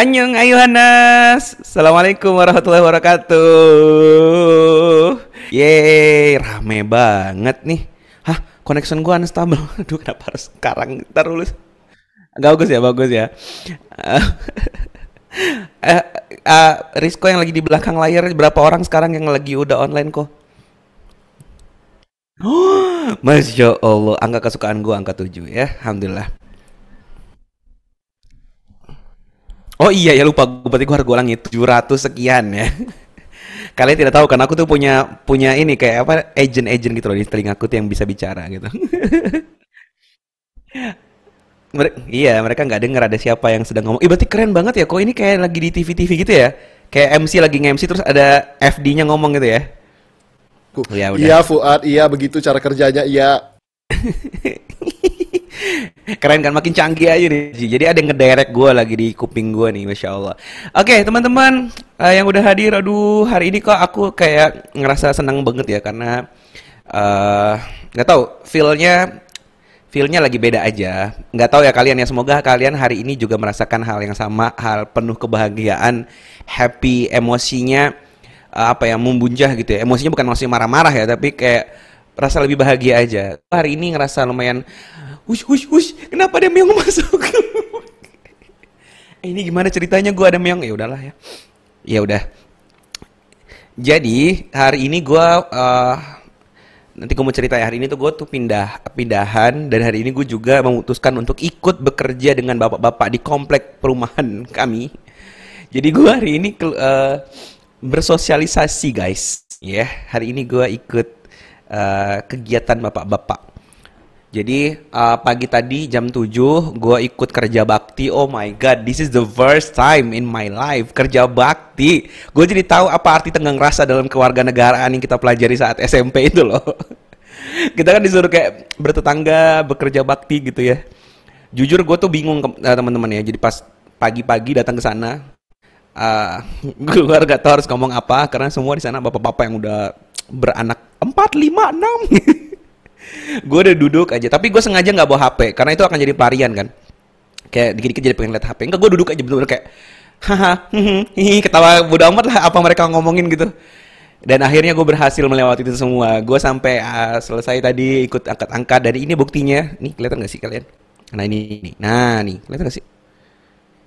Annyeong Ayuhanas Assalamualaikum warahmatullahi wabarakatuh. Yeay rame banget nih. Hah connection gua unstable. Aduh kenapa harus sekarang? Ntar dulu. Bagus ya bagus ya. Eh, uh, Rizko yang lagi di belakang layar Berapa orang sekarang yang lagi udah online kok? Masya Allah Angka kesukaan gua angka 7 ya Alhamdulillah Oh iya ya lupa, berarti gue harus ulangi 700 sekian ya. Kalian tidak tahu kan aku tuh punya punya ini kayak apa agent-agent gitu loh di telingaku tuh yang bisa bicara gitu. Mere iya mereka nggak dengar ada siapa yang sedang ngomong. Ih berarti keren banget ya kok ini kayak lagi di TV-TV gitu ya. Kayak MC lagi nge-MC terus ada FD-nya ngomong gitu ya. Ya, udah. Iya Fuad, iya begitu cara kerjanya, iya. Keren kan makin canggih aja nih. Jadi ada yang ngedirect gue lagi di kuping gue nih, masya Allah. Oke teman-teman uh, yang udah hadir, aduh hari ini kok aku kayak ngerasa senang banget ya karena uh, nggak tahu feelnya feelnya lagi beda aja. Nggak tahu ya kalian ya. Semoga kalian hari ini juga merasakan hal yang sama, hal penuh kebahagiaan, happy, emosinya uh, apa ya membunjah gitu ya. Emosinya bukan masih marah-marah ya, tapi kayak rasa lebih bahagia aja. Hari ini ngerasa lumayan hush hush hush kenapa ada meong masuk? Eh, ini gimana ceritanya? Gue ada meong. Ya udahlah ya. Ya udah. Jadi hari ini gue uh, nanti gue mau cerita ya. Hari ini tuh gue tuh pindah pindahan. Dan hari ini gue juga memutuskan untuk ikut bekerja dengan bapak-bapak di komplek perumahan kami. Jadi gue hari ini uh, bersosialisasi guys. Ya yeah, hari ini gue ikut uh, kegiatan bapak-bapak jadi uh, pagi tadi jam 7 gue ikut kerja bakti. Oh my god, this is the first time in my life kerja bakti. Gue jadi tahu apa arti tenggang rasa dalam kewarganegaraan yang kita pelajari saat SMP itu loh. kita kan disuruh kayak bertetangga, bekerja bakti gitu ya. Jujur gue tuh bingung uh, teman-teman ya. Jadi pas pagi-pagi datang ke sana, uh, gue gak tahu harus ngomong apa karena semua di sana bapak-bapak yang udah beranak 4, 5, 6 gue udah duduk aja tapi gue sengaja nggak bawa HP karena itu akan jadi pelarian kan? Kayak dikit-dikit jadi pengen lihat HP enggak gue duduk aja betul-betul kayak haha ketawa bodo amat lah apa mereka ngomongin gitu. Dan akhirnya gue berhasil melewati itu semua. Gue sampai uh, selesai tadi ikut angkat-angkat dari ini buktinya. Nih kelihatan gak sih kalian? Nah ini nih nah nih kelihatan gak sih?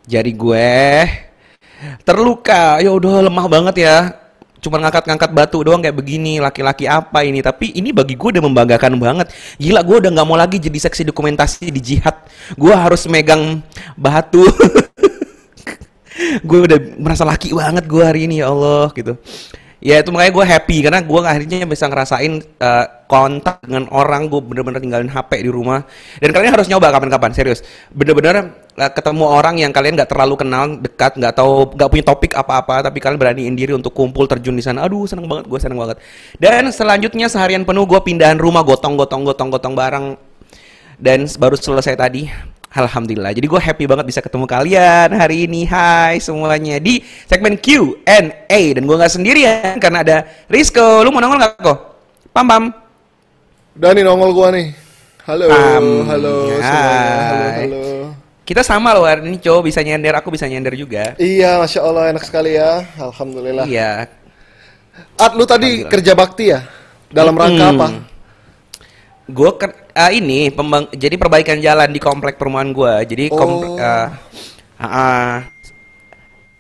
Jari gue terluka. Ya udah lemah banget ya cuma ngangkat-ngangkat batu doang kayak begini laki-laki apa ini? Tapi ini bagi gue udah membanggakan banget. Gila gue udah nggak mau lagi jadi seksi dokumentasi di jihad. Gue harus megang batu. Gue udah merasa laki banget gue hari ini ya Allah gitu ya itu makanya gue happy karena gue akhirnya bisa ngerasain uh, kontak dengan orang gue bener-bener tinggalin HP di rumah. Dan kalian harus nyoba kapan-kapan serius. Bener-bener uh, ketemu orang yang kalian nggak terlalu kenal dekat nggak tahu nggak punya topik apa-apa tapi kalian beraniin diri untuk kumpul terjun di sana. Aduh seneng banget gue seneng banget. Dan selanjutnya seharian penuh gue pindahan rumah gotong gotong gotong gotong barang dan baru selesai tadi Alhamdulillah. Jadi gue happy banget bisa ketemu kalian hari ini. Hai semuanya di segmen Q&A dan gue nggak sendirian karena ada Rizko. Lu mau nongol nggak kok? Pam pam. Udah nih nongol gue nih. Halo, um, halo semuanya. Halo, halo. Kita sama loh hari ini cowok bisa nyender, aku bisa nyender juga. Iya, masya Allah enak sekali ya. Alhamdulillah. Iya. At lu tadi kerja bakti ya? Dalam rangka hmm. apa? Gue uh, ini pembang jadi perbaikan jalan di komplek perumahan gue jadi oh. komplek uh, uh, uh,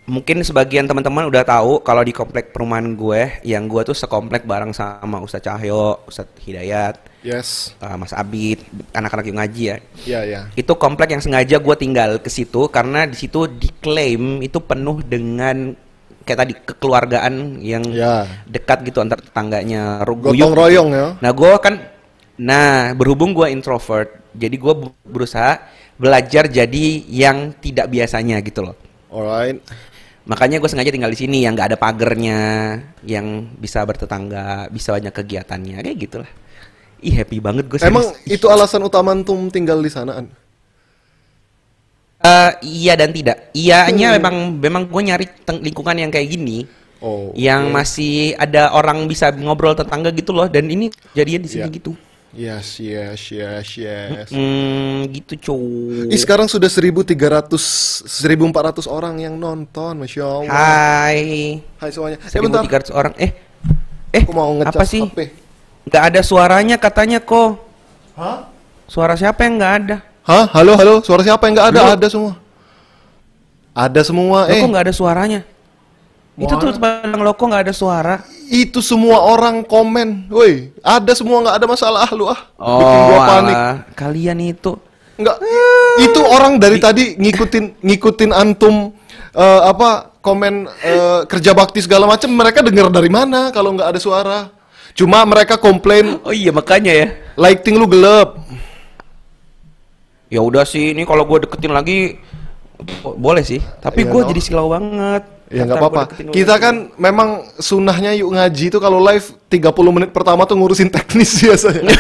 mungkin sebagian teman-teman udah tahu kalau di komplek perumahan gue yang gue tuh sekomplek bareng sama Ustadz Cahyo, Ustadz Hidayat, yes, uh, Mas Abid, anak-anak yang ngaji ya. Iya yeah, iya. Yeah. Itu komplek yang sengaja gue tinggal ke situ karena di situ diklaim itu penuh dengan kayak tadi kekeluargaan yang yeah. dekat gitu antar tetangganya. Gotong royong ya. Nah gue kan Nah, berhubung gue introvert, jadi gue berusaha belajar jadi yang tidak biasanya gitu loh. Alright. Makanya gue sengaja tinggal di sini yang nggak ada pagernya, yang bisa bertetangga, bisa banyak kegiatannya, kayak gitulah. Ih happy banget gue. Emang itu alasan utama antum tinggal di sana? Uh, iya dan tidak. Iyanya hmm. memang memang gue nyari lingkungan yang kayak gini. Oh, yang masih ada orang bisa ngobrol tetangga gitu loh dan ini jadinya di sini yeah. gitu. Yes, yes, yes, yes. Hmm, gitu cuy. Ih, sekarang sudah 1300 1400 orang yang nonton, Masya Allah. Hai. Hai semuanya. Eh, bentar. 1300 orang. Eh. Eh, Aku mau ngecas apa sih? HP. Nggak ada suaranya katanya kok. Hah? Suara siapa yang nggak ada? Hah? Halo, halo. Suara siapa yang nggak ada? Lu- Ada semua. Ada semua. Loh, Eh, kok nggak ada suaranya? Itu tuh padang lo kok nggak ada suara. itu semua orang komen. Woi, ada semua nggak ada masalah lu ah. Bikin Oh, gua panik. kalian itu. Enggak. Itu orang dari tadi ngikutin ngikutin antum eh, apa komen eh, kerja bakti segala macam mereka dengar dari mana kalau nggak ada suara? Cuma mereka komplain Oh iya makanya ya. lighting lu gelap. Ya udah sih, ini kalau gue deketin lagi bo- boleh sih. Tapi Iya, gue no. jadi silau banget. Ya nggak gua apa-apa. Kita lagi. kan memang sunnahnya yuk ngaji itu kalau live 30 menit pertama tuh ngurusin teknis biasanya.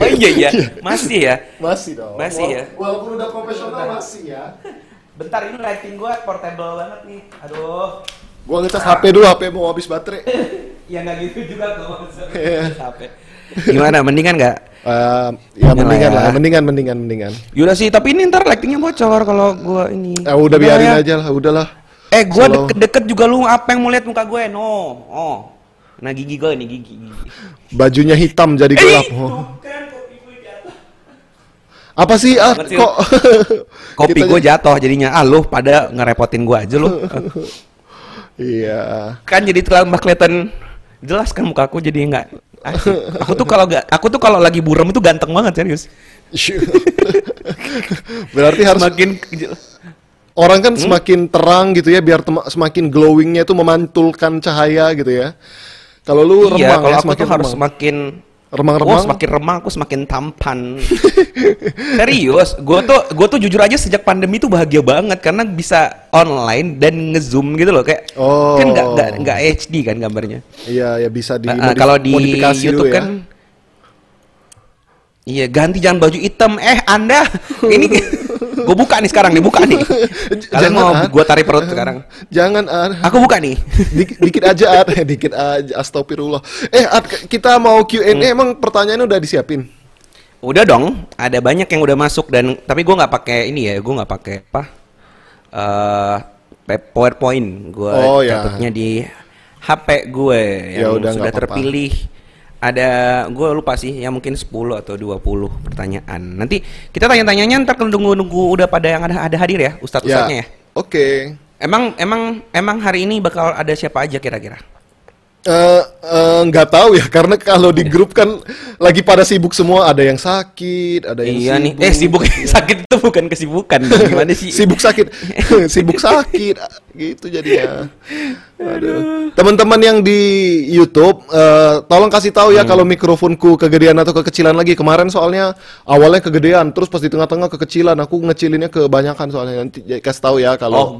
oh iya iya, masih ya. masih dong. Masih ya. Walaupun udah profesional masih ya. Bentar ini lighting gue portable banget nih. Aduh. Gua ngecas HP dulu, HP mau habis baterai. Ya nggak gitu juga kok. Iya. Capek. Gimana? Mendingan nggak? Eh, ya mendingan ya. lah, mendingan mendingan mendingan. Yaudah sih, tapi ini ntar lightingnya bocor kalau gue ini. Ya udah biarin ya. aja lah, udahlah. Eh, gue deket-deket juga lu apa yang mau lihat muka gue? No, oh. Nah gigi gue nih gigi gigi. Bajunya hitam jadi gelap. Eh, Oh. kan. Apa sih? Ah, kok Kopi gue jatuh jadinya. Ah lu pada ngerepotin gue aja lu. Iya. kan jadi terlalu kelihatan jelas kan muka aku jadi nggak asik. Aku tuh kalau gak, aku tuh kalau lagi buram itu ganteng banget serius. Berarti harus Semakin orang Hmm? kan semakin terang gitu ya, biar semakin glowingnya itu memantulkan cahaya gitu ya. Kalau lu iya, remang kalau ya, aku semakin tuh harus remang. semakin remang-remang. Oh, semakin remang aku semakin tampan. Serius, gue tuh gue tuh jujur aja sejak pandemi tuh bahagia banget karena bisa online dan ngezoom gitu loh kayak Oh. kan nggak nggak nggak HD kan gambarnya. Iya, ya bisa di Nah, kalau di YouTube ya. kan Iya, ganti jangan baju hitam. Eh, Anda ini gue buka nih sekarang nih, buka nih. Kalian Jangan, mau ah. gue tarik perut sekarang? Jangan ah. Aku buka nih. Dik- dikit aja Ad. dikit aja astagfirullah. Eh, k- kita mau Q&A Hmm. emang pertanyaannya udah disiapin? Udah dong, ada banyak yang udah masuk dan tapi gue nggak pakai ini ya, gue nggak pakai apa eh pe- PowerPoint, gue Oh, ya. catatnya di HP gue Ya yang udah, sudah nggak apa-apa. terpilih. Ada gue lupa sih, ya mungkin 10 atau 20 pertanyaan. Nanti kita tanya-tanyanya ntar kalau nunggu-nunggu udah pada yang ada ada hadir ya, ustadz-ustadznya ya. Oke. Emang emang emang hari ini bakal ada siapa aja kira-kira? Eh, eh, nggak tahu ya karena kalau di grup kan lagi pada sibuk semua. Ada yang sakit ada yang Iya nih, sibuk. eh sibuk sakit itu bukan kesibukan, gimana sih? sibuk sakit. Sibuk sakit. Gitu jadinya. Aduh. Teman-teman yang di YouTube eh, tolong kasih tahu ya Hmm. kalau mikrofonku kegedean atau kekecilan lagi. Kemarin soalnya awalnya kegedean terus pas di tengah-tengah kekecilan. Aku ngecilinnya kebanyakan soalnya. Nanti ya, kasih tahu ya Oh, kalau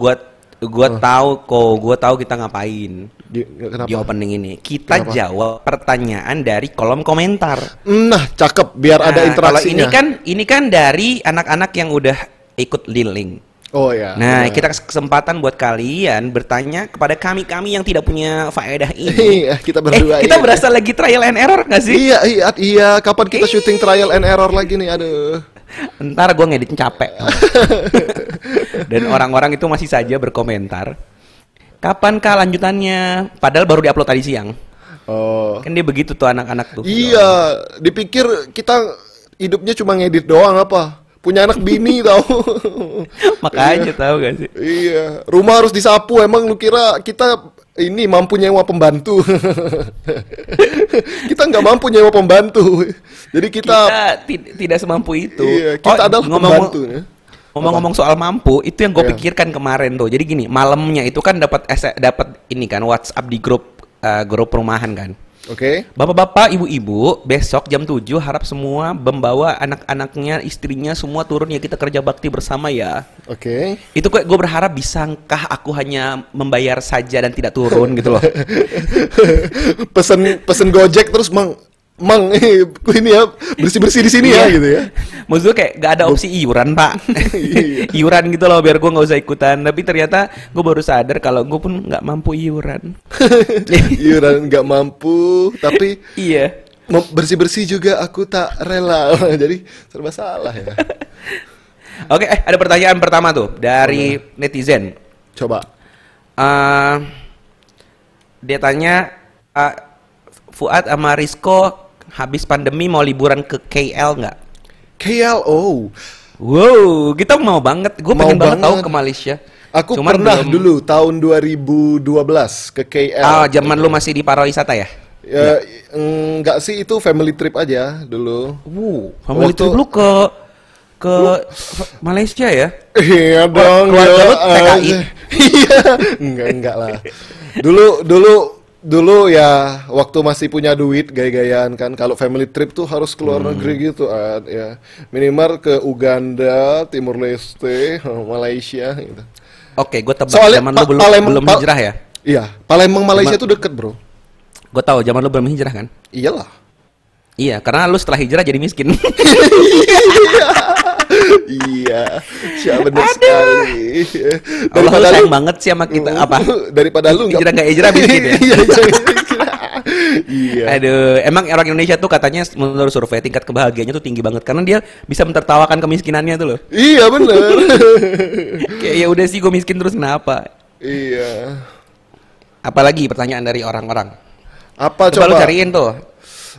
gua gua tahu kok, gua tahu kita ngapain di- kenapa di opening ini. Kita Kenapa? jawab pertanyaan dari kolom komentar. nah cakep biar ada Nah, interaksinya Kalau ini kan ini kan dari anak-anak yang udah ikut liling. oh ya Nah, benar. kita kesempatan buat kalian bertanya kepada kami-kami yang tidak punya faedah ini. Iya, kita eh, berdua kita iya. berasa lagi trial and error nggak sih? Iya, iya, iya. Kapan kita syuting trial and error lagi nih? Aduh. Ntar gue ngedit capek. Dan orang-orang itu masih saja berkomentar. Kapankah lanjutannya? Padahal baru diupload tadi siang. Oh. Kan dia begitu tuh anak-anak tuh. Iya, dipikir kita hidupnya cuma ngedit doang apa? Punya anak bini tahu. Makanya tahu gak sih? iya, rumah harus disapu. Emang lu kira kita ini mampu nyewa pembantu? kita nggak mampu nyewa pembantu. Jadi kita, Kita ti- tidak semampu itu. iya, kita Oh, adalah ngomong- pembantu. Ngomong-ngomong soal mampu, itu yang gue Iya. pikirkan kemarin tuh. Jadi gini, malamnya itu kan dapat dapat ini kan WhatsApp di grup eh, grup perumahan kan. Oke. Bapak-bapak, ibu-ibu, besok jam 7 harap semua membawa anak-anaknya, istrinya semua turun ya kita kerja bakti bersama ya. Oke. Itu kok gue berharap bisakah aku hanya membayar saja dan tidak turun gitu loh. pesen pesen Gojek terus mang mang eh, ini ya bersih bersih di sini ya Iya. gitu ya. Maksud gue kayak gak ada opsi iuran pak Iya. Iuran gitu loh biar gue gak usah ikutan Tapi ternyata gue baru sadar kalau gue pun gak mampu iuran Iuran nggak mampu tapi Iya bersih-bersih juga aku tak rela. Jadi serba salah ya. Oke, eh, ada pertanyaan pertama tuh dari netizen. Coba. Eh, dia tanya eh, Fuad sama Rizko habis pandemi mau liburan ke KL nggak? KLO. Wow, kita mau banget. Gue pengen banget tahu ke Malaysia. Aku Cuman pernah belum- dulu tahun 2012 ke KL. Ah, zaman lu masih di pariwisata ya? Ya, enggak sih itu family trip aja dulu. Wow, family Waktu- trip lu ke ke Malaysia ya? Iya dong, keluarga gila lu TKI? Iya, enggak enggak lah. Dulu dulu dulu ya waktu masih punya duit gaya-gayaan kan kalau family trip tuh harus keluar Hmm. negeri gitu Ad, ya. Minimal ke Uganda, Timur Leste, Malaysia gitu. Oke, gue tebak Soalnya zaman Pa- lu belum Palembang- belum hijrah ya? Iya, Palembang Malaysia tuh deket, Bro. Gue tahu zaman lu belum hijrah kan? Iyalah. Iya, karena lu setelah hijrah jadi miskin. iya, siapa bener sekali. Allah lu sayang banget sih sama kita apa? Daripada lu nggak- Hijrah nggak hijrah miskin ya? Iya, hijrah. Iya. Aduh, emang orang Indonesia tuh katanya menurut survei tingkat kebahagiaannya tuh tinggi banget karena dia bisa mentertawakan kemiskinannya tuh loh. Iya bener. Kayak ya udah sih gue miskin terus kenapa? iya. Apalagi pertanyaan dari orang-orang. Apa Coba, lu coba? cariin tuh.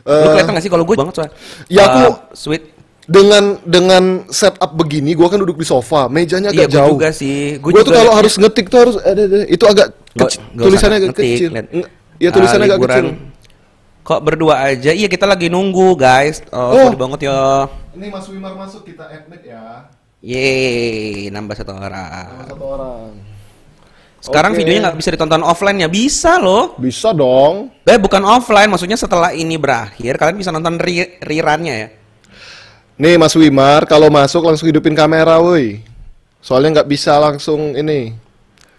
lu Eh, kelihatan gak sih kalau gue banget soalnya? Ya, aku- Eh, sweet. Dengan dengan setup begini, gua kan duduk di sofa, mejanya Iya, agak gue jauh. juga sih. Gua Gua tuh kalau harus ngetik tuh harus ada ada- itu agak kecil. nggak Tulisannya agak ngetik, kecil. liat. Ya tulisannya Ah, agak liburan. kecil. Kok berdua aja? Iya kita lagi nunggu guys. Oh, Oh. banget ya. Ini Mas Wimar masuk kita admit ya. Yeay, nambah satu orang. Satu orang. Sekarang Oke. videonya nggak bisa ditonton offline ya? Bisa loh. Bisa dong. Eh bukan offline, maksudnya setelah ini berakhir kalian bisa nonton re rerunnya ya. Nih Mas Wimar, kalau masuk langsung hidupin kamera, woi. Soalnya nggak bisa langsung ini.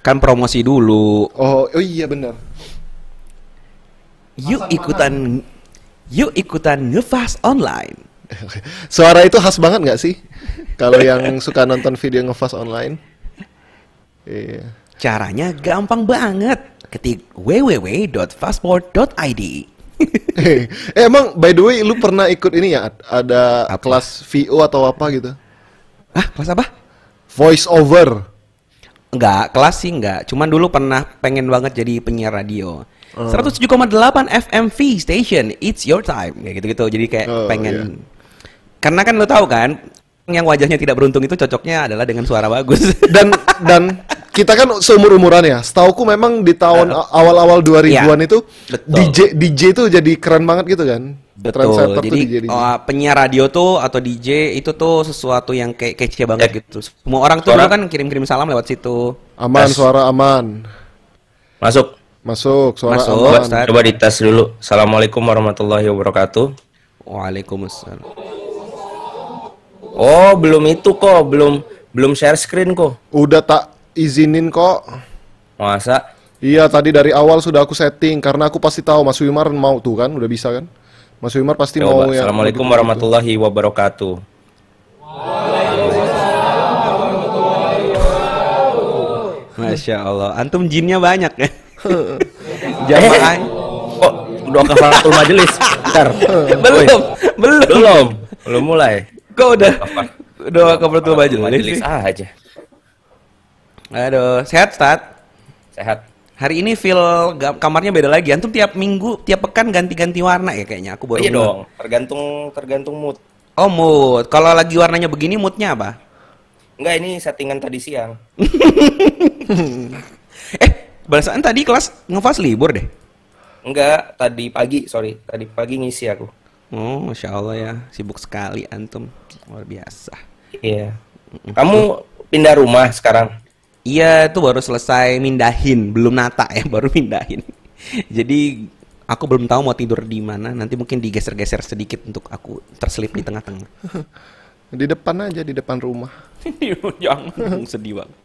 Kan promosi dulu. Oh, oh iya bener. Yuk ikutan Yuk ikutan ngefast online. Suara itu khas banget nggak sih? Kalau yang suka nonton video ngefast online. Iya. Caranya gampang banget. Ketik www.fastport.id. eh emang by the way lu pernah ikut ini ya? Ada Apa? kelas VO atau apa gitu? Ah, kelas apa? Voice over. Enggak, kelas sih enggak. Cuman dulu pernah pengen banget jadi penyiar radio. Oh. 107,8 FM V Station, it's your time. Kayak gitu-gitu. Jadi kayak Oh, pengen Karena kan lo tahu kan, yang wajahnya tidak beruntung itu cocoknya adalah dengan suara bagus. Dan dan kita kan seumur umuran ya. Setauku memang di tahun awal-awal 2000-an Iya, itu betul. DJ DJ itu jadi keren banget gitu kan. Tuh Jadi DJ, DJ. oh, penyiar radio tuh atau DJ itu tuh sesuatu yang kayak kece banget Eh. gitu. Semua orang tuh Suara? dulu kan kirim-kirim salam lewat situ. Aman Tes. suara aman. Masuk. Masuk suara Masuk, aman. Coba dites dulu. Assalamualaikum warahmatullahi wabarakatuh. Waalaikumsalam. Oh, belum itu kok, belum belum share screen kok. Udah tak izinin kok. Masa? Iya tadi dari awal sudah aku setting karena aku pasti tahu Mas Wimar mau tuh kan udah bisa kan. Mas Wimar pasti mau Coba. yang Assalamualaikum begitu-begitu. warahmatullahi wabarakatuh. Masya Allah, antum jinnya banyak ya. Jamaah. Kok udah kafaratul majelis? Bentar. belum, belum. Belum. Belum mulai. Kok udah udah kebetul baju majelis aja. Aduh, sehat Stat. Sehat. Hari ini feel kamarnya beda lagi. Antum tiap minggu, tiap pekan ganti-ganti warna ya kayaknya. Aku baru iya dong, tergantung tergantung mood. Oh mood. Kalau lagi warnanya begini moodnya apa? Enggak, ini settingan tadi siang. Eh, balasan tadi kelas ngefas libur deh. Enggak, tadi pagi, sorry. Tadi pagi ngisi aku. Oh, masya Allah ya, sibuk sekali antum, luar biasa. Iya. Kamu pindah rumah sekarang? Iya, itu baru selesai mindahin, belum nata ya, baru mindahin. Jadi aku belum tahu mau tidur di mana. Nanti mungkin digeser-geser sedikit untuk aku terselip di tengah-tengah. Di depan aja di depan rumah. Jangan sedih banget.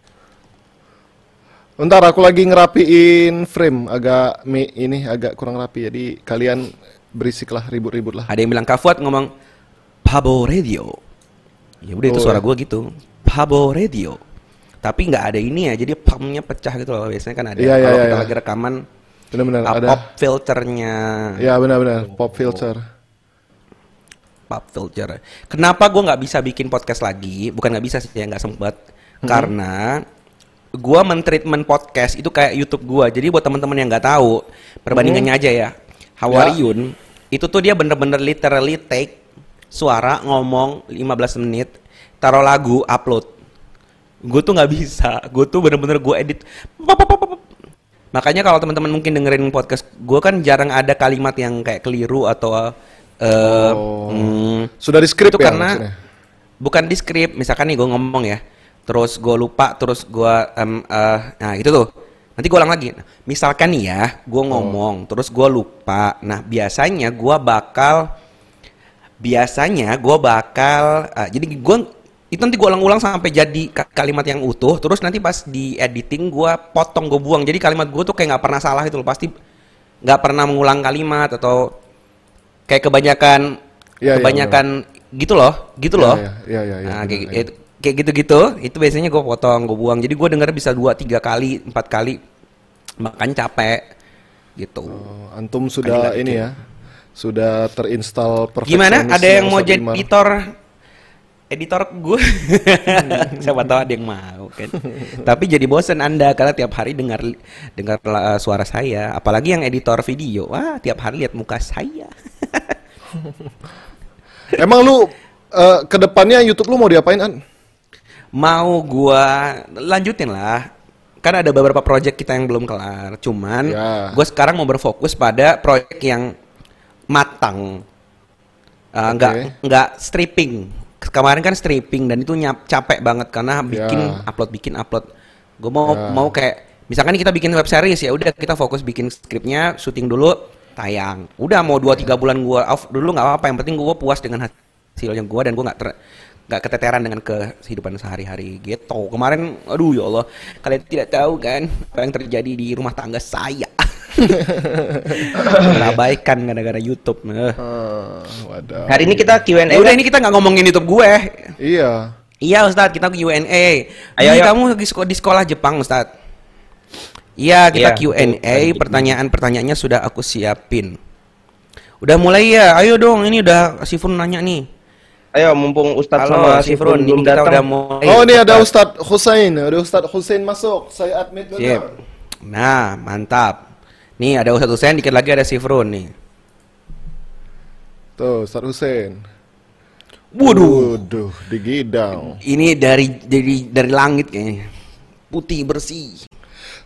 Ntar aku lagi ngerapiin frame agak ini agak kurang rapi jadi kalian berisik lah ribut-ribut lah. Ada yang bilang Kafuat ngomong Pabo Radio. Ya udah itu Oh, suara ya. gua gitu. Pabo Radio. Tapi nggak ada ini ya, jadi pumnya pecah gitu loh. Biasanya kan ada. Iya, iya, Kalau iya, kita iya. lagi rekaman, Benar-benar uh, ada. pop filternya. Ya benar-benar pop filter. pop culture. Kenapa gue nggak bisa bikin podcast lagi? Bukan nggak bisa sih, ya nggak sempet. Karena gue mentreatment podcast itu kayak YouTube gue. Jadi buat teman-teman yang nggak tahu, perbandingannya aja ya. Hawariun itu tuh dia bener-bener literally take suara ngomong 15 menit, taruh lagu, upload. Gue tuh nggak bisa. Gue tuh bener-bener gue edit. Makanya kalau teman-teman mungkin dengerin podcast gue kan jarang ada kalimat yang kayak keliru atau eh Oh. hmm, Sudah di script itu ya karena maksudnya? bukan di skrip misalkan nih gue ngomong ya terus gue lupa terus gue em, eh, nah itu tuh nanti gue ulang lagi. Misalkan nih ya gue ngomong terus gue lupa. Nah biasanya gue bakal biasanya gue bakal eh, jadi gue itu nanti gue ulang-ulang sampai jadi ka- kalimat yang utuh. Terus nanti pas di editing gue potong gue buang. Jadi kalimat gue tuh kayak nggak pernah salah itu loh. Pasti nggak pernah mengulang kalimat atau kayak kebanyakan iya, kebanyakan gitu loh gitu loh. Iya, iya, iya, iya, nah, kayak, iya. Kayak gitu-gitu. Itu biasanya gue potong gue buang. Jadi gue denger bisa dua tiga kali empat kali. Makanya capek gitu. Oh, antum sudah nggak ini ya. Sudah terinstall gimana? ada yang mau jadi editor? Editor gue siapa tahu ada yang mau kan? Tapi jadi bosen anda karena tiap hari dengar dengar uh, suara saya. Apalagi yang editor video. Wah tiap hari lihat muka saya. Emang lu eh, ke depannya YouTube lu mau diapain an? Mau gua lanjutin lah kan ada beberapa project kita yang belum kelar cuman Ya. gue sekarang mau berfokus pada project yang matang Uh, nggak Oke. nggak stripping kemarin kan stripping dan itu nyap, capek banget karena bikin Ya. upload bikin upload gue mau Ya. mau kayak misalkan kita bikin web series ya udah kita fokus bikin skripnya syuting dulu tayang udah mau 2-3 bulan gua off dulu nggak apa-apa yang penting gua puas dengan hasilnya gua dan gua nggak ter nggak keteteran dengan kehidupan sehari-hari gitu kemarin aduh ya Allah kalian tidak tahu kan apa yang terjadi di rumah tangga saya terabaikan gara-gara YouTube Eh. Ah, wadah. Hari ini kita Q&A. Eh, udah kan? ini kita nggak ngomongin YouTube gue Iya. Iya Ustadz, kita Q&A. Ayo, Ini ayo. kamu lagi di sekolah Jepang Ustadz. Iya, kita Iya, Q&A. betul. Pertanyaan-pertanyaannya sudah aku siapin. Udah mulai ya? Ayo dong, ini udah si Fun nanya nih. Ayo mumpung Ustadz Halo, sama si si Frun Fun, belum ini kita datang. udah mulai. oh, ini ada Ustadz Husain. Ada Ustadz Husain masuk. Saya admit benar. Nah, mantap. Nih ada Ustadz Hussein, dikit lagi ada si Frun nih. Tuh, Ustadz Husain. Waduh. Waduh, digidau. Ini dari dari dari langit kayaknya. Putih bersih.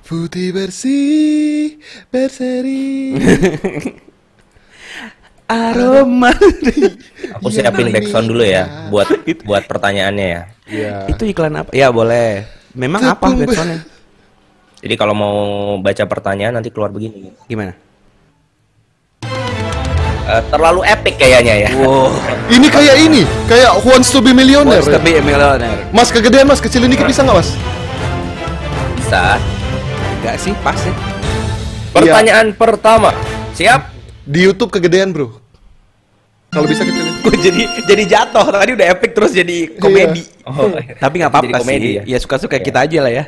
Putih bersih, berseri. Aroma. Aku Iya, siapin ini backsound dulu ya dia. buat buat pertanyaannya ya. Iya. Itu iklan apa? Ya boleh. Memang apa Tepung be- backsoundnya? Jadi kalau mau baca pertanyaan nanti keluar begini. Gimana? Eh, terlalu epic kayaknya ya. Wow. Ini kayak ini, kayak Who Wants to be Millionaire. Wants ya? to be a millionaire. Mas kegedean mas, kecilin dikit bisa nggak mas? Bisa. Enggak sih, pas ya. Pertanyaan pertama. Siap? Di YouTube kegedean bro. Kalau bisa kecilin. Gue jadi jadi jatuh tadi udah epic terus jadi komedi. Oh, Tapi nggak apa-apa sih. Ya, ya? suka-suka Iya. kita aja lah ya.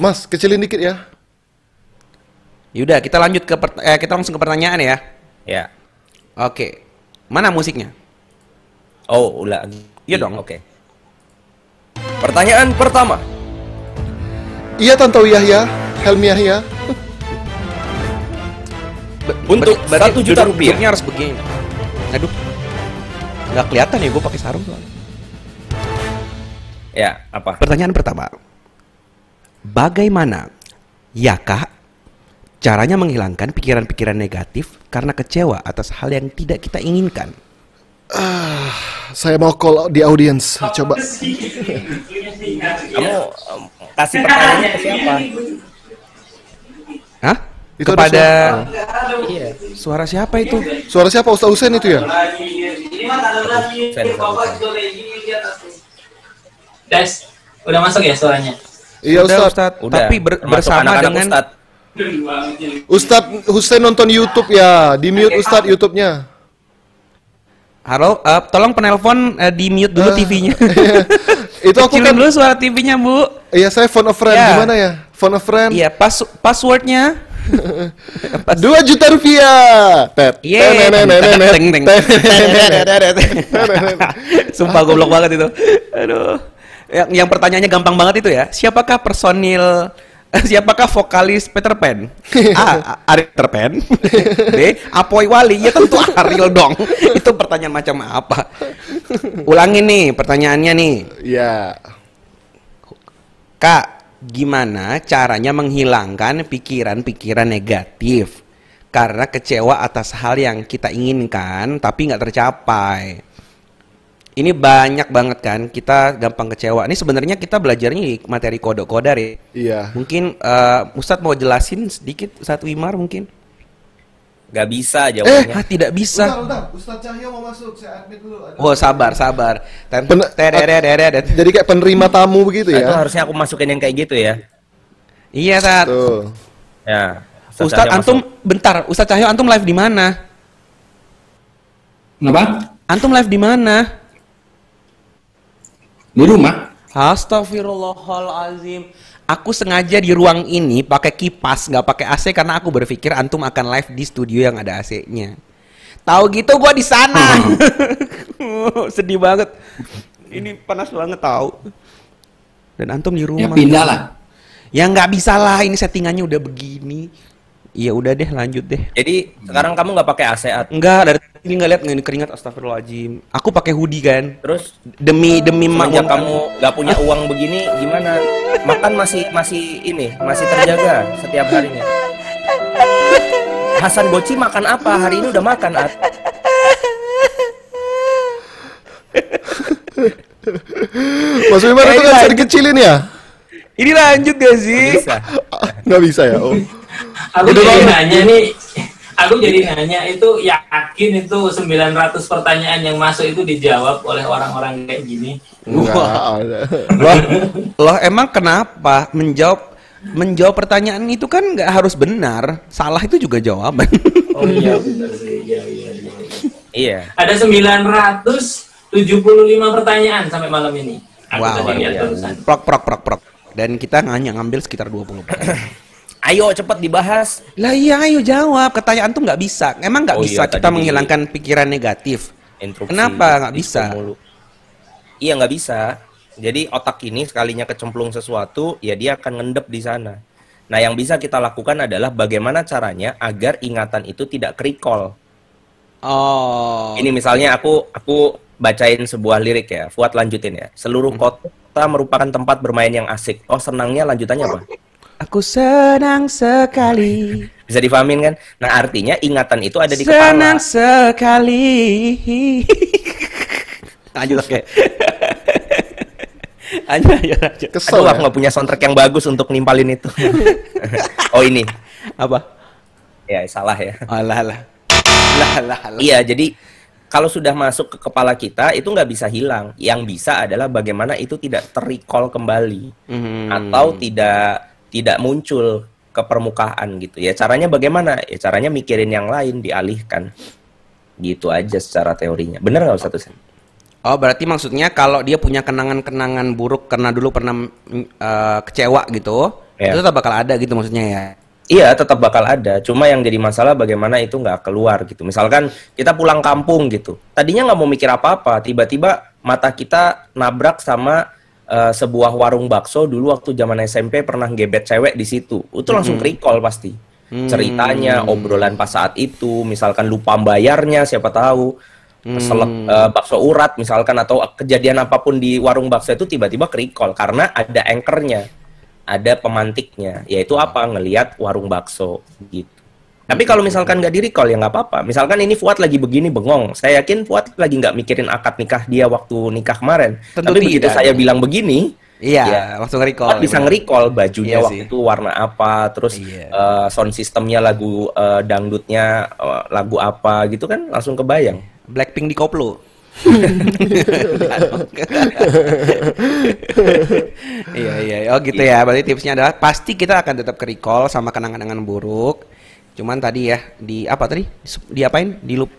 Mas kecilin dikit ya. Yaudah, kita lanjut ke eh, kita langsung ke pertanyaan ya. Ya. Oke. Mana musiknya? Oh, ulah. Iya dong. Oke. Pertanyaan pertama. Iya Tanto Yahya, Helmi Yahya. Be- Untuk satu juta rupiah. harus begini. Aduh. Nggak kelihatan ya gue pakai sarung soalnya. Ya, apa? Pertanyaan pertama. Bagaimana ya kak caranya menghilangkan pikiran-pikiran negatif karena kecewa atas hal yang tidak kita inginkan? Saya mau call di audience. Coba. Kamu kasih pertanyaannya ke siapa? Hah? Itu ada Kepada Iya. suara siapa itu? Suara siapa Ustaz Husain itu ya? Guys, udah masuk ya suaranya? Iya Udah, Ustaz. Ustadz. Udah. Tapi ber- bersama anak-anak dengan Ustadz. Ustaz Husain nonton YouTube ya. Di mute Ustaz YouTube-nya. Halo, eh, tolong penelpon eh, di mute dulu Ah, TV-nya. Itu aku Kecilin kan. dulu suara TV-nya, Bu. Iya saya phone a friend Ya. gimana ya? Phone a friend. Iya, pas passwordnya. Dua juta rupiah. Sumpah goblok banget itu. Aduh. Yang, yang pertanyaannya gampang banget itu ya. Siapakah personil Siapakah vokalis Peter Pan? A. Ariel Peter Pan. B. Apoy Wali. Ya tentu Ariel dong. Itu pertanyaan macam apa? Ulangin nih pertanyaannya nih. Ya. Kak, gimana caranya menghilangkan pikiran-pikiran negatif? Karena kecewa atas hal yang kita inginkan tapi nggak tercapai. Ini banyak banget kan, kita gampang kecewa. Ini sebenarnya kita belajarnya di materi kodok kodar ya. Iya. Mungkin eh, Ustadz mau jelasin sedikit Ustadz Wimar mungkin? Gak bisa Ah, jawabannya. tidak bisa. Ustaz Cahyo mau masuk, saya admit dulu. Oh sabar sabar. Ten- Pen-. Jadi kayak penerima tamu begitu Nah, itu ya. harusnya aku masukin yang kayak gitu ya. Iya Tat. Tuh. Ya. Cahyo antum masuk. bentar. Ustadz Cahyo antum live di mana? Kenapa? Antum live di mana? Di rumah. Astagfirullahalazim. Aku sengaja di ruang ini pakai kipas, nggak pakai AC karena aku berpikir antum akan live di studio yang ada AC-nya. Tahu gitu gua di sana. Sedih banget. Ini panas banget tahu. Dan antum di Ya rumah. pindah lah. Ya nggak bisa lah, ini settingannya udah begini. Iya udah deh, lanjut deh. Jadi sekarang kamu nggak pakai AC at- Enggak, dari tadi nggak lihat nggak ini keringat astagfirullahaladzim. Aku pakai hoodie kan. Terus Demi demi makmum kamu nggak punya uang begini gimana? Makan masih masih ini masih terjaga setiap harinya. Hasan Goci makan apa? Hari ini udah makan at. Mas Wimar itu kan bisa dikecilin ya? Ini lanjut gak sih? Bisa. Nggak bisa ya? Oh. Aku Udah jadi nanya nih, aku jadi nanya itu yakin itu 900 pertanyaan yang masuk itu dijawab oleh orang-orang kayak gini. Loh, loh emang kenapa menjawab menjawab pertanyaan itu kan nggak harus benar, salah itu juga jawaban. Oh iya benar sih, iya iya iya. Iya. Ada 975 pertanyaan sampai malam ini. Aku Wow, tadi lihat iya. prok prok prok prok. Dan kita hanya ngambil sekitar 20 Ayo cepet dibahas. Lah iya ayo jawab, pertanyaan tuh nggak bisa. Emang nggak Oh bisa iya, kita di- menghilangkan pikiran negatif. Instruksi Kenapa nggak bisa? mulu. Iya nggak bisa. Jadi otak ini sekalinya kecemplung sesuatu, ya dia akan ngendep di sana. Nah yang bisa kita lakukan adalah bagaimana caranya agar ingatan itu tidak kerikol. Oh. Ini misalnya aku aku bacain sebuah lirik ya. Fuad lanjutin ya. Seluruh kota merupakan tempat bermain yang asik. Oh senangnya lanjutannya apa? Aku senang sekali. Bisa difahamin kan? Nah artinya ingatan itu ada di senang kepala. sekali. lanjut oke. lanjut. Kesel Aduh ya? aku nggak punya soundtrack yang bagus untuk nimpalin itu. oh ini. Apa? Ya salah ya. Alah, alah. Alah, alah, alah. Iya, jadi kalau sudah masuk ke kepala kita itu nggak bisa hilang. Yang bisa adalah bagaimana itu tidak terrecall kembali Hmm. atau tidak tidak muncul ke permukaan gitu. Ya caranya bagaimana? Ya caranya mikirin yang lain dialihkan. Gitu aja secara teorinya. Bener nggak Ustaz Husain? Oh, berarti maksudnya kalau dia punya kenangan-kenangan buruk karena dulu pernah eh, kecewa gitu, Ya. itu tetap bakal ada gitu maksudnya ya. Iya, tetap bakal ada. Cuma yang jadi masalah bagaimana itu nggak keluar gitu. Misalkan kita pulang kampung gitu. Tadinya nggak mau mikir apa-apa. Tiba-tiba mata kita nabrak sama eh, sebuah warung bakso dulu waktu zaman SMP pernah gebet cewek di situ. Itu langsung recall pasti. Ceritanya, obrolan pas saat itu. Misalkan lupa bayarnya, siapa tahu. Selek, eh, bakso urat misalkan atau kejadian apa pun di warung bakso itu tiba-tiba recall karena ada anchornya ada pemantiknya yaitu apa ngelihat warung bakso gitu tapi kalau misalkan nggak di recall ya nggak apa-apa misalkan ini Fuad lagi begini bengong saya yakin Fuad lagi nggak mikirin akad nikah dia waktu nikah kemarin Tentu tapi begitu tidak. saya bilang begini Iya, Ya. langsung recall. Fuad bisa nge-recall bajunya Iya waktu itu warna apa terus Iya. eh, sound systemnya lagu eh, dangdutnya eh, lagu apa gitu kan langsung kebayang Blackpink di koplo. iya iya oh gitu ya berarti tipsnya adalah pasti kita akan tetap ke recall sama kenangan-kenangan buruk cuman tadi ya di apa tadi Di- diapain di loop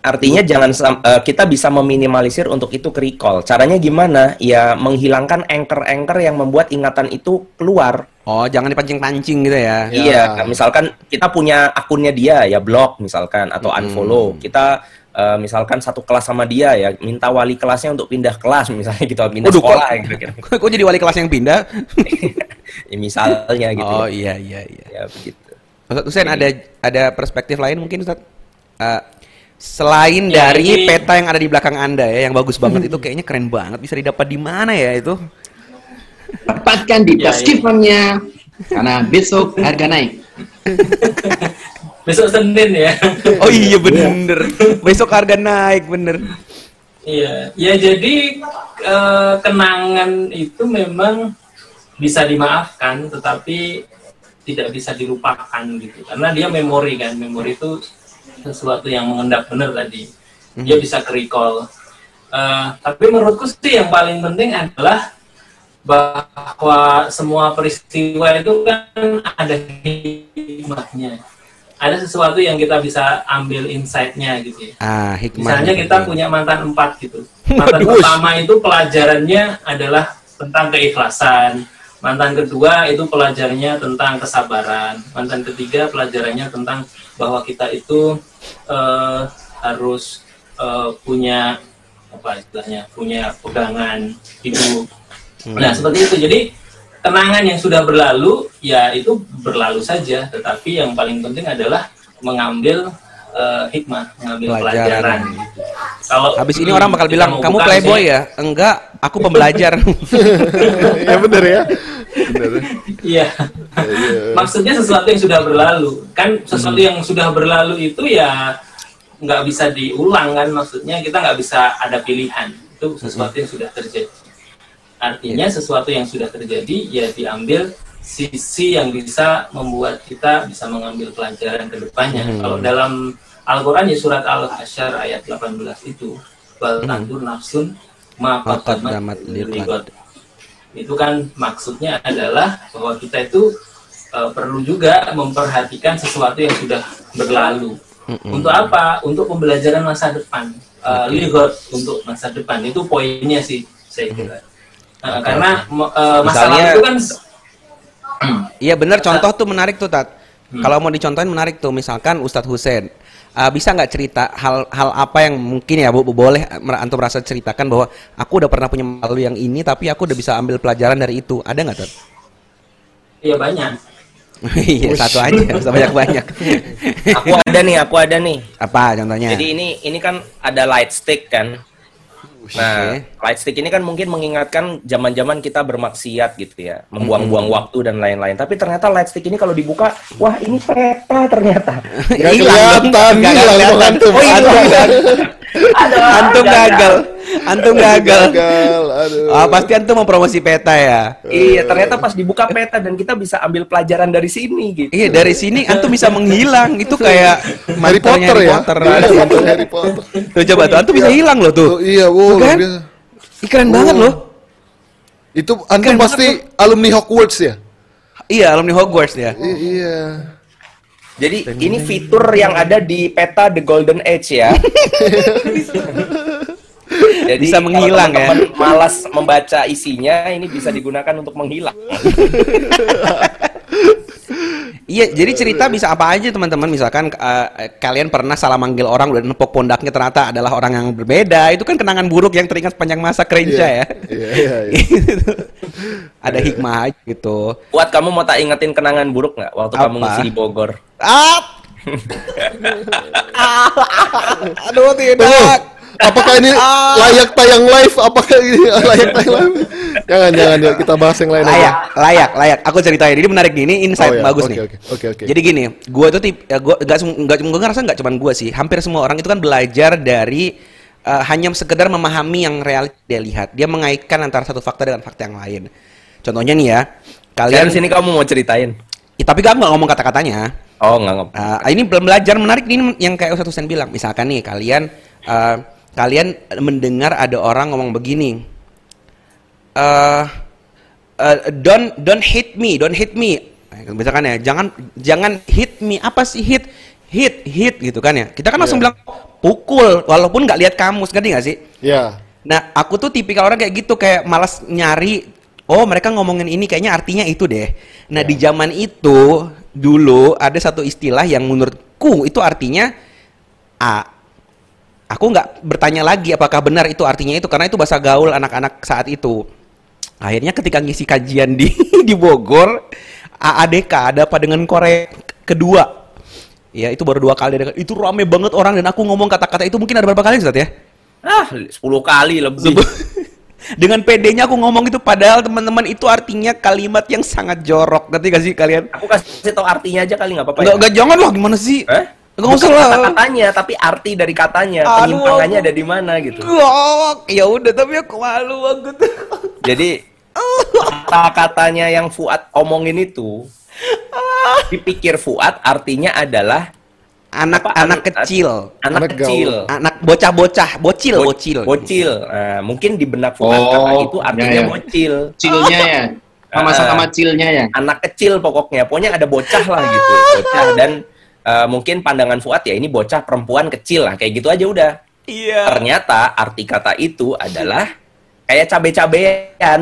artinya jangan sam- eh, kita bisa meminimalisir untuk itu ke recall. Caranya gimana? Ya menghilangkan anchor-anchor yang membuat ingatan itu keluar. Oh, jangan dipancing-pancing gitu ya. Ya. Iya, misalkan kita punya akunnya dia ya blok misalkan atau unfollow. Kita eh, misalkan satu kelas sama dia ya minta wali kelasnya untuk pindah kelas misalnya gitu pindah Waduh, sekolah kok- ya kira-kira. Kok jadi wali kelas yang pindah? ya, misalnya gitu. Oh iya iya iya. Ya begitu. Ustaz Hussein ada ada perspektif lain mungkin Ustaz? Eh, selain Ya, dari ini- peta yang ada di belakang Anda ya yang bagus banget itu kayaknya keren banget bisa didapat di mana ya itu? Dapatkan di Ya, Paskipannya karena besok harga naik. Besok Senin ya. Oh iya bener. Besok harga naik bener. Iya, ya jadi eh, kenangan itu memang bisa dimaafkan, tetapi tidak bisa dilupakan gitu. Karena dia memori kan, memori itu sesuatu yang mengendap benar tadi. Dia bisa ke recall. Eh, tapi menurutku sih yang paling penting adalah bahwa semua peristiwa itu kan ada hikmahnya. Ada sesuatu yang kita bisa ambil insight-nya gitu ya. Ah, hikmah. Misalnya kita punya mantan empat gitu. Mantan Waduh. pertama itu pelajarannya adalah tentang keikhlasan. Mantan kedua itu pelajarannya tentang kesabaran. Mantan ketiga pelajarannya tentang bahwa kita itu eh, harus eh, punya apa istilahnya punya pegangan hidup. Nah seperti itu. Jadi kenangan yang sudah berlalu ya itu berlalu saja. Tetapi yang paling penting adalah mengambil eh, hikmah, mengambil Pelajaran. pelajaran. Kalau Habis ini hmm, orang bakal bilang, "Kamu playboy sih." ya?" Enggak, aku pembelajar. ya bener ya. Iya. Iya. Maksudnya sesuatu yang sudah berlalu. Kan sesuatu yang sudah berlalu itu ya nggak bisa diulang kan maksudnya kita nggak bisa ada pilihan. Itu sesuatu yang sudah terjadi. Artinya sesuatu yang sudah terjadi ya diambil sisi yang bisa membuat kita bisa mengambil pelajaran ke depannya. Kalau dalam Al-Quran ya surat Al-Hasyr ayat 18 itu wal tandur nafsun ma qaddamat itu kan maksudnya adalah bahwa kita itu eh, perlu juga memperhatikan sesuatu yang sudah berlalu. Untuk apa? Untuk pembelajaran masa depan. Uh, lihat untuk masa depan itu poinnya sih saya kira. Eh, karena mo- eh, masa Misalnya- lalu itu kan Iya bener contoh tuh menarik tuh Tat. Kalau mau dicontohin menarik tuh misalkan Ustadz Husen uh, bisa nggak cerita hal-hal apa yang mungkin ya bu, bu- boleh mer- antum merasa ceritakan bahwa aku udah pernah punya malu yang ini tapi aku udah bisa ambil pelajaran dari itu ada nggak Tat? ya banyak. Iya satu aja usah banyak banyak. Aku ada nih, aku ada nih. apa contohnya? Jadi ini ini kan ada light stick kan. Nah, light stick ini kan mungkin mengingatkan zaman-zaman kita bermaksiat gitu ya, membuang-buang waktu dan lain-lain. Tapi ternyata light stick ini kalau dibuka, wah ini peta ternyata. Gak kelihatan, hilang kelihatan. dong antum. Oh, Antum hilang. Aduh, Antum gagal. Antum gagal. Gagal, aduh. Ah, pasti antum mau promosi peta ya. Iya, ternyata pas dibuka peta dan kita bisa ambil pelajaran dari sini gitu. Iya dari sini antum bisa menghilang itu kayak Harry Potter Harry ya. Potter. Iya, mantel Harry Potter. Tuh coba tuh antum bisa hilang loh tuh. Iya, wow, Tuh luar kan? Ih, keren banget loh. Itu antum Keren pasti alumni Hogwarts ya? Iya alumni Hogwarts ya. I- iya. Jadi ini fitur yang ada di peta The Golden Age ya. Jadi Bisa kalau menghilang ya. teman-teman malas membaca isinya, ini bisa digunakan untuk menghilang. Iya jadi cerita bisa apa aja teman-teman misalkan eh, kalian pernah salah manggil orang udah nepok pondaknya ternyata adalah orang yang berbeda itu kan kenangan buruk yang teringat sepanjang masa kerenca ya. Iya, iya, iya. Gitu. Ada hikmah aja gitu. Buat kamu mau tak ingetin kenangan buruk nggak waktu kamu Apa? ngisi di Bogor? Ah! Aduh Tunggu, tidak. Apakah ini Ah. layak tayang live? Apakah ini layak tayang live? Jangan, jangan, ya. kita bahas yang lain layak, aja. layak, layak. Aku ceritain. Ini menarik nih. Ini insight Oh, iya. bagus Oke, nih. oke, oke, oke. Jadi gini, gua tuh tip, ya gua nggak nggak gua ngerasa nggak cuman gua sih. Hampir semua orang itu kan belajar dari eh, hanya sekedar memahami yang realita dia lihat. Dia mengaitkan antara satu fakta dengan fakta yang lain. Contohnya nih ya, Kalian sini kamu mau ceritain? Ya, tapi gak ngomong kata-katanya. Oh nggak ngomong. Ah, ini belum belajar menarik ini yang kayak Ustadz Husain bilang. Misalkan nih kalian eh, kalian mendengar ada orang ngomong begini. eh eh, don't don't hit me, don't hit me. Misalkan ya, jangan jangan hit me. Apa sih hit? Hit, hit gitu kan ya. Kita kan langsung Iya. bilang pukul walaupun nggak lihat kamus ngerti nggak sih Ya. nah aku tuh tipikal orang kayak gitu kayak malas nyari oh mereka ngomongin ini kayaknya artinya itu deh nah di zaman itu dulu ada satu istilah yang menurutku itu artinya a aku nggak bertanya lagi apakah benar itu artinya itu karena itu bahasa gaul anak-anak saat itu. Akhirnya ketika ngisi kajian di di Bogor AADK ada apa dengan Korea kedua? Ya itu baru dua kali. Itu rame banget orang dan aku ngomong kata-kata itu mungkin ada berapa kali Ustaz ya? Ah, 10 kali lebih. dengan PD-nya aku ngomong itu padahal teman-teman itu artinya kalimat yang sangat jorok. Ngerti gak sih kalian? Aku kasih tau artinya aja kali nggak apa-apa Nggak, ya? jangan lah gimana sih? Eh? Nggak Bukan usah lah kata-katanya, tapi arti dari katanya, Aduh, penyimpangannya aku- ada di mana gitu. Gok, ya udah tapi aku malu aku tuh Jadi kata-katanya yang Fuad omongin itu dipikir Fuad artinya adalah anak Apa, anak anak- kecil anak, Anak kecil. anak bocah-bocah bocil Bo- bocil Bocil. Nah, mungkin di benak Fuad Oh, kata itu artinya ya, ya. bocil. Cilnya ya. Sama-sama Ah. cilnya ya. Anak kecil pokoknya. Pokoknya ada bocah lah gitu. Bocah dan eh, mungkin pandangan Fuad ya ini bocah perempuan kecil lah kayak gitu aja udah. iya Ternyata arti kata itu adalah kayak cabe-cabean.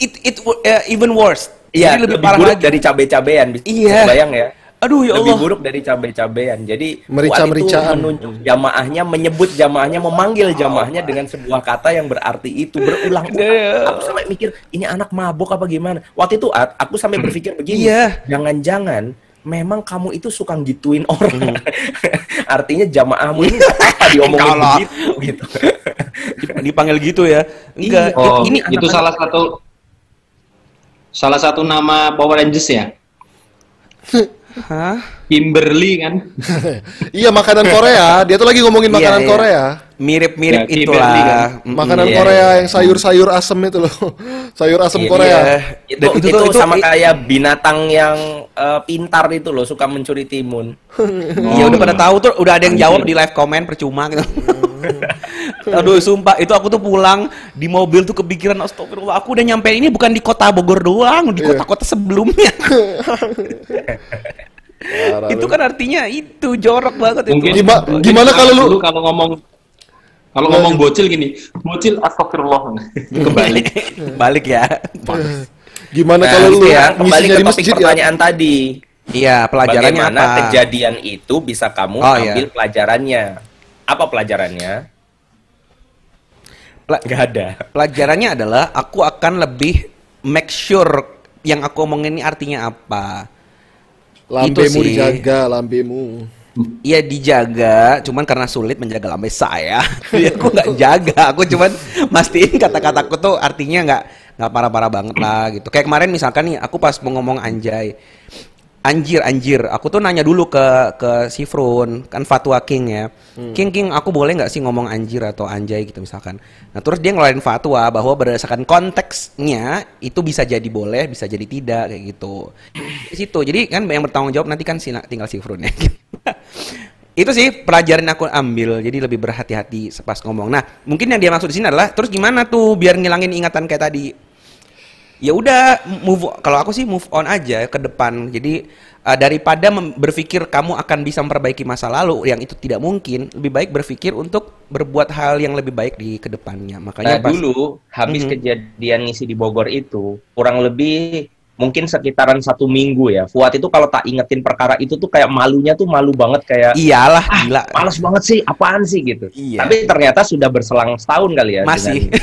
it it uh, even worse Iya, Jadi lebih, lebih, parah buruk lagi dari cabe-cabean. Iya. Bayang ya. aduh ya lebih Allah buruk dari cabe-cabean. Jadi Merica- Fuad itu menunjuk jamaahnya, menyebut jamaahnya, memanggil jamaahnya dengan sebuah kata yang berarti itu berulang-ulang. Iya. Aku sampai mikir ini anak mabuk apa gimana? Waktu itu aku sampai berpikir begini. Iya. Jangan-jangan memang kamu itu suka gituin orang. Hmm. Artinya jamaahmu ini apa diomongin Kalau- begitu gitu. dipanggil gitu ya enggak Iya. Oh, ini itu salah satu salah satu nama Power Rangers ya. Hah? Kimberly kan. Iya makanan Korea. Dia tuh lagi ngomongin Iya, makanan iya. Korea. Mirip-mirip Ya, itulah kan. Makanan Iya, Korea iya. yang sayur-sayur asem itu loh. sayur asem Iya, Korea. Iya. Itu, Dan itu, tuh- itu- sama i- kayak binatang yang eh, pintar itu loh, suka mencuri timun. Ya udah pada tahu tuh, udah ada yang jawab di live comment percuma gitu. Aduh sumpah itu aku tuh pulang di mobil tuh kepikiran astagfirullah aku udah nyampe ini bukan di kota Bogor doang di Iya. kota-kota sebelumnya itu kan artinya itu jorok banget Mungkin itu Gima- mungkin gimana kalau lu- kalau ngomong kalau Nah, ngomong bocil gini, bocil astagfirullah. Kembali. balik ya Gimana Nah, kalau itu lu ya, kembali ke di topik masjid ya? pertanyaan tadi. iya pelajarannya Bagaimana apa kejadian itu bisa kamu Oh, iya. ambil pelajarannya? Apa pelajarannya? Pela- Gak ada. pelajarannya adalah aku akan lebih make sure yang aku omongin ini artinya apa Itu Lambemu sih. dijaga, lambemu. Iya dijaga, cuman karena sulit menjaga lambe saya, jadi aku nggak jaga. Aku cuman mastiin kata-kataku tuh artinya nggak nggak parah-parah banget lah gitu. Kayak kemarin misalkan nih, aku pas mau ngomong anjay, anjir anjir, aku tuh nanya dulu ke ke si Frun, kan fatwa King ya, King King, aku boleh nggak sih ngomong anjir atau anjay gitu misalkan. Nah terus dia ngeluarin fatwa bahwa berdasarkan konteksnya itu bisa jadi boleh, bisa jadi tidak kayak gitu. Di situ, jadi kan yang bertanggung jawab nanti kan tinggal si Frun ya. itu sih pelajaran aku ambil jadi lebih berhati-hati pas ngomong. Nah mungkin yang dia maksud di sini adalah terus gimana tuh biar ngilangin ingatan kayak tadi? Ya udah move kalau aku sih move on aja ke depan. Jadi eh, daripada berpikir kamu akan bisa memperbaiki masa lalu yang itu tidak mungkin lebih baik berpikir untuk berbuat hal yang lebih baik di ke depannya makanya Nah, pas dulu habis Mhm. kejadian ngisi di Bogor itu, kurang lebih mungkin sekitaran satu minggu ya. Fuad itu kalau tak ingetin perkara itu tuh kayak malunya tuh malu banget kayak iyalah gila males banget sih, apaan sih gitu. Iya. Tapi ternyata sudah berselang setahun kali ya. masih dengan-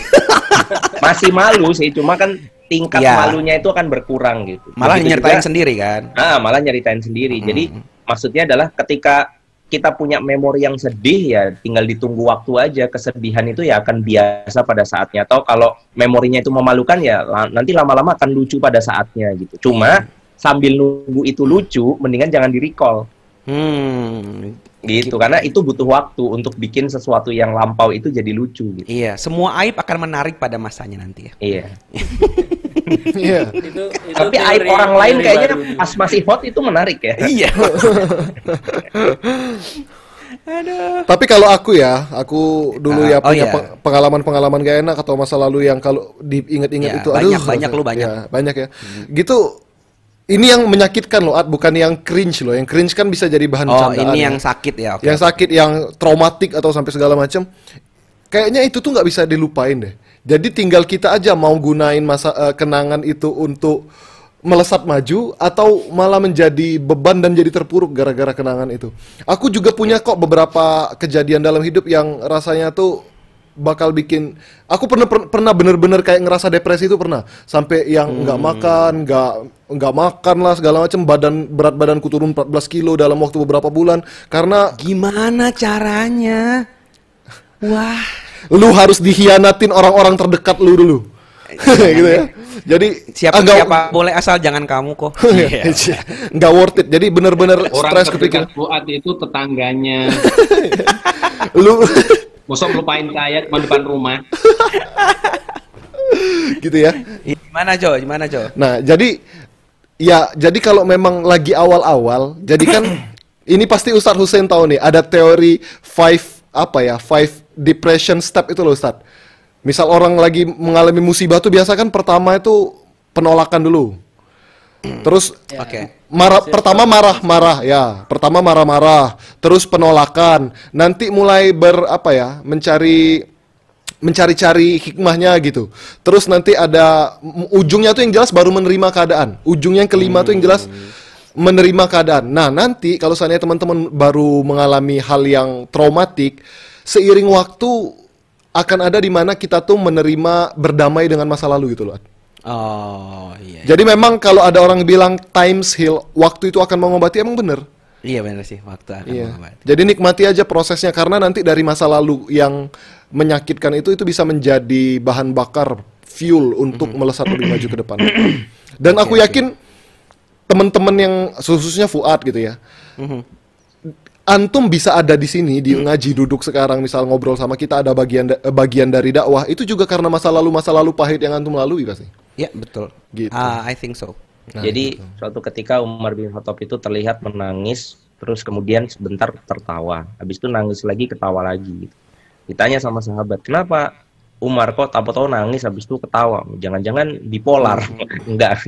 masih malu sih, cuma kan tingkat Iya. malunya itu akan berkurang gitu. malah Begitu nyertain juga- sendiri kan Ah, malah nyeritain sendiri. Jadi maksudnya adalah ketika kita punya memori yang sedih ya tinggal ditunggu waktu aja kesedihan itu ya akan biasa pada saatnya atau kalau memorinya itu memalukan ya la- nanti lama-lama akan lucu pada saatnya gitu. Cuma sambil nunggu itu lucu mendingan jangan di recall hmm gitu karena itu butuh waktu untuk bikin sesuatu yang lampau itu jadi lucu gitu. iya semua aib akan menarik pada masanya nanti ya Iya. Iya. Itu, itu Tapi teori- aib orang lain kayaknya baru. pas masih hot itu menarik ya. iya Tapi kalau aku ya, aku dulu Ah, ya oh punya iya. peng- pengalaman-pengalaman gak enak atau masa lalu yang kalau diinget-inget Ya, itu banyak, aduh banyak lu, banyak. Ya, banyak ya. Gitu ini yang menyakitkan loh, Ad, bukan yang cringe loh. Yang cringe kan bisa jadi bahan Oh, candaan. ini ya. yang sakit ya. oke. yang sakit, yang traumatik atau sampai segala macam. Kayaknya itu tuh nggak bisa dilupain deh. Jadi tinggal kita aja mau gunain masa eh, kenangan itu untuk melesat maju atau malah menjadi beban dan jadi terpuruk gara-gara kenangan itu. Aku juga punya kok beberapa kejadian dalam hidup yang rasanya tuh bakal bikin aku pernah per- pernah bener-bener kayak ngerasa depresi itu pernah sampai yang nggak makan nggak nggak makan lah segala macam badan berat badanku turun 14 kilo dalam waktu beberapa bulan karena Gimana caranya? Wah. Lu harus dihianatin orang-orang terdekat lu dulu gitu ya jadi Siapa agak- siapa boleh asal jangan kamu kok. nggak worth it jadi bener-bener Orang stres ketika Fuad itu tetangganya. lu Masa melupain saya cuma depan rumah. gitu ya Gimana, Jo? Gimana, Jo? Nah, jadi ya jadi kalau memang lagi awal-awal, jadi kan ini pasti Ustadz Hussein tahu nih, ada teori five apa ya, five depression step itu loh Ustadz. Misal orang lagi mengalami musibah tuh biasa kan pertama itu penolakan dulu. Terus Oke. marah pertama marah-marah ya, pertama marah-marah, terus penolakan. Nanti mulai ber apa ya, mencari mencari-cari hikmahnya gitu. Terus nanti ada ujungnya tuh yang jelas baru menerima keadaan. Ujungnya yang kelima tuh yang jelas menerima keadaan. Nah, nanti kalau seandainya teman-teman baru mengalami hal yang traumatik, seiring waktu akan ada di mana kita tuh menerima berdamai dengan masa lalu gitu loh. Oh, iya. Jadi memang kalau ada orang bilang times heal, waktu itu akan mengobati emang bener. Iya benar sih, waktu akan Iya. mengobati. Jadi nikmati aja prosesnya karena nanti dari masa lalu yang menyakitkan itu itu bisa menjadi bahan bakar fuel untuk melesat lebih maju ke depan. Dan aku yakin teman-teman yang khususnya Fuad gitu ya. Antum bisa ada di sini di ngaji duduk sekarang misal ngobrol sama kita ada bagian da- bagian dari dakwah itu juga karena masa lalu masa lalu pahit yang antum lalui pasti. Iya, betul. Gitu. Ah, I think so. Nah, Jadi suatu ketika Umar bin Khattab itu terlihat menangis, terus kemudian sebentar tertawa, habis itu nangis lagi, ketawa lagi. gitu. Ditanya sama sahabat, kenapa Umar kok tahu-tahu nangis, habis itu ketawa? Jangan-jangan bipolar? Enggak,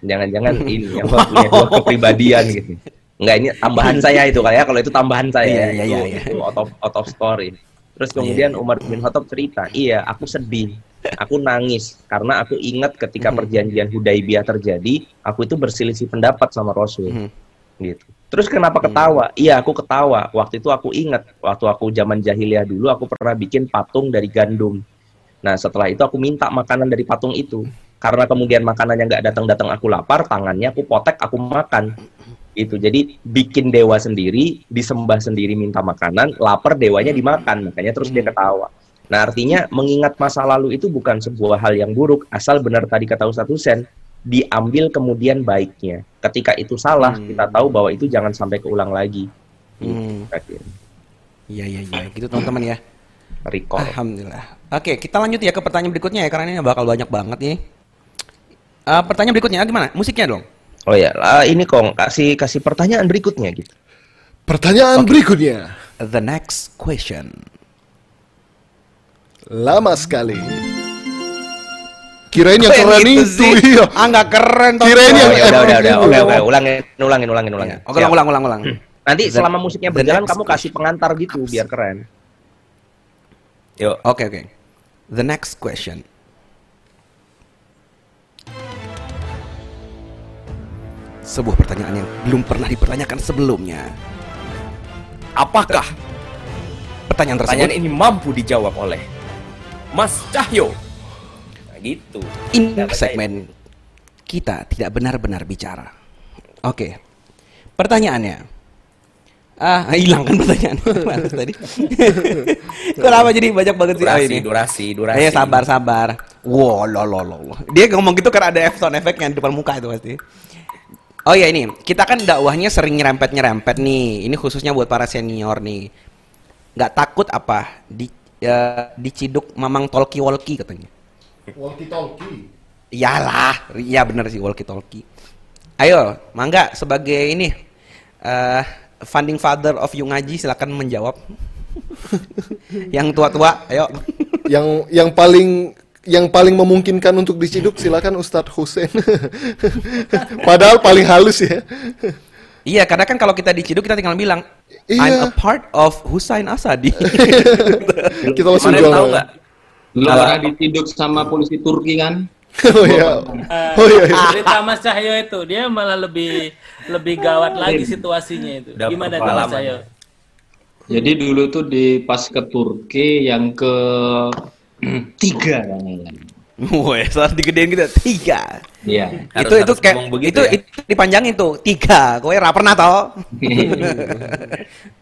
jangan-jangan ini yang punya dua kepribadian gitu. Enggak, ini tambahan saya itu kayak kalau itu tambahan saya. Iya, iya, iya, iya. itu out of, out of story. Terus kemudian Umar bin Khattab cerita, iya aku sedih, aku nangis karena aku ingat ketika perjanjian Hudaibiyah terjadi, aku itu berselisih pendapat sama Rasul, gitu. Terus kenapa ketawa? Iya aku ketawa. Waktu itu aku ingat, waktu aku zaman jahiliyah dulu, aku pernah bikin patung dari gandum. Nah setelah itu aku minta makanan dari patung itu, karena kemudian makanannya nggak datang-datang aku lapar, tangannya aku potek, aku makan itu jadi bikin dewa sendiri disembah sendiri minta makanan lapar dewanya dimakan makanya terus dia ketawa nah artinya mengingat masa lalu itu bukan sebuah hal yang buruk asal benar tadi kata Ustadz Husen diambil kemudian baiknya ketika itu salah kita tahu bahwa itu jangan sampai keulang lagi Hmm. Gitu. Iya, iya, iya. Gitu teman-teman ya. recall Alhamdulillah. Oke, kita lanjut ya ke pertanyaan berikutnya ya karena ini bakal banyak banget nih. Eh, pertanyaan berikutnya gimana? Musiknya dong. Oh ya lah, ini kong kasih kasih pertanyaan berikutnya gitu Pertanyaan berikutnya. The next question. Lama sekali. Kirain yang yang keren gitu itu, sih? iya. Ah nggak keren. Tom. Kirain oh, yang ya udah udah udah epic oke oke ulangin ulangin ulangin ulangin Oke, ulang, ulang, ulang, ulang. nanti The- selama musiknya berjalan kamu kasih pengantar gitu biar keren yuk Oke, oke. The next question. Sebuah pertanyaan yang belum pernah dipertanyakan sebelumnya. Apakah pertanyaan tersebut Pertanyaan ini mampu dijawab oleh Mas Cahyo. Nah, gitu. in segmen kita tidak benar-benar bicara. Oke. Pertanyaannya. Ah, hilang kan pertanyaan. Tadi. Kenapa jadi banyak banget sih? Oh, Durasi, ini. durasi, durasi. Ayo sabar, sabar. Wow, lo, lo, lo. Dia ngomong gitu kan ada effect yang di depan muka itu pasti. Oh ya ini, kita kan dakwahnya sering nyerempet-nyerempet nih. Ini khususnya buat para senior nih. Nggak takut apa di ya, diciduk mamang tolki walki katanya. Walkie talkie. Iyalah, iya bener sih walkie talkie. Ayo, mangga sebagai ini eh funding father of Yung Ngaji silakan menjawab. yang tua-tua, ayo. Yang yang paling yang paling memungkinkan untuk diciduk silakan Ustadz Hussein. Padahal paling halus ya. Iya, karena kan kalau kita diciduk kita tinggal bilang I'm Iya. a part of Husain Asadi. Kita langsung jual. tahu nggak? Kalau- pernah diciduk sama polisi Turki kan? oh iya. Eh, Oh iya. iya. cerita Mas Cahyo itu dia malah lebih lebih gawat lagi situasinya itu. Udah Gimana tuh Mas. Cahyo? Jadi dulu tuh di pas ke Turki yang ke tiga. Woi, saat digedein gitu tiga. Iya. Harus- itu itu harus kayak ngomong begitu itu, ya? itu dipanjangin tuh tiga. Kowe ra pernah toh?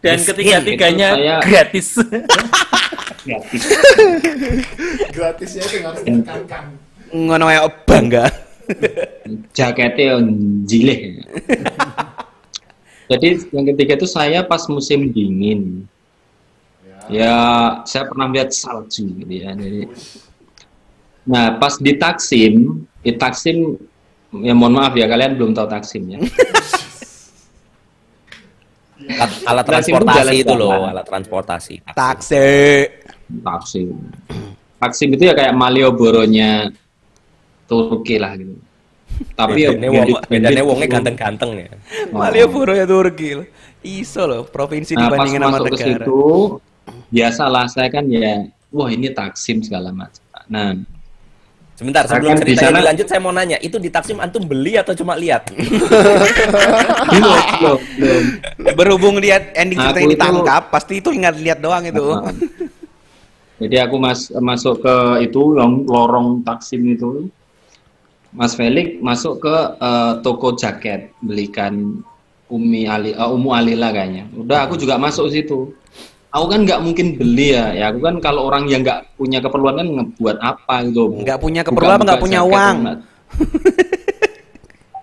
Dan ketiga-tiganya itu saya- gratis. Gratis. Gratisnya itu harus ditekankan. Ngono ya bangga. Jaketnya jileh. Jadi yang ketiga itu saya pas musim dingin. Ya, saya pernah lihat salju gitu ya. Jadi, nah, pas di Taksim, di Taksim, ya mohon maaf ya kalian belum tahu Taksim ya. Alat, transportasi jalan itu loh, alat transportasi. Taksi. Taksim. Taksim itu ya kayak Malioboro-nya Turki lah gitu. Tapi ya Bedanya wongnya dulu. ganteng-ganteng ya. Malioboro ya Turki loh. Iso loh, provinsi Nah, pas dibandingin sama masuk ke negara. situ, biasalah saya kan ya, wah ini Taksim segala macam. Nah, Sebentar, Saya sebelum kan di ceritanya sana- dilanjut saya mau nanya, itu di Taksim antum beli atau cuma lihat? belum, belum, belum. Berhubung lihat ending Aku ceritanya itu- ditangkap, pasti itu ingat lihat doang itu. Nah, Jadi aku mas masuk ke itu yang lorong Taksim itu, Mas Felix masuk ke eh, toko jaket belikan Umi Ali, eh, Umu Alila kayaknya. Udah aku juga masuk situ. Aku kan nggak mungkin beli ya, ya aku kan kalau orang yang nggak punya keperluan kan ngebuat apa gitu. Nggak punya keperluan apa nggak punya uang? nggak-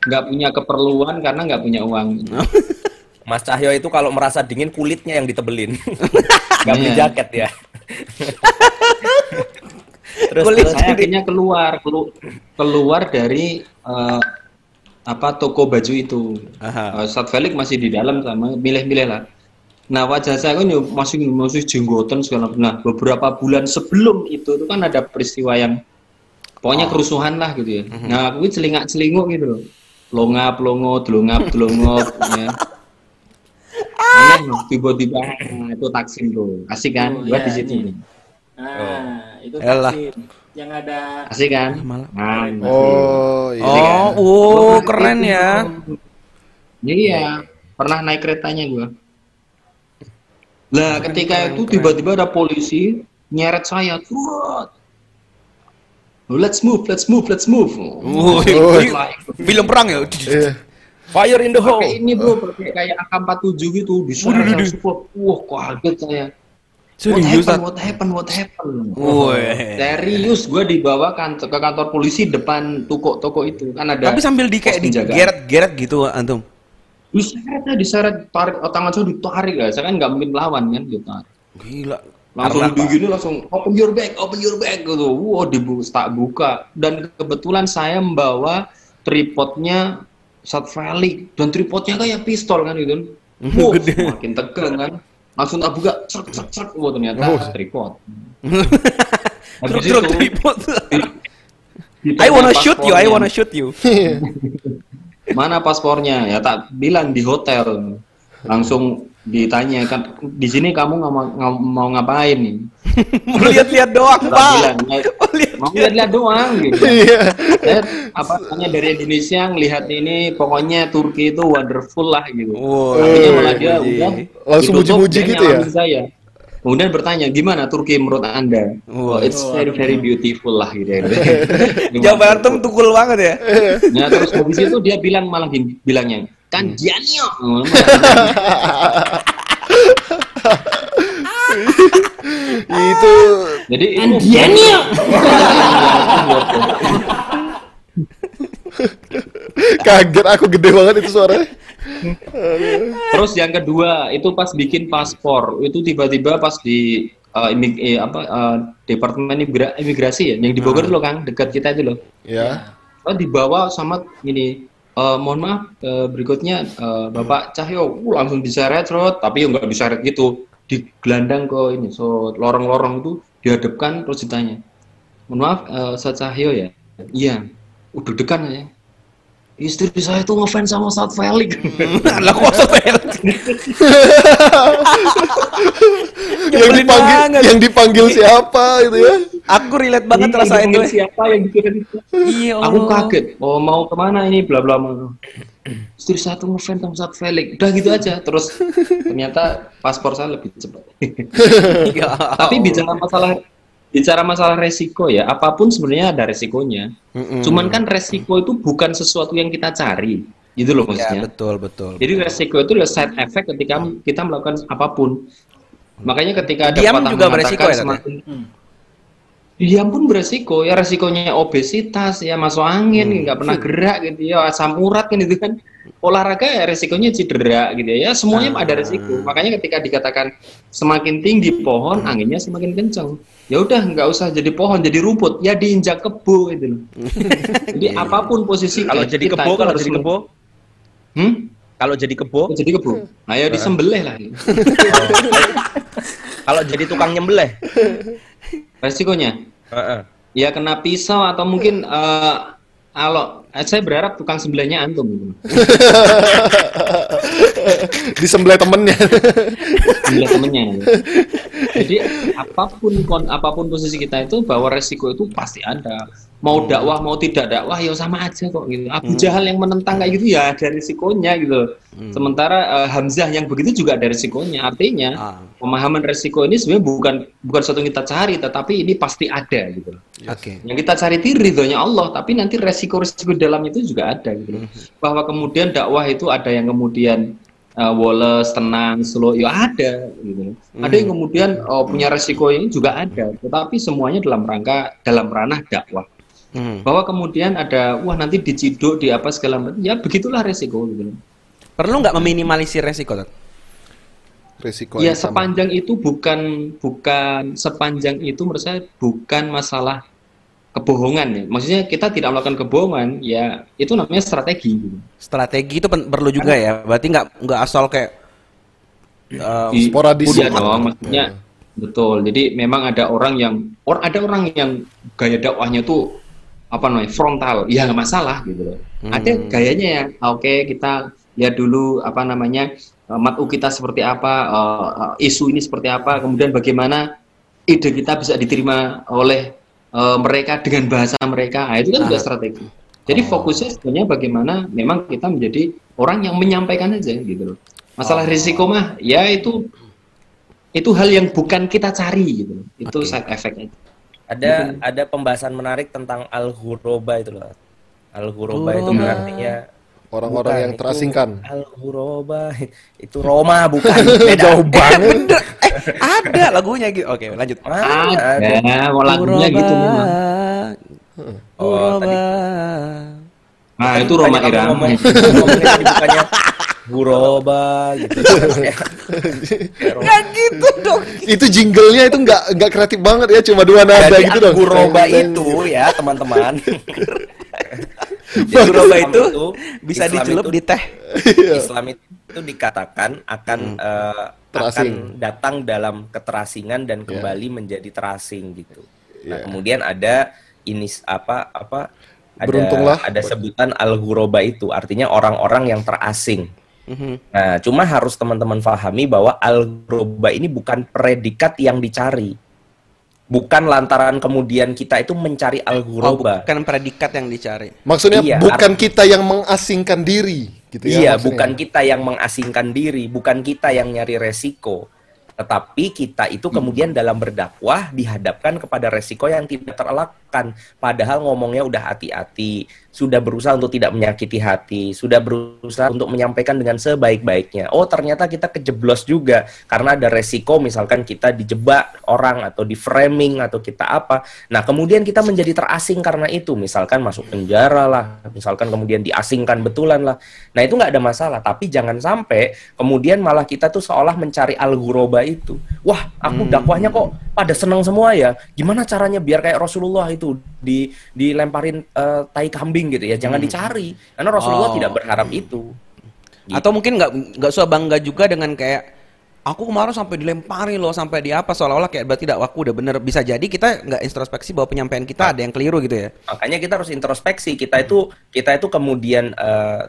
Nggak punya keperluan karena nggak punya uang. Mas Cahyo itu kalau merasa dingin kulitnya yang ditebelin. Gak beli Iya. jaket ya. terus, Kulit terus saya akhirnya keluar kelu- keluar dari eh, apa toko baju itu Aha. Eh, Ustadz Felix masih di dalam sama milih-milih lah nah wajah saya kan ya masih masih jenggotan segala nah beberapa bulan sebelum itu itu kan ada peristiwa yang pokoknya kerusuhan lah gitu ya nah aku ini celingak celinguk gitu loh longap longo delungap delungop ya Aneh loh, tiba-tiba nah, itu taksim tuh asik kan Oh, gua iya, di situ iya. Nah, itu Elah. Taksim. yang ada asik kan malah. nah, Oh iya. Oh, oh, keren ya. Iya, pernah naik keretanya gua. Lah, ketika itu tiba-tiba ada polisi nyeret saya. Wah. Let's move, let's move, let's move. Woi, Oh. film perang ya. Iya. fire in the hole. Pakai ini bro, pakai kayak AK-47 gitu, diseret support. Wah, kaget saya. What happened, what happened, what happened? Woi. Serius, gue dibawa kan ke kantor polisi depan toko-toko itu kan ada. Tapi sambil di kayak digeret-geret gitu antum. Diseret ya diseret tarik oh, tangan saya ditarik ya saya kan nggak mungkin lawan kan? Ditarik Gila. langsung Karena- begini langsung open your bag open your bag gitu. Wow dibu tak buka. Dan kebetulan saya membawa tripodnya Sat Felix. Dan tripodnya kayak pistol kan gitu. Wow, Gede. makin tegang kan. Langsung tak buka cek cek cek wow ternyata Oh. tripod. Habis itu, tripod. I wanna shoot you, I wanna shoot you. mana paspornya ya tak bilang di hotel langsung ditanya kan di sini kamu nggak mau, mau ngapain nih Mau lihat-lihat doang, tak Pak. bilang "Ya, Mau lihat. mau lihat-lihat doang gitu Iya. saya apa namanya dari Indonesia ngelihat ini pokoknya Turki itu wonderful lah gitu Woi. Akhirnya malah dia udah Langsung muji-muji gitu ya? saya kemudian bertanya gimana Turki menurut anda oh, Wah. it's very very beautiful lah gitu ya Jawaban antum tukul banget ya. Nah terus habis itu dia bilang malah gini, bilangnya kan Gianio. Oh, Itu Jadi Kan Gianio. kaget aku gede banget itu suaranya. Terus yang kedua itu pas bikin paspor. Itu tiba-tiba pas di eh, imig- eh, apa eh, departemen imigra- imigrasi ya yang di Bogor loh Kang dekat kita itu loh. Ya. Oh, dibawa sama ini eh, mohon maaf eh, berikutnya eh, Bapak Cahyo uh, langsung diseret serot tapi nggak diseret gitu digelandang ke ini so lorong-lorong itu dihadapkan terus ditanya mohon maaf Ustaz Cahyo ya? Iya. Udah dekan ya istri saya tuh ngefans sama Ustaz Felix. Lah kok sepel? yang Nyebelin dipanggil banget. yang dipanggil siapa gitu ya? Aku relate banget Ini tuh. siapa yang dikirim itu Iya, aku kaget. Oh mau ke mana ini? Bla bla bla. Istri saya tuh ngefans sama Ustaz Felix. Udah gitu aja. Terus ternyata paspor saya lebih cepat. Ya tapi bicara masalah bicara masalah resiko ya apa pun sebenarnya ada resikonya Mm-mm. cuman kan resiko itu bukan sesuatu yang kita cari gitu loh Ya, maksudnya betul, betul. jadi resiko itu adalah side effect ketika kita melakukan apa pun makanya ketika ada Diam juga beresiko ya, ya? semakin diam pun beresiko ya resikonya obesitas ya masuk angin Hmm. nggak pernah gerak gitu ya asam urat kan itu kan olahraga ya resikonya cedera gitu ya. Ya semuanya Ah. ada resiko. Makanya ketika dikatakan semakin tinggi pohon anginnya semakin kencang. Ya udah nggak usah jadi pohon jadi rumput. Ya diinjak kebo itu loh. Jadi apa pun posisi Kalau kita jadi kebo, kalau jadi kebo, hmm? kalau jadi kebo, jadi kebo? Nah ya disembelih lah. Kalau jadi tukang nyembelih. resikonya? Heeh. ya kena pisau atau mungkin eh, kalau saya berharap tukang sembelihnya antum. disembelih temennya. Sembelih temennya. Jadi apa pun kon- apa pun posisi kita itu bahwa resiko itu pasti ada. Mau dakwah mau tidak dakwah ya sama aja kok gitu. Abu Jahal yang menentang kayak gitu ya ada risikonya gitu. Sementara eh, Hamzah yang begitu juga ada risikonya. Artinya Ah. pemahaman resiko ini sebenarnya bukan bukan sesuatu yang kita cari tetapi ini pasti ada gitu. Loh Oke. yang kita cari itu ridhonya Allah tapi nanti resiko-resiko dalam itu juga ada gitu. Loh. bahwa kemudian dakwah itu ada yang kemudian uh, woles tenang slow ya ada gitu ada yang kemudian oh, punya resiko ini juga ada tetapi semuanya dalam rangka dalam ranah dakwah Hmm. bahwa kemudian ada wah nanti diciduk di apa segala macam ya begitulah resiko gitu. Perlu nggak meminimalisir resiko, Tat? resiko ya sama. sepanjang itu bukan bukan sepanjang itu menurut saya bukan masalah kebohongan ya maksudnya kita tidak melakukan kebohongan ya itu namanya strategi gitu. Strategi itu perlu juga ya. Berarti nggak nggak asal kayak eh, Di- sporadis. Iya semua. dong, maksudnya betul. Jadi memang ada orang yang or ada orang yang gaya dakwahnya tuh apa namanya frontal, ya nggak masalah gitu loh. Ada gayanya ya, oke kita lihat dulu apa namanya eh, matu kita seperti apa, eh, isu ini seperti apa, kemudian bagaimana ide kita bisa diterima oleh eh, mereka dengan bahasa mereka. Nah, itu kan juga Ah. strategi. Jadi fokusnya sebenarnya bagaimana memang kita menjadi orang yang menyampaikan aja gitu loh. Masalah risiko mah ya itu itu hal yang bukan kita cari gitu. loh. Itu Oke. side effect-nya. Ada ada pembahasan menarik tentang al-huroba itu loh. Al-huroba itu Huroba. Orang-orang yang terasingkan Al-huroba itu Roma bukan. Beda. jauh banget Bener. Eh, ada lagunya gitu. Oke, lanjut. Mana ada? Ada, mau lagunya gitu memang. Oh, tadi Nah, itu Roma Irama. ngomong- ngomongnya tadi bukannya huroba gitu. Gitu dong. itu jinglenya itu nggak nggak kreatif banget ya cuma dua nada Jadi gitu dong Al-Huroba itu ya teman-teman. Islam itu itu- bisa Islam dicelup itu- di teh. Islam itu dikatakan akan eh, Terasing. akan datang dalam keterasingan dan kembali menjadi terasing gitu. Nah, kemudian ada ini apa apa ada Beruntunglah. ada sebutan al-huroba itu artinya orang-orang yang terasing. Mhm. Nah, cuma harus teman-teman pahami bahwa al-huroba ini bukan predikat yang dicari. Bukan lantaran kemudian kita itu mencari Oh, al-huroba. bukan predikat yang dicari. maksudnya Iya, bukan kita yang mengasingkan diri gitu ya Iya, maksudnya. bukan kita yang mengasingkan diri, bukan kita yang nyari resiko. Tetapi kita itu kemudian dalam berdakwah dihadapkan kepada resiko yang tidak terelakkan. Padahal ngomongnya udah hati-hati, sudah berusaha untuk tidak menyakiti hati, sudah berusaha untuk menyampaikan dengan sebaik-baiknya. Oh, ternyata kita kejeblos juga karena ada resiko misalkan kita dijebak orang atau di framing atau kita apa. Nah, kemudian kita menjadi terasing karena itu, misalkan masuk penjara lah, misalkan kemudian diasingkan betulan lah. Nah, itu nggak ada masalah, tapi jangan sampai kemudian malah kita tuh seolah mencari al-ghuraba itu. Wah, aku dakwahnya kok pada seneng semua ya. Gimana caranya biar kayak Rasulullah itu di dilemparin eh, tai kambing gitu ya. Jangan dicari. Karena Rasulullah Oh. tidak berharap itu. Gitu. Atau mungkin nggak nggak usah bangga juga dengan kayak aku kemarin sampai dilempari loh sampai di apa seolah-olah kayak berarti tidak aku udah bener bisa jadi kita nggak introspeksi bahwa penyampaian kita ada yang keliru gitu ya Makanya kita harus introspeksi. Kita itu kita itu kemudian eh,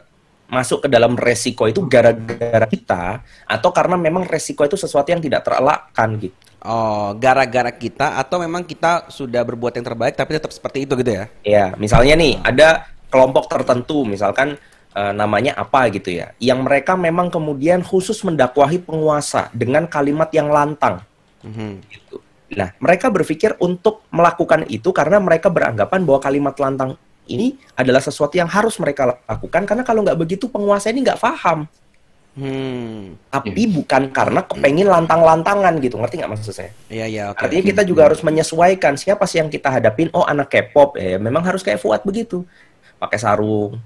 masuk ke dalam resiko itu gara-gara kita atau karena memang resiko itu sesuatu yang tidak terelakkan gitu. Oh gara-gara kita atau memang kita sudah berbuat yang terbaik tapi tetap seperti itu gitu ya Ya, misalnya nih ada kelompok tertentu, misalkan eh, namanya apa gitu ya, yang mereka memang kemudian khusus mendakwahi penguasa dengan kalimat yang lantang. Mhm. gitu. Nah, mereka berpikir untuk melakukan itu karena mereka beranggapan bahwa kalimat lantang ini adalah sesuatu yang harus mereka lakukan karena kalau nggak begitu penguasa ini nggak paham. Hmm Tapi bukan karena kepengin lantang-lantangan gitu, ngerti nggak maksud saya? iya iya oke Artinya kita juga harus menyesuaikan siapa sih yang kita hadapin. Oh anak K-pop, eh memang harus kayak Fuad begitu, pakai sarung.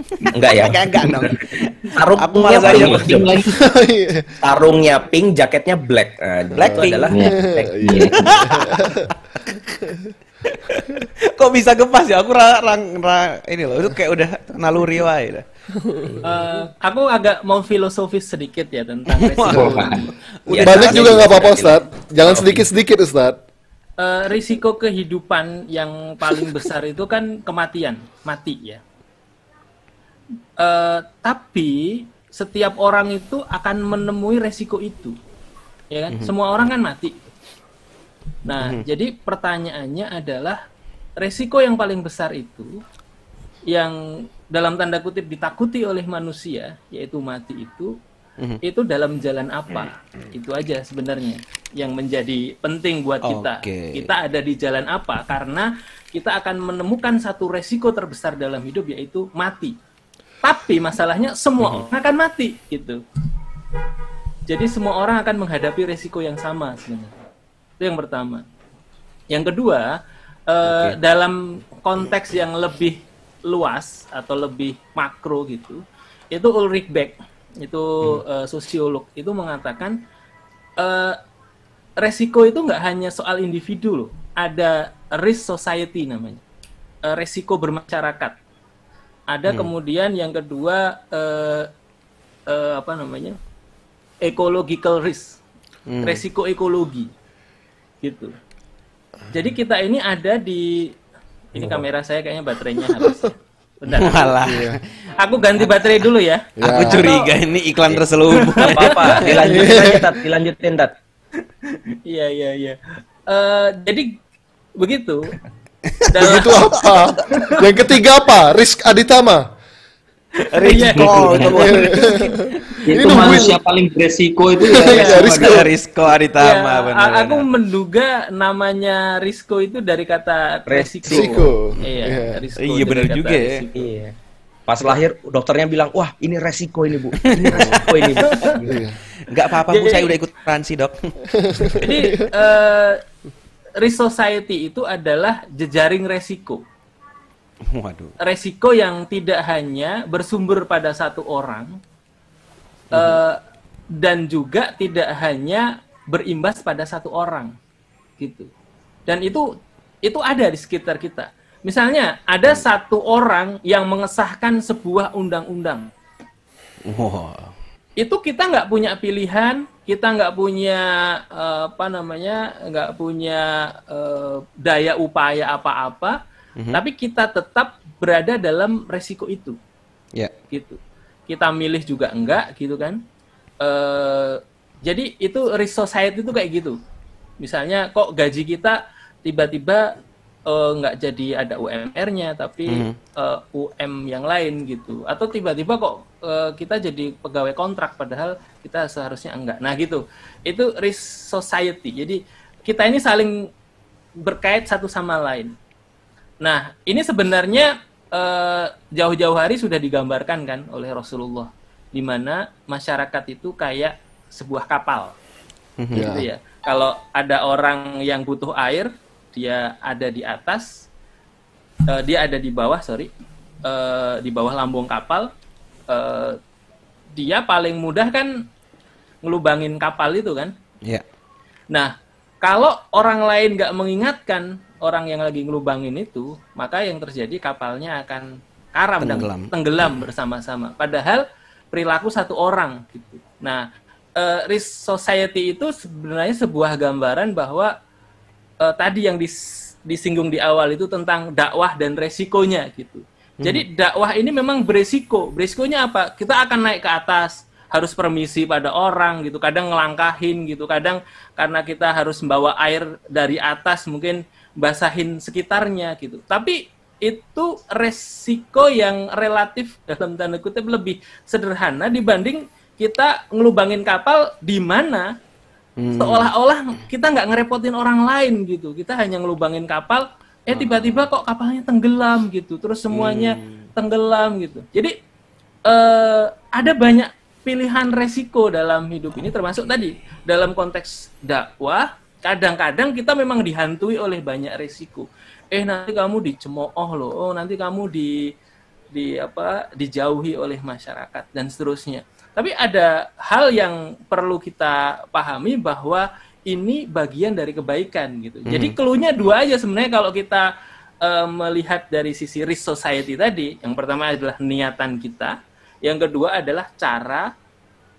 Enggak ya? Enggak, enggak dong. Sarungnya pink. Lagi. sarungnya pink, jaketnya black. Nah, Black itu pink. adalah Iya. black. Iya. kok bisa gepas ya aku ra, rang- ra- ini loh itu kayak udah naluri wae Eh, aku agak mau filosofis sedikit ya tentang resiko. Udah Banyak juga nggak apa-apa Ustaz. Jangan sedikit-sedikit Ustaz. Eh, risiko kehidupan yang paling besar itu kan kematian, mati ya. Eh, tapi setiap orang itu akan menemui resiko itu, ya kan? Semua orang kan mati. Nah, jadi pertanyaannya adalah resiko yang paling besar itu yang dalam tanda kutip ditakuti oleh manusia, yaitu mati itu, itu dalam jalan apa? Itu aja sebenarnya yang menjadi penting buat kita. Oke. Kita ada di jalan apa? Karena kita akan menemukan satu resiko terbesar dalam hidup yaitu mati. Tapi masalahnya semua orang akan mati gitu. Jadi semua orang akan menghadapi resiko yang sama sebenarnya. Itu yang pertama. Yang kedua, eh, dalam konteks yang lebih luas atau lebih makro gitu, itu Ulrich Beck, itu eh, sosiolog, itu mengatakan eh, resiko itu nggak hanya soal individu loh, ada risk society namanya, Eh, resiko bermasyarakat. Ada kemudian yang kedua eh, eh, apa namanya ecological risk, resiko ekologi, gitu. Jadi kita ini ada di ini kamera saya kayaknya baterainya habis. ya. Bentar. Walah. Aku ganti baterai dulu ya. Aku curiga ini iklan terselubung. Apa-apa, dilanjutin aja, Tat. Dilanjutin, Tat. Iya iya iya. Eh, jadi begitu. Dalam- Itu apa? Yang ketiga apa? Rizk Aditama. Risiko itu bukan Ini itu nungguin. manusia paling beresiko itu ya. Iya, Risco. Ada Risco Aritama Ya, benar. aku menduga namanya Risco itu dari kata resiko. Iya, Iya. risiko Iya, dari benar juga ya. risiko. Iya. Pas lahir dokternya bilang, "Wah, ini resiko ini, Bu. Ini resiko ini, Bu." Enggak apa-apa Bu, saya udah ikut asuransi, Dok. Jadi eh, risk society itu adalah jejaring resiko. Waduh. resiko yang tidak hanya bersumber pada satu orang eh, dan juga tidak hanya berimbas pada satu orang gitu. Dan itu itu ada di sekitar kita. Misalnya ada satu orang yang mengesahkan sebuah undang-undang. Wah. itu kita nggak punya pilihan, kita nggak punya eh, apa namanya, nggak punya eh, daya upaya apa-apa, tapi kita tetap berada dalam resiko itu, Ya. gitu. Kita milih juga enggak, gitu kan? Eh, jadi itu risk society itu kayak gitu. Misalnya kok gaji kita tiba-tiba nggak jadi ada UMR-nya, tapi Mhm. eh, UM yang lain gitu. Atau tiba-tiba kok eh, kita jadi pegawai kontrak padahal kita seharusnya enggak. Nah gitu. Itu risk society. Jadi kita ini saling berkait satu sama lain. Nah ini sebenarnya eh, jauh-jauh hari sudah digambarkan kan oleh Rasulullah, di mana masyarakat itu kayak sebuah kapal gitu ya. Kalau ada orang yang butuh air, dia ada di atas, eh, dia ada di bawah, sorry, eh, di bawah lambung kapal. dia paling mudah kan ngelubangin kapal itu kan. Ya. Nah, kalau orang lain nggak mengingatkan orang yang lagi ngelubangin itu, maka yang terjadi kapalnya akan karam dan Tenggelam. tenggelam bersama-sama. Padahal perilaku satu orang gitu. Nah, eh, risk society itu sebenarnya sebuah gambaran bahwa eh, tadi yang dis- disinggung di awal itu tentang dakwah dan resikonya gitu. Jadi dakwah ini memang beresiko. Beresikonya apa? Kita akan naik ke atas, harus permisi pada orang gitu. Kadang ngelangkahin gitu. Kadang karena kita harus membawa air dari atas mungkin basahin sekitarnya gitu. Tapi itu resiko yang relatif dalam tanda kutip lebih sederhana dibanding kita ngelubangin kapal di mana seolah-olah kita nggak ngerepotin orang lain gitu. Kita hanya ngelubangin kapal eh tiba-tiba kok kapalnya tenggelam gitu terus semuanya tenggelam gitu. Jadi eh, ada banyak pilihan resiko dalam hidup ini termasuk tadi dalam konteks dakwah kadang-kadang kita memang dihantui oleh banyak resiko. Eh nanti kamu dicemooh loh. Oh nanti kamu di di apa dijauhi oleh masyarakat dan seterusnya. Tapi ada hal yang perlu kita pahami bahwa ini bagian dari kebaikan gitu. Jadi keluhnya dua aja sebenarnya kalau kita eh, melihat dari sisi risk society tadi. Yang pertama adalah niatan kita. Yang kedua adalah cara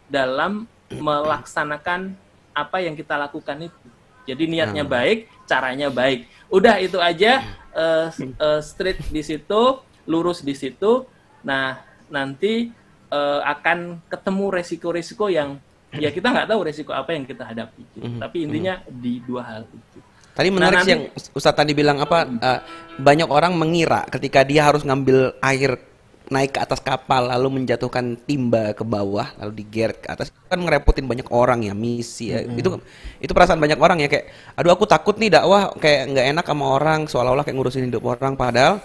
dalam melaksanakan apa yang kita lakukan itu. Jadi niatnya baik, caranya baik. Udah itu aja eh, s- eh, straight di situ, lurus di situ. Nah, nanti eh, akan ketemu resiko-resiko yang ya kita nggak tahu resiko apa yang kita hadapi. gitu. Tapi intinya di dua hal itu. Tadi Nah, menarik sih nanti- yang Ustadz tadi bilang apa eh, banyak orang mengira ketika dia harus ngambil air naik ke atas kapal lalu menjatuhkan timba ke bawah lalu digeret ke atas kan ngerepotin banyak orang ya misi ya. itu itu perasaan banyak orang ya kayak aduh aku takut nih dakwah kayak nggak enak sama orang seolah-olah kayak ngurusin hidup orang padahal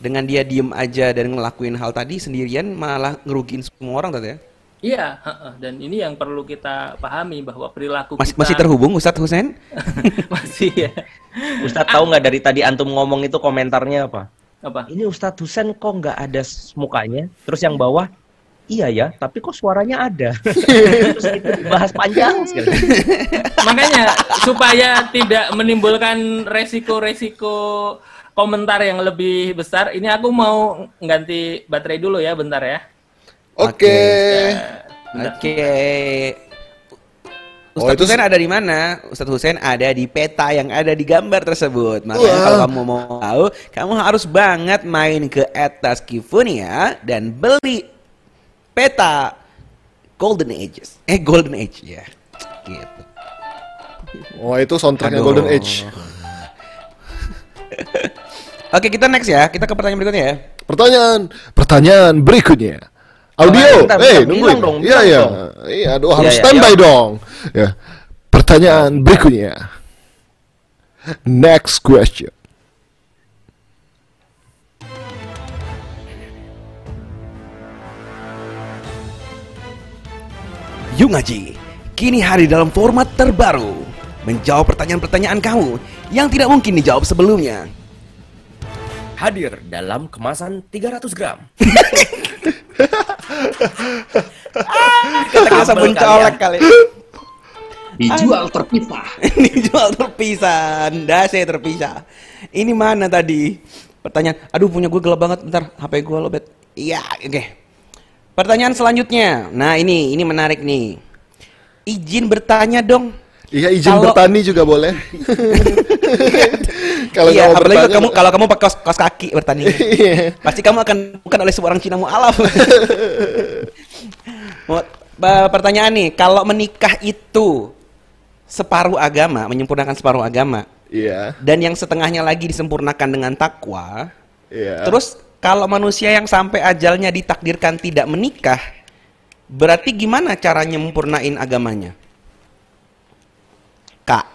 dengan dia diem aja dan ngelakuin hal tadi sendirian malah ngerugiin semua orang tadi ya Iya, heeh. dan ini yang perlu kita pahami bahwa perilaku masih kita masih terhubung Ustadz Husain masih ya. Ustadz tahu nggak dari tadi antum ngomong itu komentarnya apa? Apa? Ini Ustadz Husen kok nggak ada mukanya? Terus yang bawah, iya ya, tapi kok suaranya ada? Terus itu dibahas panjang sekali. Makanya supaya tidak menimbulkan resiko-resiko komentar yang lebih besar, ini aku mau ganti baterai dulu ya, bentar ya. Oke. Oke. Oh, Ustadz itu Husain ada di mana? Ustadz Husain ada di peta yang ada di gambar tersebut. Makanya Wah. kalau kamu mau tahu, kamu harus banget main ke atas Kifunia dan beli peta Golden Ages. Eh Golden Age ya. Gitu. Wah, itu soundtracknya. Golden Age. Oke, kita next ya. Kita ke pertanyaan berikutnya ya. Pertanyaan, pertanyaan berikutnya. Audio, eh nungguin bilang dong, Iya iya, iya, aduh harus iya, standby iya. dong. Ya, pertanyaan berikutnya. Next question. Yuk ngaji. Kini hari dalam format terbaru. Menjawab pertanyaan-pertanyaan kamu yang tidak mungkin dijawab sebelumnya. Hadir dalam kemasan 300 gram. Kata sabun Kabel colek kali. Dijual terpisah. Ini jual terpisah, dasi terpisah. Ini mana tadi? Pertanyaan, aduh punya gue gelap banget, bentar HP gue lobet. Iya, oke. Pertanyaan selanjutnya. Nah ini, ini menarik nih. Izin bertanya dong. Iya izin Kalau- bertani juga boleh. Kalau iya, mau apalagi kamu kalau kamu pakai kaos, kaos kaki bertani. Iya. Pasti kamu akan bukan oleh seorang Cina mualaf. Pertanyaan nih, kalau menikah itu separuh agama, menyempurnakan separuh agama, Iya, dan yang setengahnya lagi disempurnakan dengan takwa. iya. Terus kalau manusia yang sampai ajalnya ditakdirkan tidak menikah, berarti gimana caranya menyempurnain agamanya? Kak,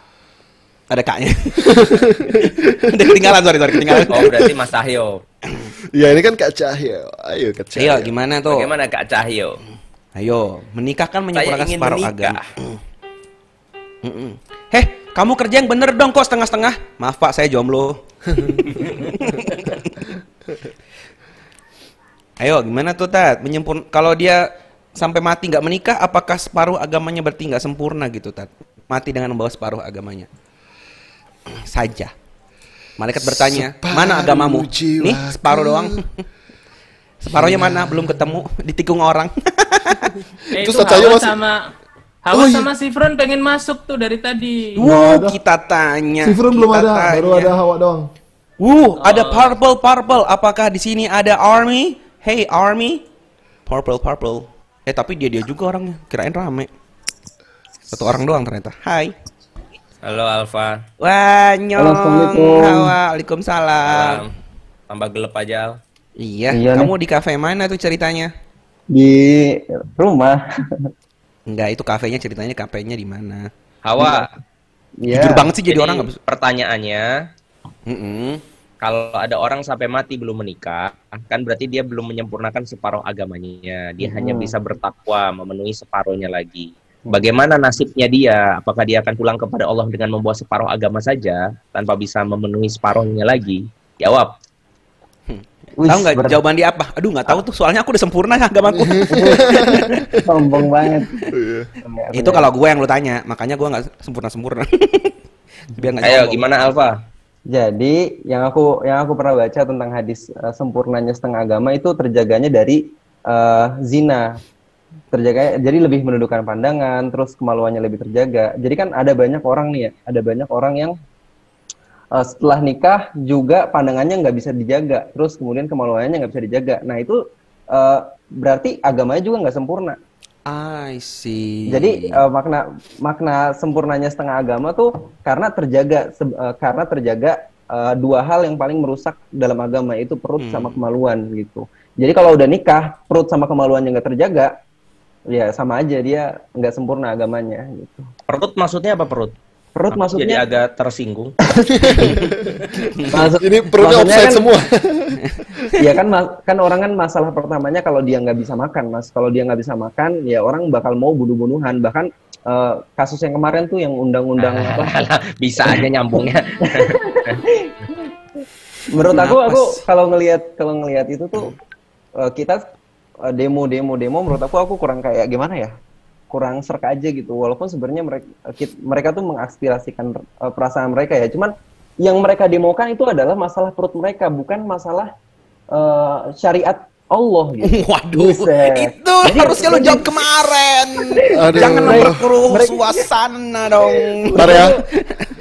ada kaknya. Udah ketinggalan, sorry, sorry, ketinggalan. Oh, berarti Mas Cahyo. Iya ini kan Kak Cahyo. Ayo Kak Cahyo. Ayo, gimana tuh? Bagaimana Kak Cahyo? Ayo, menikah kan menyempurnakan separuh menikah. agama. Heh, kamu kerja yang bener dong kok setengah-setengah. Maaf pak, saya jomblo. Ayo, gimana tuh Tat? Menyempurn kalau dia sampai mati nggak menikah, apakah separuh agamanya berarti nggak sempurna gitu Tat? Mati dengan membawa separuh agamanya. Saja. Malaikat bertanya, mana Separuh agamamu? jiwaku. Nih, separuh doang. Separuhnya mana? Belum ketemu, ditikung orang. Eh, Itu Hawa masih- sama Hawa Oh, iya. sama Sifron pengen masuk tuh dari tadi. Wuh, ada. kita tanya. Si Firun belum ada, baru tanya. ada Hawa doang. Wuh, ada purple purple. Apakah di sini ada army? Hey army. Purple purple. Eh tapi dia dia juga orangnya. Kirain rame. Satu orang doang ternyata. Hai. Halo Alfa. Wah, nyong. Halo, Waalaikumsalam. Salam. Tambah gelap aja. Al. Iya, Iya kamu di kafe mana tuh ceritanya? di rumah. Enggak, itu kafenya ceritanya kafenya di mana? Hawa. Iya. Jujur banget sih jadi, orang nggak bisa. Pertanyaannya, Mm-mm. kalau ada orang sampai mati belum menikah, kan berarti dia belum menyempurnakan separuh agamanya. Dia hanya Hmm. bisa bertakwa, memenuhi separuhnya lagi. Bagaimana nasibnya dia? Apakah dia akan pulang kepada Allah dengan membawa separuh agama saja tanpa bisa memenuhi separuhnya lagi? Jawab. Wih, Tahu nggak jawaban dia apa? Aduh nggak tahu tuh soalnya aku udah sempurna agamaku. sombong banget. itu kalau gue yang lu tanya, makanya gue nggak sempurna sempurna. Biar nggak Ayo, sombong. gimana Alfa? Jadi yang aku yang aku pernah baca tentang hadis eh, sempurnanya setengah agama itu terjaganya dari eh, zina. Terjaga jadi lebih menundukkan pandangan, terus kemaluannya lebih terjaga. Jadi kan ada banyak orang nih ya, ada banyak orang yang eh, setelah nikah juga pandangannya nggak bisa dijaga, terus kemudian kemaluannya nggak bisa dijaga. Nah itu eh, berarti agamanya juga nggak sempurna. I see. Jadi eh, makna makna sempurnanya setengah agama tuh karena terjaga se- eh, karena terjaga eh, dua hal yang paling merusak dalam agama itu perut Hmm. sama kemaluan gitu. Jadi kalau udah nikah perut sama kemaluannya nggak terjaga, ya sama aja dia nggak sempurna agamanya gitu. Perut maksudnya apa perut? Perut Aku Jadi maksudnya agak tersinggung. maksud- Ini perutnya offside kan- semua. ya kan mas- kan orang kan masalah pertamanya kalau dia nggak bisa makan mas kalau dia nggak bisa makan ya orang bakal mau bunuh-bunuhan bahkan eh, kasus yang kemarin tuh yang undang-undang apa bisa aja nyambungnya. menurut aku Kenapa aku kalau ngelihat kalau ngelihat itu tuh eh, kita demo demo demo menurut aku aku kurang kayak gimana ya? Kurang serk aja gitu. Walaupun sebenarnya mereka mereka tuh mengaspirasikan eh, perasaan mereka ya. Cuman yang mereka demokan itu adalah masalah perut mereka bukan masalah eh, syariat Allah gitu. Waduh, Buset. itu harusnya lu jawab kemarin. Aduh. Jangan memperkeruh suasana dong. Bentar ya.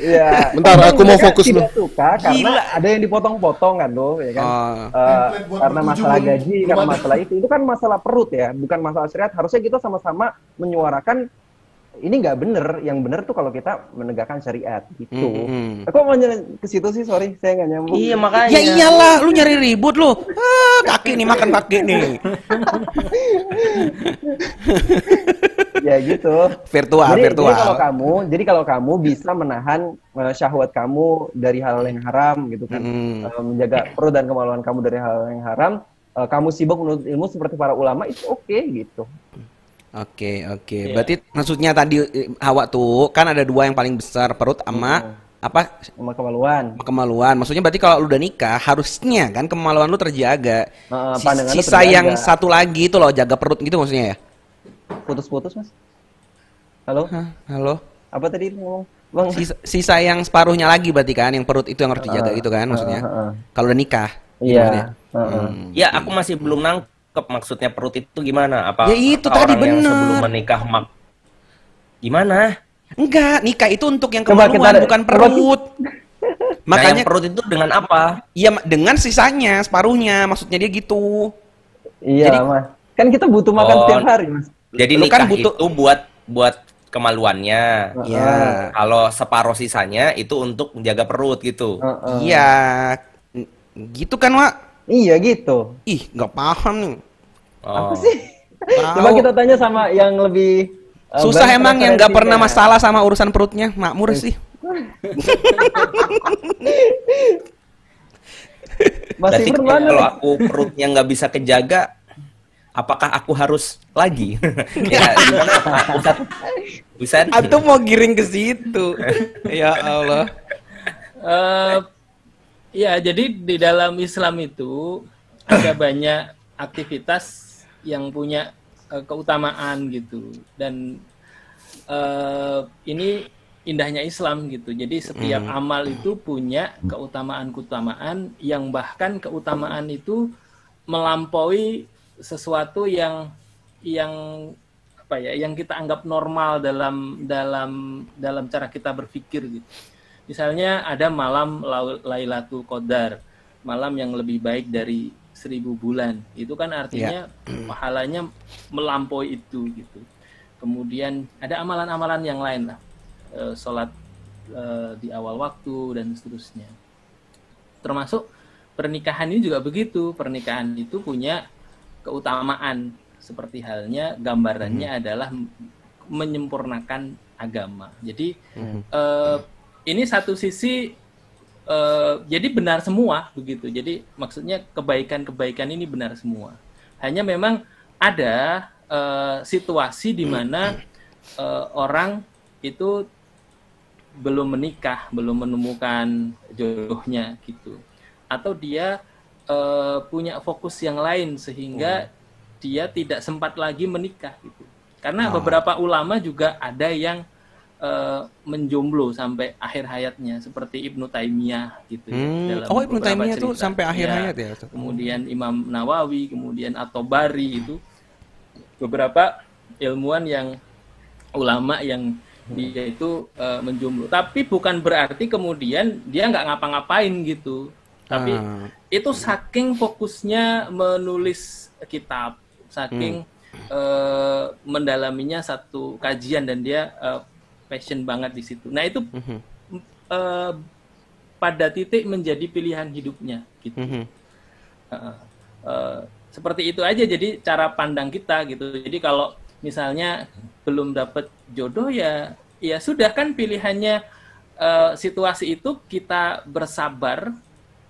Ya, Bentar, aku mau fokus tidak suka karena Gila. ada yang dipotong-potong kan tuh, ya kan? Template buat karena masalah gaji, karena masalah itu, itu kan masalah perut ya, bukan masalah syariat. Harusnya kita sama-sama menyuarakan ini nggak bener, yang bener tuh kalau kita menegakkan syariat gitu. Mm-mm. Aku mau nyala ke situ sih, sorry, saya nggak nyambung. iya makanya. Ya iyalah, lu nyari ribut lu. Ah, kaki nih makan kaki nih. ya gitu. Virtual, jadi, virtual. jadi kalau kamu, jadi kalau kamu bisa menahan eh, syahwat kamu dari hal yang haram gitu kan, Mm. Menjaga perut dan kemaluan kamu dari hal yang haram, eh, kamu sibuk menuntut ilmu seperti para ulama itu oke gitu. Oke, oke. Iya. Berarti maksudnya tadi eh, Hawa tuh kan ada dua yang paling besar perut sama apa Sama kemaluan. sama kemaluan. Maksudnya berarti kalau lu udah nikah harusnya kan kemaluan lu terjaga. Heeh, Si- pandangan lu sisa terjaga. yang satu lagi itu loh jaga perut gitu maksudnya ya. Putus-putus mas. Halo, Hah, halo. apa tadi lu ngomong? Bang. Sisa, sisa yang separuhnya lagi berarti kan yang perut itu yang harus dijaga Heeh, gitu kan maksudnya. heeh, heeh. Kalau udah nikah. Iya. gimana ya? heeh. Hmm. Ya, aku masih belum nangkep maksudnya perut itu gimana? Apa Ya itu tadi orang yang bener. sebelum menikah mak Gimana? Enggak, nikah itu untuk yang Coba kemaluan kita- bukan coba perut. Nah, Makanya yang perut itu dengan apa? iya dengan sisanya separuhnya maksudnya dia gitu. Iya Jadi- mas. Kan kita butuh makan Oh. setiap hari mas. Jadi Lu nikah kan butuh- itu buat buat kemaluannya. Iya. Kalau separuh sisanya itu untuk menjaga perut gitu. Iya. N- Gitu kan, Wak? Iya gitu. Ih, nggak paham nih. Oh. Apa sih? Tahu. Coba kita tanya sama yang lebih eh, Susah emang yang nggak pernah masalah sama urusan perutnya, makmur sih. Mas Berarti kalau aku perutnya nggak bisa kejaga, apakah aku harus lagi? ya, gimana? Antum mau giring ke situ. ya Allah. Eh, ya, jadi di dalam Islam itu ada banyak aktivitas yang punya eh, keutamaan gitu. Dan eh, ini indahnya Islam gitu. Jadi setiap amal itu punya keutamaan-keutamaan yang bahkan keutamaan itu melampaui sesuatu yang yang apa ya yang kita anggap normal dalam dalam dalam cara kita berpikir gitu. Misalnya ada malam Lailatul Qadar, malam yang lebih baik dari seribu bulan. Itu kan artinya pahalanya melampaui itu gitu. Kemudian ada amalan-amalan yang lain lah, Eh, sholat eh, di awal waktu dan seterusnya. Termasuk pernikahan ini juga begitu. Pernikahan itu punya keutamaan seperti halnya gambarannya adalah m- menyempurnakan agama. Jadi eh, ini satu sisi eh, jadi benar semua begitu. Jadi maksudnya kebaikan-kebaikan ini benar semua. Hanya memang ada eh, situasi di mana eh, orang itu belum menikah, belum menemukan jodohnya gitu. Atau dia eh, punya fokus yang lain sehingga dia tidak sempat lagi menikah gitu. Karena beberapa ulama juga ada yang eh, menjomblo sampai akhir hayatnya seperti Ibnu Taimiyah gitu ya, Hmm. dalam Oh, Ibnu Taimiyah tuh cerita. sampai akhir Ya. hayat ya? Kemudian Imam Nawawi, kemudian At-Tabari itu beberapa ilmuwan yang ulama yang dia itu eh, menjomblo. Tapi bukan berarti kemudian dia nggak ngapa-ngapain gitu. Tapi Ah. itu saking fokusnya menulis kitab, saking eh, mendalaminya satu kajian dan dia eh, passion banget di situ. Nah itu eh, pada titik menjadi pilihan hidupnya gitu. Mhm. Heeh. Eh, seperti itu aja jadi cara pandang kita gitu. Jadi kalau misalnya belum dapat jodoh ya ya sudah kan pilihannya eh, situasi itu kita bersabar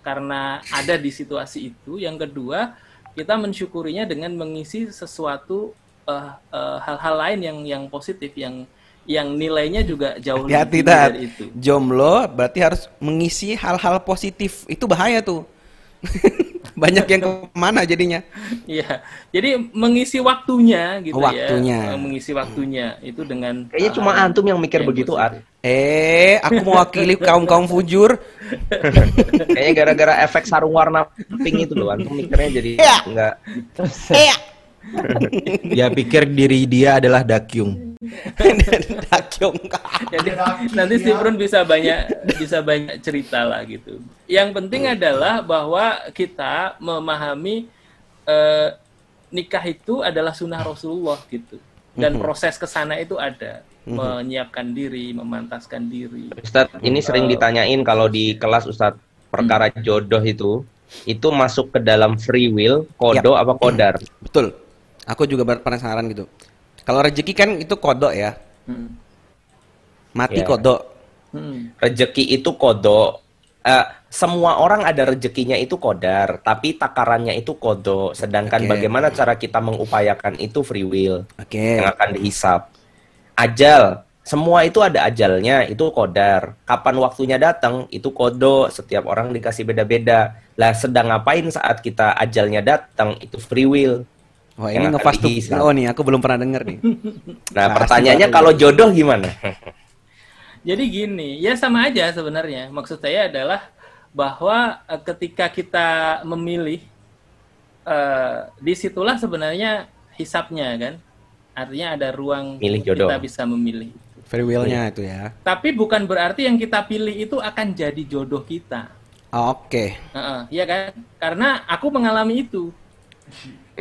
karena ada di situasi itu. Yang kedua kita mensyukurinya dengan mengisi sesuatu eh, eh, hal-hal lain yang yang positif yang yang nilainya juga jauh lebih tinggi dari itu. Jomblo berarti harus mengisi hal-hal positif. Itu bahaya tuh. Banyak yang ke mana jadinya. Iya, jadi mengisi waktunya gitu Oh, waktunya. ya, mengisi waktunya itu dengan Kayaknya cuma hal-hal antum yang mikir yang begitu. Ar. Eh, aku mewakili kaum-kaum fujur. Kayaknya gara-gara efek sarung warna pink itu loh, antum mikirnya jadi Iya. enggak. Eh, Dia pikir diri dia adalah Dakyung. Dakyong. Jadi nanti Stephen bisa banyak bisa banyak cerita lah gitu. Yang penting adalah bahwa kita memahami eh, nikah itu adalah sunnah Rasulullah gitu. Dan proses ke sana itu ada menyiapkan diri, memantaskan diri. Ustadz, ini sering ditanyain kalau di kelas Ustadz perkara jodoh itu itu masuk ke dalam free will, kodo apa kodar? Betul. Aku juga penasaran gitu. Kalau rezeki kan itu kodok ya. Hmm. Mati Ya. kodok. Hmm. Rezeki itu kodo. Eh, semua orang ada rezekinya itu kodar, tapi takarannya itu kodo. Sedangkan Oke. bagaimana cara kita mengupayakan itu free will Oke. yang akan dihisap. Ajal, semua itu ada ajalnya, itu kodar. Kapan waktunya datang, itu kodo. Setiap orang dikasih beda-beda. Lah, sedang ngapain saat kita ajalnya datang, itu free will. Wah, ini ngefast tuh. Oh nih, aku belum pernah denger nih. Nah, pertanyaannya kalau jodoh gimana? Jadi gini, ya sama aja sebenarnya. Maksud saya adalah bahwa eh, ketika kita memilih, eh, di situlah sebenarnya hisapnya kan. Artinya ada ruang Milih jodoh. kita bisa memilih. Free will-nya itu ya. Tapi bukan berarti yang kita pilih itu akan jadi jodoh kita. Oh, Oke. Heeh, Iya kan? Karena aku mengalami itu.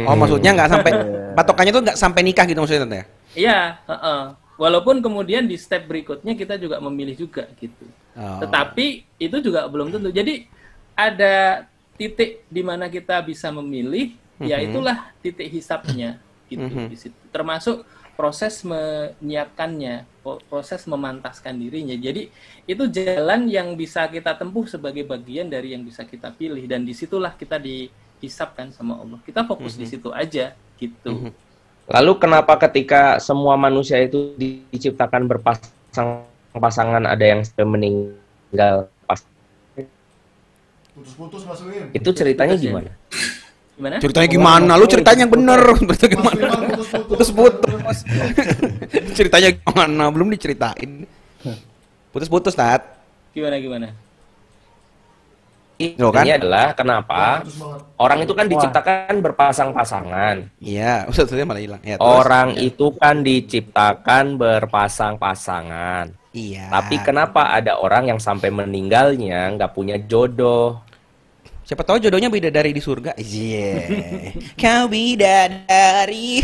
Oh, maksudnya nggak sampai patokannya tuh nggak sampai nikah gitu maksudnya Tante ya? Iya, heeh. Walaupun kemudian di step berikutnya kita juga memilih juga gitu. Oh. Tetapi itu juga belum tentu. Jadi ada titik di mana kita bisa memilih, ya itulah titik hisapnya gitu di situ. Termasuk proses menyiapkannya, proses memantaskan dirinya. Jadi itu jalan yang bisa kita tempuh sebagai bagian dari yang bisa kita pilih dan di situlah kita dihisapkan sama Allah. Kita fokus di situ aja gitu. Lalu kenapa ketika semua manusia itu di- diciptakan berpasang pasangan ada yang sudah meninggal pas Putus-putus Mas Wim. itu ceritanya Putus ya? gimana? Gimana? Ceritanya gimana? Lu ceritanya yang bener. Ceritanya Mas gimana? Putus-putus. ceritanya gimana? Belum diceritain. Putus-putus, Tat. Gimana gimana? Loh, kan? ini adalah kenapa orang itu kan diciptakan berpasang-pasangan. Iya, Ustaznya malah hilang. Ya, terus? Orang itu kan diciptakan berpasang-pasangan. Iya. Tapi kenapa ada orang yang sampai meninggalnya nggak punya jodoh? Siapa tahu jodohnya bidadari di surga. Iya. Kau bidadari.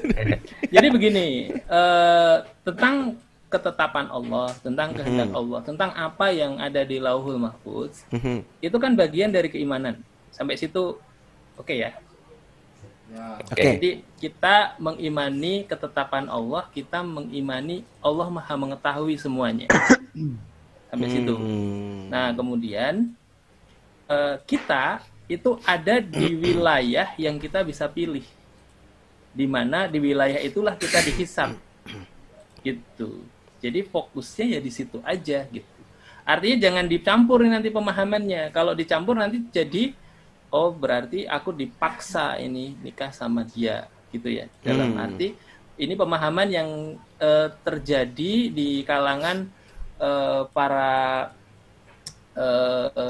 Jadi begini, eh, tentang ketetapan Allah, tentang kehendak Allah, tentang apa yang ada di Lauhul Mahfuz, Mhm. itu kan bagian dari keimanan. Sampai situ oke ya. Oke. Jadi kita mengimani ketetapan Allah, kita mengimani Allah Maha mengetahui semuanya. Sampai situ. Hmm. Nah, kemudian eh, kita itu ada di wilayah yang kita bisa pilih. Di mana di wilayah itulah kita dihisap. Gitu. Jadi fokusnya ya di situ aja gitu. Artinya jangan dicampur nanti pemahamannya. Kalau dicampur nanti jadi oh berarti aku dipaksa ini nikah sama dia gitu ya. Dalam Hmm. arti ini pemahaman yang eh, terjadi di kalangan eh, para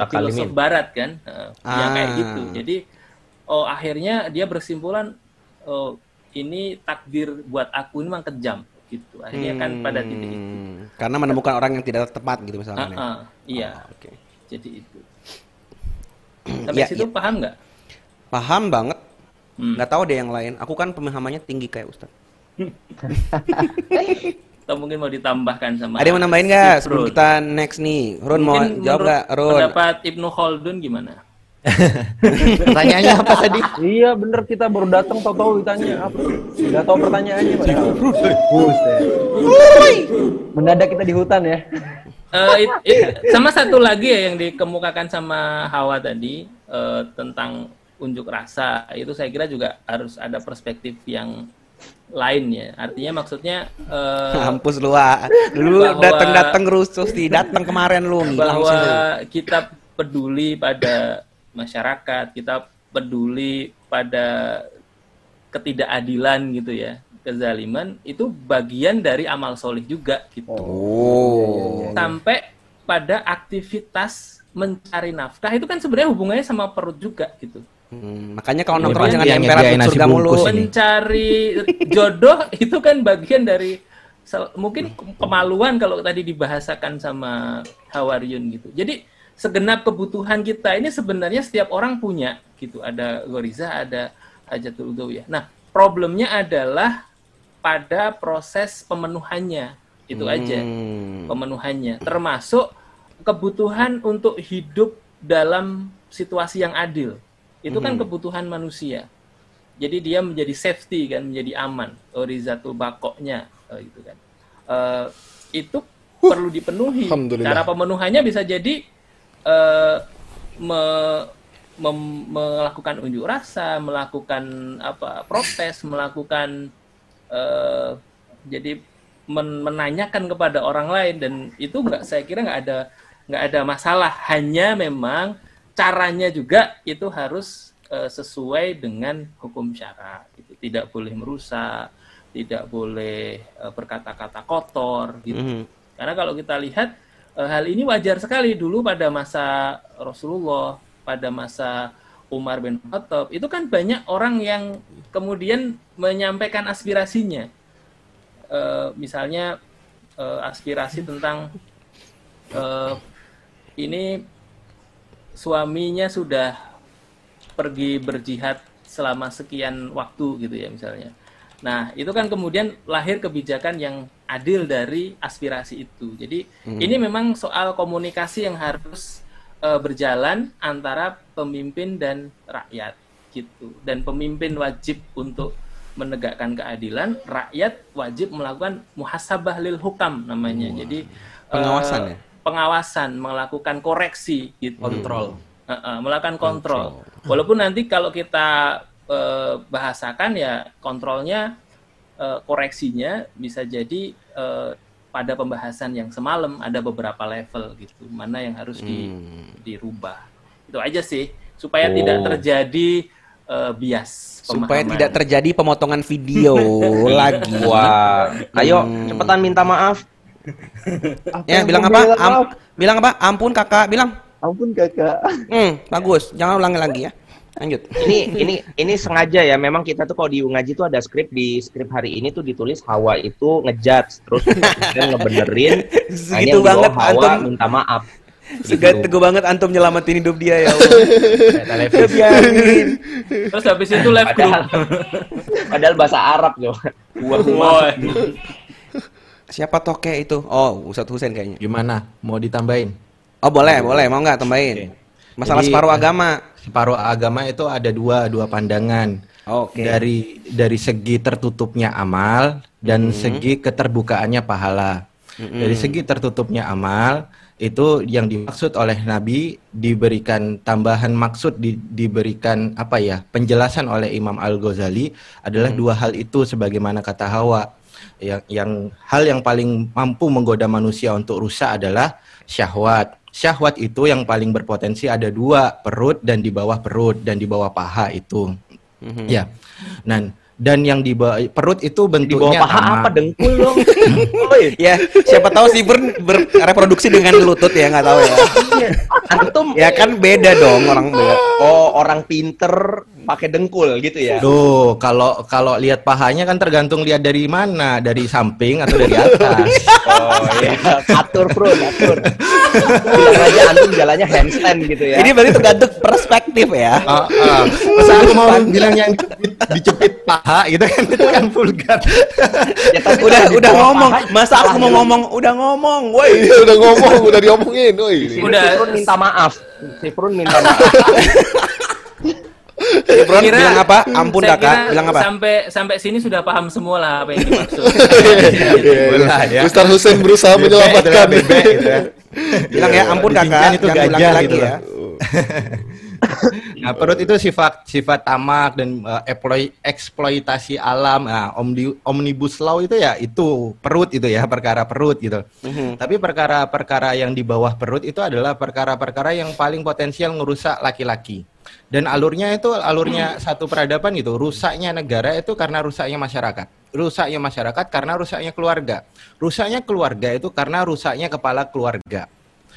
Takalimin. filosof barat kan eh, yang kayak Ah. gitu. Jadi oh akhirnya dia bersimpulan oh ini takdir buat aku ini memang kejam gitu. Akhirnya kan pada titik itu. Hmm, Karena menemukan orang yang tidak tepat gitu misalnya. Ah, ah, iya. Oh, Oke. Jadi itu. Sampai Ya, situ ya. paham nggak? Paham banget. Hmm. Nggak tahu deh yang lain. Aku kan pemahamannya tinggi kayak Ustaz. Atau mungkin mau ditambahkan sama Ada yang mau nambahin nggak sebelum kita next nih? Ron mau jawab nggak? Ron. Pendapat Ibnu Khaldun gimana? Pertanyaannya apa tadi? Iya bener kita baru datang tahu-tahu ditanya apa? Nggak tahu pertanyaannya Pak. Buset. Mendadak kita di hutan ya. Eh, it- it- sama satu lagi ya yang dikemukakan sama Hawa tadi eh, tentang unjuk rasa itu saya kira juga harus ada perspektif yang lain ya. Artinya maksudnya eh, Hampus lu ah. Dulu Bahwa- datang-datang rusuh sih, datang kemarin lu bahwa kita peduli pada masyarakat, kita peduli pada ketidakadilan gitu ya, kezaliman itu bagian dari amal solih juga gitu. Oh. Sampai pada aktivitas mencari nafkah itu kan sebenarnya hubungannya sama perut juga gitu. Hmm, makanya kalau nongkrong jangan yang emperan surga mulu. Mencari jodoh itu kan bagian dari mungkin kemaluan kalau tadi dibahasakan sama Hawaryun gitu. Jadi segenap kebutuhan kita ini sebenarnya setiap orang punya gitu. Ada goriza, ada hajatul udhawiyah. Nah, problemnya adalah pada proses pemenuhannya. Itu aja Hmm. pemenuhannya, termasuk kebutuhan untuk hidup dalam situasi yang adil. Itu kan kebutuhan manusia. Jadi dia menjadi safety kan, menjadi aman. Orizatul bakoknya eh, gitu kan. Eh, itu perlu dipenuhi. Cara pemenuhannya bisa jadi eh, me- mem- melakukan unjuk rasa, melakukan apa protes, melakukan eh, jadi men- menanyakan kepada orang lain. Dan itu nggak saya kira nggak ada nggak ada masalah. Hanya memang caranya juga itu harus eh, sesuai dengan hukum syara gitu. Tidak boleh merusak tidak boleh eh, berkata-kata kotor gitu. Mhm. karena kalau kita lihat hal ini wajar sekali dulu pada masa Rasulullah, pada masa Umar bin Khattab, itu kan banyak orang yang kemudian menyampaikan aspirasinya. Eh, misalnya eh, aspirasi tentang eh, ini suaminya sudah pergi berjihad selama sekian waktu gitu ya misalnya. Nah, itu kan kemudian lahir kebijakan yang adil dari aspirasi itu. Jadi ini memang soal komunikasi yang harus eh, berjalan antara pemimpin dan rakyat gitu. Dan pemimpin wajib untuk menegakkan keadilan, rakyat wajib melakukan muhasabah lil hukam namanya. Jadi eh, Pengawasan ya? Pengawasan, melakukan koreksi gitu. Kontrol. Heeh, melakukan kontrol. Walaupun nanti kalau kita eh, bahasakan ya kontrolnya eh, koreksinya bisa jadi eh, pada pembahasan yang semalam ada beberapa level gitu mana yang harus di- Hmm. dirubah. Itu aja sih supaya tidak terjadi eh, bias Supaya pemahaman. tidak terjadi pemotongan video lagi. Wah, ayo cepetan minta maaf. Ya, bilang apa? Am- bilang apa? Ampun kakak, bilang. Ampun kakak. Hmm, bagus. Jangan ulangi lagi ya. Lanjut. ini ini ini sengaja ya memang kita tuh kalau di ngaji tuh ada skrip di skrip hari ini tuh ditulis Hawa itu ngejudge terus kemudian ngebenerin Segitu banget, Hawa antum. minta maaf Segat Gitu. teguh banget antum nyelamatin hidup dia ya Allah. Ya, biarin. Terus habis itu live group. padahal padahal bahasa Arab loh Wah, Woi. Siapa toke itu? Oh, Ustadz Husain kayaknya. Gimana? Mau ditambahin? Oh, boleh, boleh. Mau nggak tambahin? Masalah Jadi, separuh eh, agama. Separuh agama itu ada dua dua pandangan. Oke. Dari dari segi tertutupnya amal dan segi keterbukaannya pahala. Dari segi tertutupnya amal itu yang dimaksud oleh Nabi diberikan tambahan maksud di- diberikan apa ya penjelasan oleh Imam Al Ghazali adalah dua hal itu sebagaimana kata Hawa yang yang hal yang paling mampu menggoda manusia untuk rusak adalah syahwat. Syahwat itu yang paling berpotensi ada dua, perut dan di bawah perut dan di bawah paha itu. Ya. Dan dan yang di bawah perut itu di bawah bentuknya paha tamak. apa dengkul dong Woi, Ya, siapa tahu si Bern bereproduksi dengan lutut ya, nggak tahu ya. antum Ya kan beda dong orang beda. oh orang pinter pakai dengkul gitu ya Duh, kalau kalau lihat pahanya kan tergantung lihat dari mana, dari samping atau dari atas. oh iya atur bro atur bilang aja antum jalannya handstand gitu ya Ini berarti tergantung perspektif ya. Ah. Masa aku mau bilang yang dicepit, paha gitu kan itu kan vulgar. Ya, tapi Udah udah ngomong, paha, masa aku mau ngomong, udah ngomong, woi. Iya udah ngomong, udah diomongin, woi. Udah. Sifrun minta maaf Sifrun minta maaf Bron Kira- bilang apa? Ampun Saya kakak, kira bilang apa? Sampai sampai sini sudah paham semua lah apa yang dimaksud. Bola ya. Ustaz Hussein berusaha menyelamatkan. gitu ya, bebek gitu ya. Bilang ya, ampun kakak, itu jangan gajah lagi gitu ya. Nah, perut itu sifat sifat tamak dan uh, eploi- eksploitasi alam. Nah, omni- omnibus law itu ya itu perut itu ya, perkara perut gitu. Tapi perkara-perkara yang di bawah perut itu adalah perkara-perkara yang paling potensial ngerusak laki-laki. Dan alurnya itu alurnya satu peradaban gitu. Rusaknya negara itu karena rusaknya masyarakat. Rusaknya masyarakat karena rusaknya keluarga. Rusaknya keluarga itu karena rusaknya kepala keluarga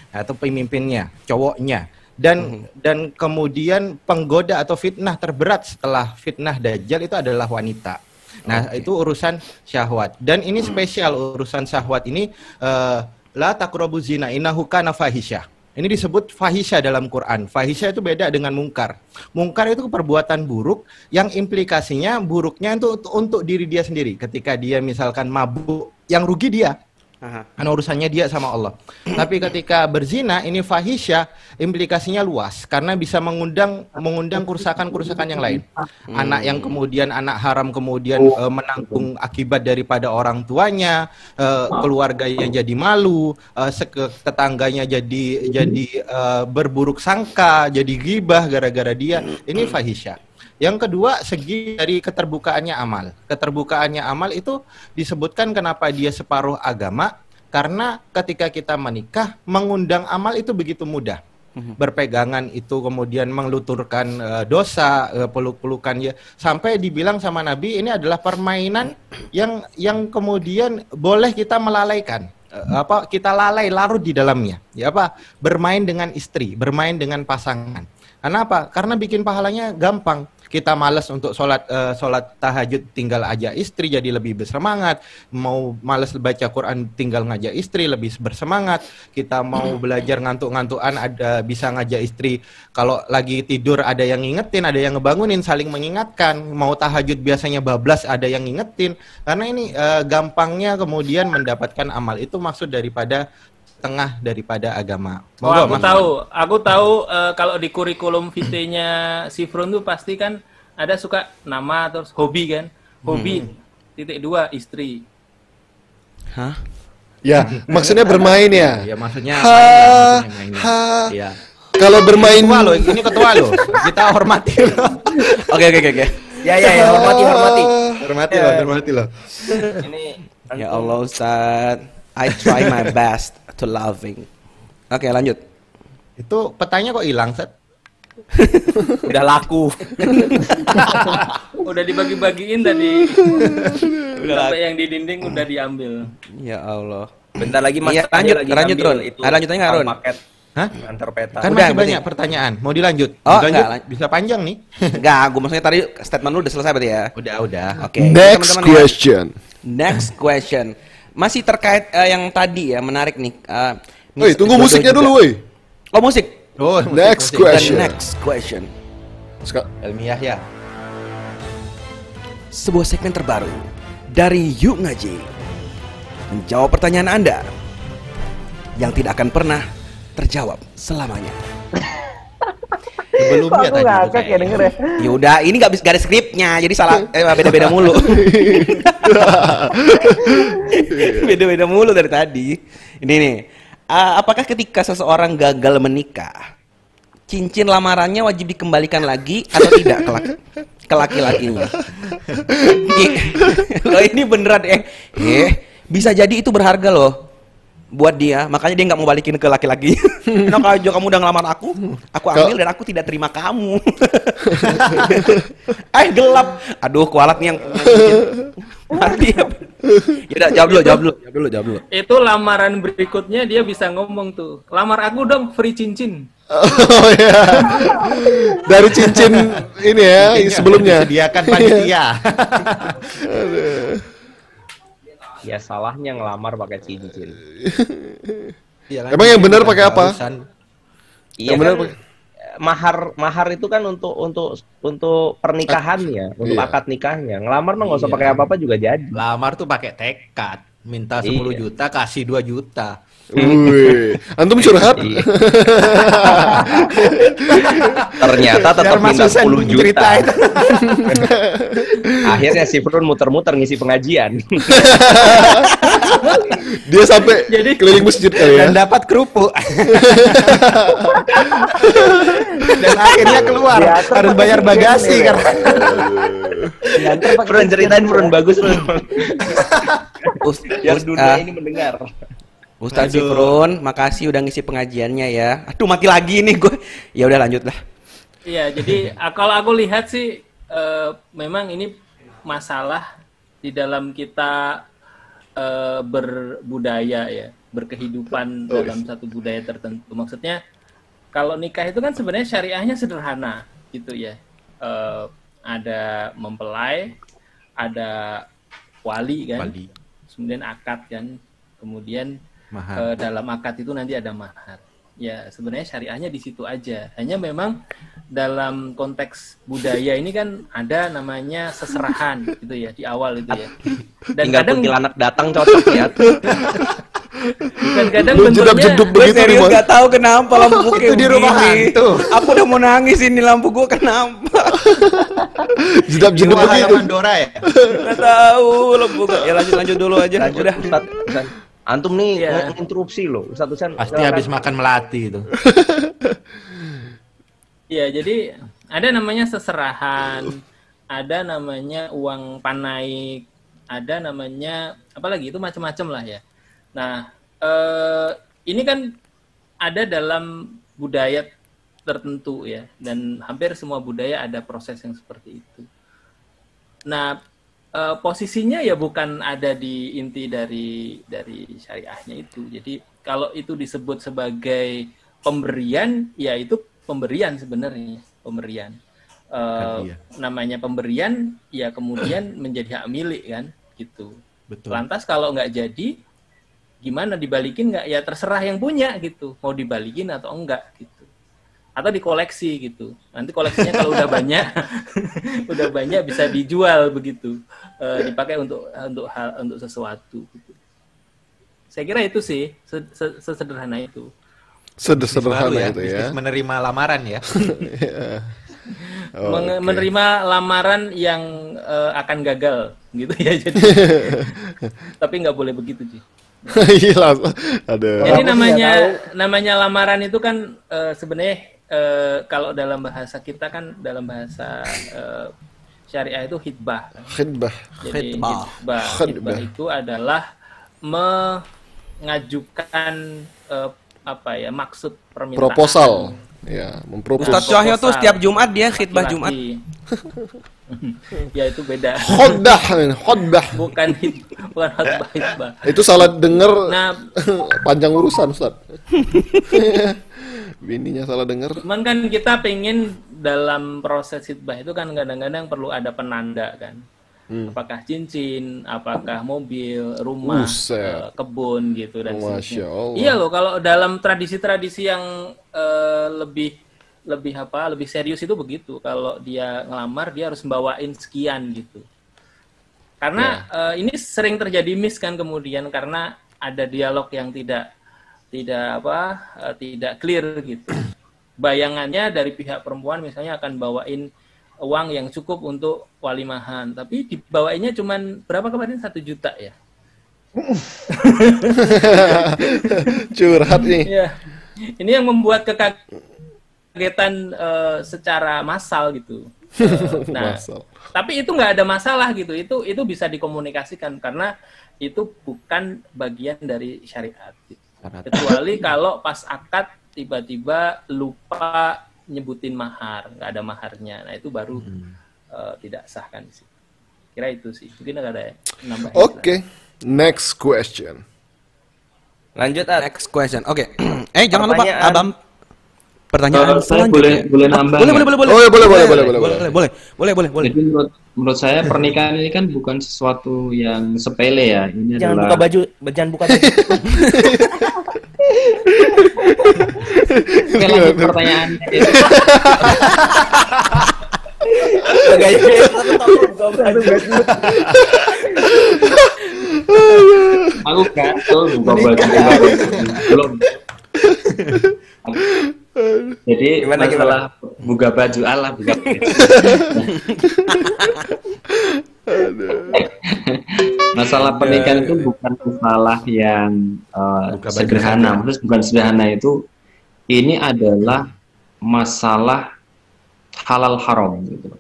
atau pemimpinnya, cowoknya. Dan dan kemudian penggoda atau fitnah terberat setelah fitnah dajjal itu adalah wanita. Nah, itu urusan syahwat. Dan ini spesial urusan syahwat ini eh, la taqrabu zina innahu kana fahisyah. Ini disebut fahisya dalam Quran. Fahisya itu beda dengan mungkar. Mungkar itu perbuatan buruk yang implikasinya buruknya itu untuk diri dia sendiri. Ketika dia misalkan mabuk, yang rugi dia. Aha. Karena urusannya dia sama Allah. Tapi ketika berzina ini fahisya, implikasinya luas karena bisa mengundang mengundang kerusakan-kerusakan yang lain. Anak yang kemudian anak haram kemudian eh, menanggung akibat daripada orang tuanya, eh, keluarga yang jadi malu, eh, tetangganya jadi jadi berburuk sangka, jadi gibah gara-gara dia. Ini fahisya. Yang kedua, segi dari keterbukaannya amal. Keterbukaannya amal itu disebutkan kenapa dia separuh agama, karena ketika kita menikah, mengundang amal itu begitu mudah. Berpegangan itu kemudian mengeluturkan eh, dosa, eh, peluk-pelukan ya, sampai dibilang sama Nabi ini adalah permainan yang yang kemudian boleh kita melalaikan. Eh, apa kita lalai larut di dalamnya ya apa bermain dengan istri bermain dengan pasangan karena apa? Karena bikin pahalanya gampang. Kita malas untuk sholat eh, sholat tahajud tinggal aja istri jadi lebih bersemangat. Mau malas baca Quran tinggal ngajak istri lebih bersemangat. Kita mau belajar ngantuk-ngantukan ada bisa ngajak istri. Kalau lagi tidur ada yang ngingetin, ada yang ngebangunin, saling mengingatkan. Mau tahajud biasanya bablas ada yang ngingetin. Karena ini eh, gampangnya kemudian mendapatkan amal itu maksud daripada tengah daripada agama. Oh, Monggo, aku Mas. tahu, aku tahu eh, kalau di kurikulum vitae-nya Sifron tuh pasti kan ada suka nama terus hobi kan, hobi titik dua istri. Hah? Ya, maksudnya bermain ya. Ya maksudnya Ha, main mainnya. ha. Iya. Kalau bermain Ketua loh, ini ketua loh. Kita hormati loh. Oke oke oke oke. ya ya ya hormati hormati Hormati loh, hormati loh. ini Ya Allah Ustaz, I try my best to loving. Oke lanjut. Itu petanya kok hilang, Set? udah laku Udah dibagi-bagiin tadi. Sampai yang di dinding udah diambil. Ya Allah. bentar lagi mas Tanya lanjut, lagi lanjut, Ron. Ada lanjutannya nggak, tukang Ron? paket Hah? antar peta. Kan Udah, masih berarti. banyak pertanyaan. Mau dilanjut? Oh, dilanjut? enggak, Bisa panjang nih. Enggak, gue maksudnya tadi statement lu udah selesai berarti ya. udah, udah. Oke. Next teman-teman ya. question. Next question. Masih terkait eh, yang tadi ya, menarik nih. Eh, Woi, tunggu musiknya juga. dulu, woi. Oh, musik. Oh, musik, Next musik. question. The next question. Ska- Ilmiah ya. Sebuah segmen terbaru dari Yuk Ngaji. Menjawab pertanyaan Anda yang tidak akan pernah terjawab selamanya. Sebelumnya Kok aku tadi. ngakak ya denger ya? Yaudah, ini bisa gak ada skripnya, jadi salah eh, beda-beda mulu. beda-beda mulu dari tadi. Ini nih, ah, apakah ketika seseorang gagal menikah, cincin lamarannya wajib dikembalikan lagi atau tidak ke laki- ke laki-lakinya? Loh ini beneran eh, eh bisa jadi itu berharga loh buat dia makanya dia nggak mau balikin ke laki-laki enak aja kamu udah ngelamar aku aku ambil dan aku tidak terima kamu eh gelap aduh kualat nih yang mati ya udah jawab dulu jawab dulu jawab dulu jawab dulu Itu lamaran berikutnya dia bisa ngomong tuh, lamar aku dong free cincin. Oh ya. Dari cincin ini ya Cincinnya sebelumnya. Disediakan panitia. Ya salahnya ngelamar pakai cincin. Iya kan? Emang yang benar pakai apa? Iya Yang benar kan, mahar mahar itu kan untuk untuk untuk pernikahannya, untuk Iya. akad nikahnya. Ngelamar mah nggak usah Iya. pakai apa-apa juga jadi. Lamar tuh pakai tekad. Minta 10 Iya. juta, kasih 2 juta. Wih, antum curhat? Iya. Ternyata tetap minta Husen 10 juta. Akhirnya si Frun muter-muter ngisi pengajian. Dia sampai Jadi- keliling masjid kali ya. Dan dapat kerupuk. Dan akhirnya keluar. Diatur Harus bayar bagasi karena Frun ceritain Frun bagus Frun. Biar Us- dunia ah, ini mendengar. Ustaz Aduh. Sifrun, makasih udah ngisi pengajiannya ya. Aduh mati lagi nih gue. Ya udah lanjut lah. Iya, jadi ah, kalau aku lihat sih eh, memang ini masalah di dalam kita eh, berbudaya ya, berkehidupan Oh, dalam satu budaya tertentu. Maksudnya kalau nikah itu kan sebenarnya syariahnya sederhana gitu ya. Eh, ada mempelai, ada wali kan, Wali. kemudian akad kan, kemudian Mahar. Eh, dalam akad itu nanti ada mahar. Ya, sebenarnya syariahnya di situ aja. Hanya memang dalam konteks budaya ini kan ada namanya seserahan gitu ya di awal itu ya. Dan Tinggal kadang kuntilanak datang cocok ya. dan kadang Lu bentuknya Gue begitu nih, serius gak tahu kenapa lampu gue kayak Itu di rumah hantu. Aku udah mau nangis ini lampu gue kenapa? Jedap-jedap Rumah begitu. halaman Dora ya? Gak tahu lampu gue. Ya lanjut lanjut dulu aja. Lanjut Udah. Ustaz. Antum nih Iya. interupsi loh. Ustaz Husan. Pasti silakan. habis makan melati itu. Iya, jadi ada namanya seserahan, ada namanya uang panaik, ada namanya apa lagi itu macam-macam lah ya. Nah, eh, ini kan ada dalam budaya tertentu ya, dan hampir semua budaya ada proses yang seperti itu. Nah, eh, posisinya ya bukan ada di inti dari dari syariahnya itu. Jadi kalau itu disebut sebagai pemberian, ya itu pemberian sebenarnya pemberian. Eh, Hadiah. namanya pemberian, ya kemudian menjadi hak milik kan, gitu. Betul. Lantas kalau nggak jadi, gimana dibalikin nggak? Ya terserah yang punya gitu, mau dibalikin atau enggak gitu. Atau dikoleksi gitu. Nanti koleksinya kalau udah banyak, udah banyak bisa dijual begitu, Eh, dipakai untuk untuk hal untuk sesuatu. Gitu. Saya kira itu sih se- se- sesederhana itu. Sederhana Baru itu ya. menerima lamaran ya. Oh, Menge- oke. Menerima lamaran yang eh, akan gagal gitu ya. Jadi, tapi nggak boleh begitu sih. Iya langsung. Ada. Jadi namanya namanya lamaran itu kan eh, sebenarnya eh, kalau dalam bahasa kita kan dalam bahasa eh, syariah itu hitbah. Khidbah. Jadi hitbah, Khitbah. hitbah itu adalah mengajukan eh, apa ya maksud permintaan. Proposal. Ya, mempropos. Ustadz Cahyo tuh setiap Jumat dia khidbah. Jumat. ya itu beda. Khodah, khodah. Bukan hit, bukan hitbah. Itu salah denger Nah, panjang urusan, Ustaz. Bininya salah denger. Cuman kan kita pengen dalam proses hitbah itu kan kadang-kadang perlu ada penanda kan. Hmm. Apakah cincin, apakah mobil, rumah, eh, kebun gitu dan Masya. Allah. Iya loh kalau dalam tradisi-tradisi yang eh, lebih lebih apa lebih serius itu begitu. Kalau dia ngelamar dia harus membawain sekian gitu. Karena eh, ini sering terjadi miss kan kemudian karena ada dialog yang tidak tidak apa eh, tidak clear gitu. Bayangannya dari pihak perempuan misalnya akan bawain uang yang cukup untuk walimahan, tapi dibawainnya cuman berapa kemarin satu juta ya? Curhat nih. Iya. Ini yang membuat kekagetan eh, secara massal gitu. Eh, nah, Massal. tapi itu nggak ada masalah gitu. Itu itu bisa dikomunikasikan karena itu bukan bagian dari syariat. gitu. Kecuali kalau pas akad tiba-tiba lupa nyebutin mahar, nggak ada maharnya. Nah itu baru eh, tidak sah kan sih. Kira itu sih. Mungkin nggak ada ya, nambahin. Oke, next question. Lanjut, At. Next question. Oke. eh jangan lupa Pertanyaan. Pertanyaan Kalau saya selanjutnya. boleh- boleh Oh, nambah Boleh, nggak? boleh, boleh, boleh. Oh, ya, boleh, boleh, boleh, boleh, boleh, boleh, boleh, boleh, boleh. Jadi menurut, menurut saya pernikahan ini kan bukan sesuatu yang sepele ya. Ini Jangan adalah buka baju, jangan buka baju. Oke, lanjut pertanyaannya. Gaya aku takut buka baju. Aku gatel buka baju belum. Jadi Gimana, masalah buka baju Allah buka baju. masalah pernikahan itu bukan masalah yang uh, Buka sederhana. Terus bukan sederhana itu ini adalah masalah halal haram gitu.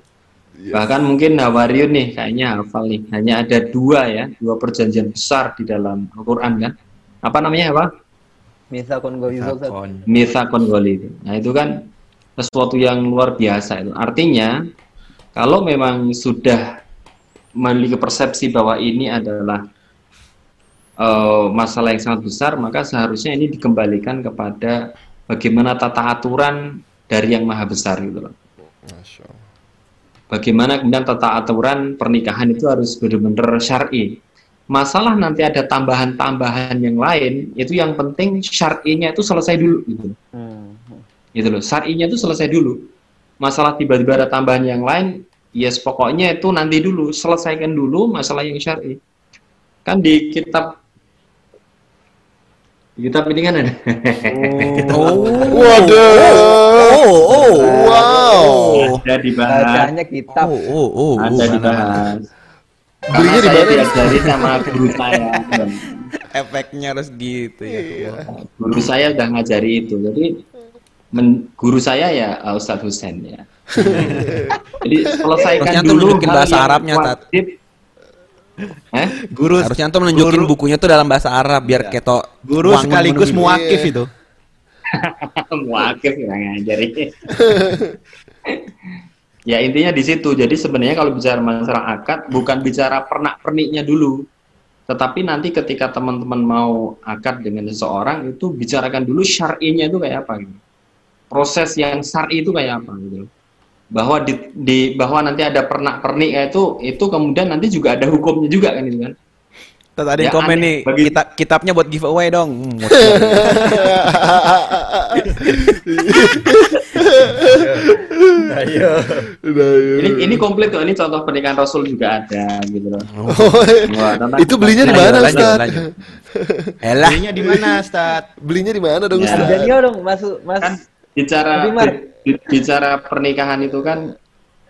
Bahkan mungkin Nawariun nih kayaknya hafal nih. Hanya ada dua ya, dua perjanjian besar di dalam Al-Quran kan. Apa namanya apa? Ustaz. Sakon. Mithaqon Ghalidh. Nah, itu kan sesuatu yang luar biasa itu. Artinya kalau memang sudah memiliki persepsi bahwa ini adalah eh, masalah yang sangat besar, maka seharusnya ini dikembalikan kepada bagaimana tata aturan dari yang maha besar gitu loh. Allah. Bagaimana kemudian tata aturan pernikahan itu harus benar-benar syar'i. Masalah nanti ada tambahan-tambahan yang lain, itu yang penting syar'inya itu selesai dulu gitu. Hmm. gitu loh. Syar'inya itu selesai dulu. Masalah tiba-tiba ada tambahan yang lain, yes pokoknya itu nanti dulu, selesaikan dulu masalah yang syar'i. Kan di kitab di kitab ini kan ada. Oh. Waduh. Oh, oh. Wow. ada dibahas. Oh, oh, oh. ada dibahas. Belinya di saya mana? diajari sama guru saya. Efeknya harus gitu ya. Guru saya udah ngajari itu. Jadi men- guru saya ya uh, Ustadz Husain ya. Jadi selesaikan Harusnya tuh dulu nunjukin bahasa Arabnya, Tat. Eh? Guru Harusnya antum nunjukin guru- bukunya tuh dalam bahasa Arab biar keto guru sekaligus muakif Iya. itu. Muakif yang ngajari. Ya intinya di situ. Jadi sebenarnya kalau bicara masalah akad bukan bicara pernak-perniknya dulu. Tetapi nanti ketika teman-teman mau akad dengan seseorang itu bicarakan dulu syar'inya itu kayak apa gitu. Proses yang syar'i itu kayak apa gitu. Bahwa di, di- bahwa nanti ada pernak-pernik kayak itu itu kemudian nanti juga ada hukumnya juga kan itu kan. Tuh, ada yang Ya, komen aneh. nih, Bagi- kitab kitabnya buat giveaway dong. Hmm, mau Ayo. Udah, ya. Ini ini komplit tuh. Ini contoh pernikahan Rasul juga ada gitu loh. Oh, Wah, itu belinya di mana, Ustaz? Elah. Belinya di mana, Ustaz? Belinya di mana dong, Ya. Ustaz? Daniel dong masuk Mas. kan bicara bicara pernikahan itu kan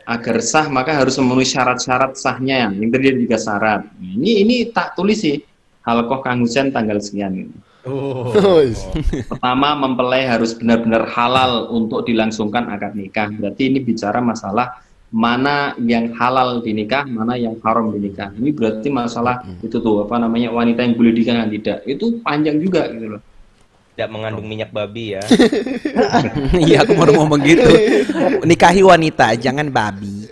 agar sah maka harus memenuhi syarat-syarat sahnya yang terdiri tiga syarat. Ini ini tak tulis sih. Halkoh Kang Husen tanggal sekian ini. Oh, is- Pertama mempelai harus benar-benar halal untuk dilangsungkan akad nikah. Berarti ini bicara masalah mana yang halal di nikah, mana yang haram di nikah. Ini berarti masalah itu tuh apa namanya wanita yang boleh nikah dan tidak. Itu panjang juga gitu loh. Tidak mengandung minyak babi ya. Iya, aku baru ngomong gitu. Nikahi wanita, jangan babi.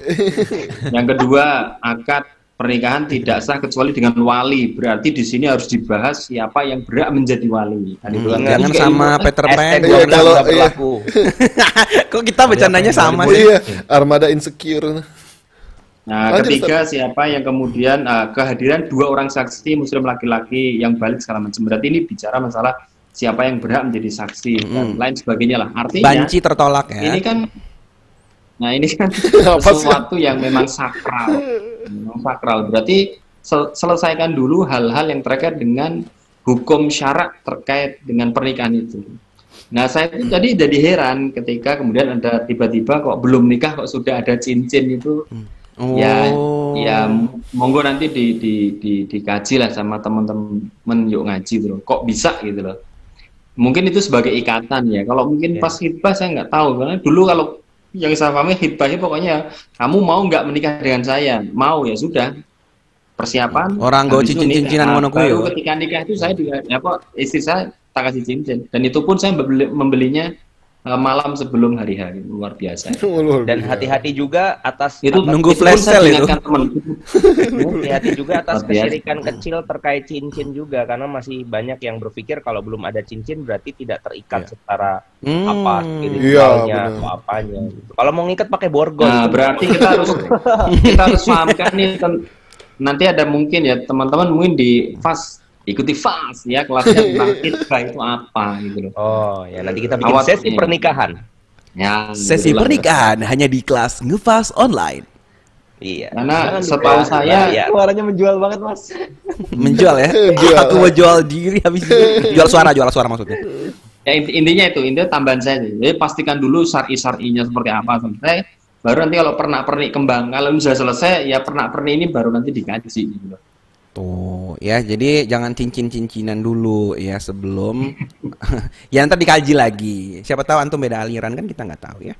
Yang kedua, akad pernikahan tidak sah kecuali dengan wali. Berarti di sini harus dibahas siapa yang berhak menjadi wali. Kan. Hmm, jangan sama ilmu- Peter Pan. Iya, 12 kalau- iya. berlaku. Kok kita bercandanya sama Oh, sih? iya, armada insecure. Nah, Lanjut, ketiga siapa yang kemudian uh, kehadiran dua orang saksi muslim laki-laki yang balik segala macam. Berarti ini bicara masalah siapa yang berhak menjadi saksi dan lain sebagainya lah. Artinya Banci tertolak ya. ini kan nah ini kan sesuatu yang memang sakral. Memang sakral. Berarti sel- selesaikan dulu hal-hal yang terkait dengan hukum syarak terkait dengan pernikahan itu. Nah, saya itu tadi jadi heran ketika kemudian ada tiba-tiba kok belum nikah kok sudah ada cincin itu. Ya, Oh. ya monggo nanti di, di, di, dikaji lah sama teman-teman yuk ngaji bro. Kok bisa gitu loh? Mungkin itu sebagai ikatan ya. Kalau mungkin Ya. pas hitbah saya nggak tahu karena dulu kalau yang saya pahami hitbahnya pokoknya kamu mau nggak menikah dengan saya? Mau ya sudah. Persiapan. Orang itu cincin-cincinan nikah. ngono kuwi ketika nikah itu saya juga ya apa istri saya tak kasih cincin dan itu pun saya membeli- membelinya malam sebelum hari hari luar biasa. Dan hati-hati juga atas Itu Nunggu itu pun flash sale itu. hati-hati juga atas kesirikan kecil terkait cincin juga karena masih banyak yang berpikir kalau belum ada cincin berarti tidak terikat secara Hmm. apa Iya, spiritualnya atau apanya gitu. Kalau mau ngikat pakai borgol. Nah, berarti kita harus kita harus pahamkan nih nanti ada mungkin ya teman-teman mungkin di fast ikuti fast ya kelasnya tentang hitbah itu apa gitu loh. Oh, ya nanti kita bikin sesi pernikahan. Ya, Sesi pernikahan hanya di kelas ngefas online. Iya. Karena setahu saya bayar. Suaranya menjual banget mas. Menjual ya. Jual. Aku mau jual diri habis itu. Jual suara, jual suara maksudnya. ya inti- intinya itu intinya tambahan saya sih. Jadi pastikan dulu syar'i syar'inya seperti apa selesai baru nanti kalau pernah pernik kembang kalau sudah selesai ya pernah pernik ini baru nanti dikaji gitu loh. Tuh, ya jadi jangan cincin-cincinan dulu ya sebelum ya ntar dikaji lagi. Siapa tahu antum beda aliran kan kita nggak tahu ya.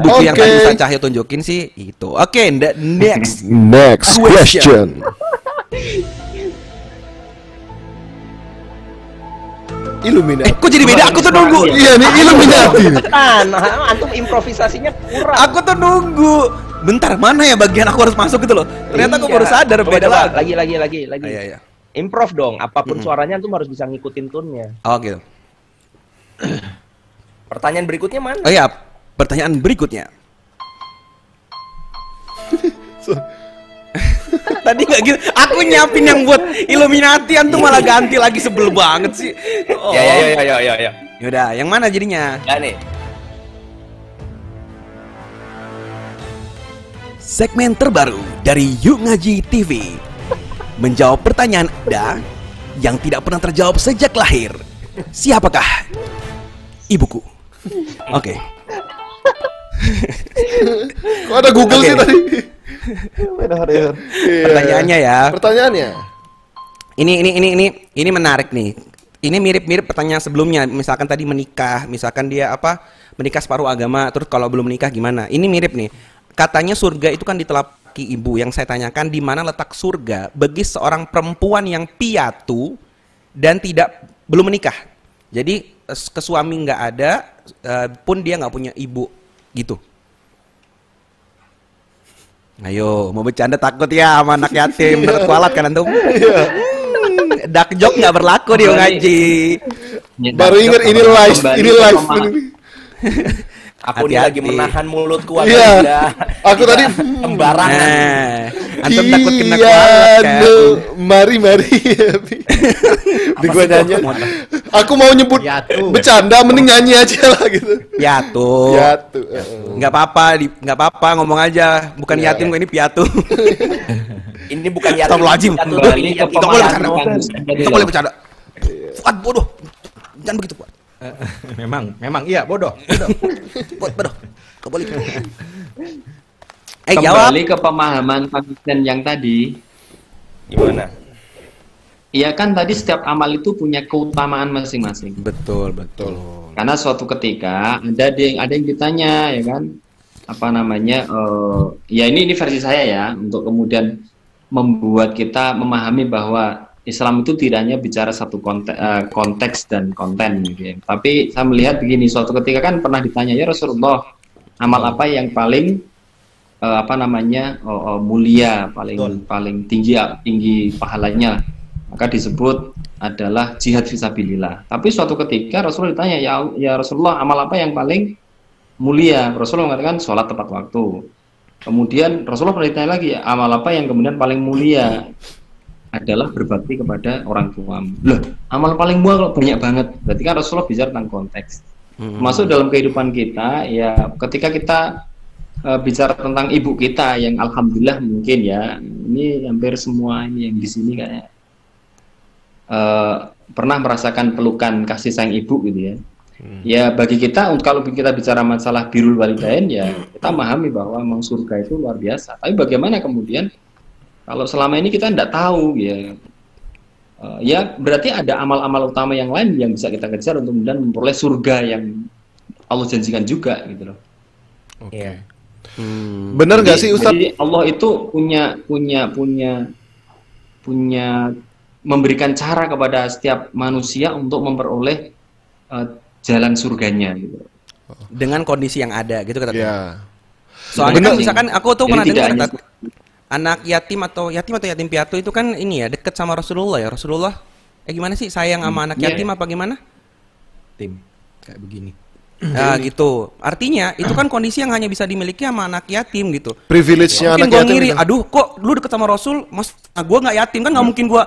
Buku yang Oke. tadi Ustaz Cahyo tunjukin sih itu. Oke, the next Next Question. question. Illuminati. Eh, kok jadi beda? Aku tuh nunggu. Iya nih Illuminati. Nah, antum improvisasinya kurang. Aku tuh nunggu. Bentar, mana ya bagian aku harus masuk gitu loh. Ternyata aku Iya. baru sadar Coba, beda coba, lagi. lagi lagi lagi. Ah, Iya, iya. Improv dong, apa pun suaranya antum harus bisa ngikutin tune-nya. Oh gitu. Pertanyaan berikutnya mana? Oh iya, pertanyaan berikutnya. Tadi nggak gitu. Aku nyiapin yang buat Illuminati, antum malah ganti lagi sebel banget sih. Oh. Ya ya ya ya ya ya. Yaudah, yang mana jadinya? Ya nih. Segmen terbaru dari Yuk Ngaji TV menjawab pertanyaan Anda yang tidak pernah terjawab sejak lahir. Siapakah ibuku? Oke. Kok ada Google sih Oke. tadi? Iya. Pertanyaannya ya. Pertanyaannya. Ini ini ini ini ini menarik nih. Ini mirip-mirip pertanyaan sebelumnya. Misalkan tadi menikah, misalkan dia apa? Menikah separuh agama, terus kalau belum menikah gimana? Ini mirip nih. Katanya surga itu kan ditelaki ibu. Yang saya tanyakan di mana letak surga bagi seorang perempuan yang piatu dan tidak belum menikah. Jadi ke suami nggak ada, eh, pun dia nggak punya ibu, gitu. Ayo, mau bercanda takut ya sama anak yatim, takut kualat kan antum? Hmm, Dark joke nggak berlaku di ngaji. Baru dan ingat ini live, ini live. Aku ini Hati-hati. lagi menahan mulutku Iya. tidak Aku tadi sembarangan. Nah, antum takut kena kualat Iya, kan? no. mari mari. Di gua nyanyi. Aku mau nyebut Piatu. bercanda, mending nyanyi aja lah gitu. Piatu. Piatu. Nggak apa-apa, di- nggak apa-apa ngomong aja. Bukan Iya, yatim kok ini piatu. Ini bukan yatim. Ke yang Nggak boleh bercanda. Nggak boleh bercanda. Fuad bodoh. Jangan begitu, Fuad. Memang, memang iya bodoh. bodoh. Bodoh. Boleh. Eh jawab. Kembali ke pemahaman Vincent yang tadi, Gimana? Iya kan tadi setiap amal itu punya keutamaan masing-masing. Betul, betul. Karena suatu ketika ada yang ada yang ditanya ya kan apa namanya eh, ya ini ini versi saya ya untuk kemudian membuat kita memahami bahwa Islam itu tidak hanya bicara satu konteks, konteks dan konten gitu ya. Tapi saya melihat begini suatu ketika kan pernah ditanya ya Rasulullah amal apa yang paling eh, apa namanya oh, oh, mulia paling paling tinggi tinggi pahalanya? Maka disebut adalah jihad fisabilillah. Tapi suatu ketika Rasulullah ditanya ya ya Rasulullah amal apa yang paling mulia? Rasulullah mengatakan sholat tepat waktu. Kemudian Rasulullah pernah ditanya lagi amal apa yang kemudian paling mulia adalah berbakti kepada orang tua. Loh amal paling mulia kok banyak banget. Berarti kan Rasulullah bicara tentang konteks. Masuk dalam kehidupan kita ya ketika kita eh, bicara tentang ibu kita yang alhamdulillah mungkin ya ini hampir semua ini yang di sini kayak eh, pernah merasakan pelukan kasih sayang ibu gitu ya. Ya bagi kita untuk kalau kita bicara masalah birul walidain ya kita memahami bahwa memang surga itu luar biasa. Tapi bagaimana kemudian kalau selama ini kita tidak tahu ya Eh, ya berarti ada amal-amal utama yang lain yang bisa kita kejar untuk kemudian memperoleh surga yang Allah janjikan juga gitu loh. Iya. Hmm. Bener nggak sih Ustadz? Jadi Allah itu punya punya punya punya memberikan cara kepada setiap manusia untuk memperoleh eh, jalan surganya gitu. Dengan kondisi yang ada gitu kata Ya. Soalnya Bener. kan misalkan aku tuh Jadi pernah tidak dengar anak yatim atau yatim atau yatim piatu itu kan ini ya deket sama Rasulullah ya Rasulullah. Eh gimana sih sayang sama anak Iya. yatim apa gimana? Tim kayak begini. Nah gitu. Artinya itu kan kondisi yang hanya bisa dimiliki sama anak yatim gitu. Privilege-nya Mungkin anak gue yatim ngiri, itu. aduh kok lu deket sama Rasul, mas gue nggak yatim kan nggak mungkin gue.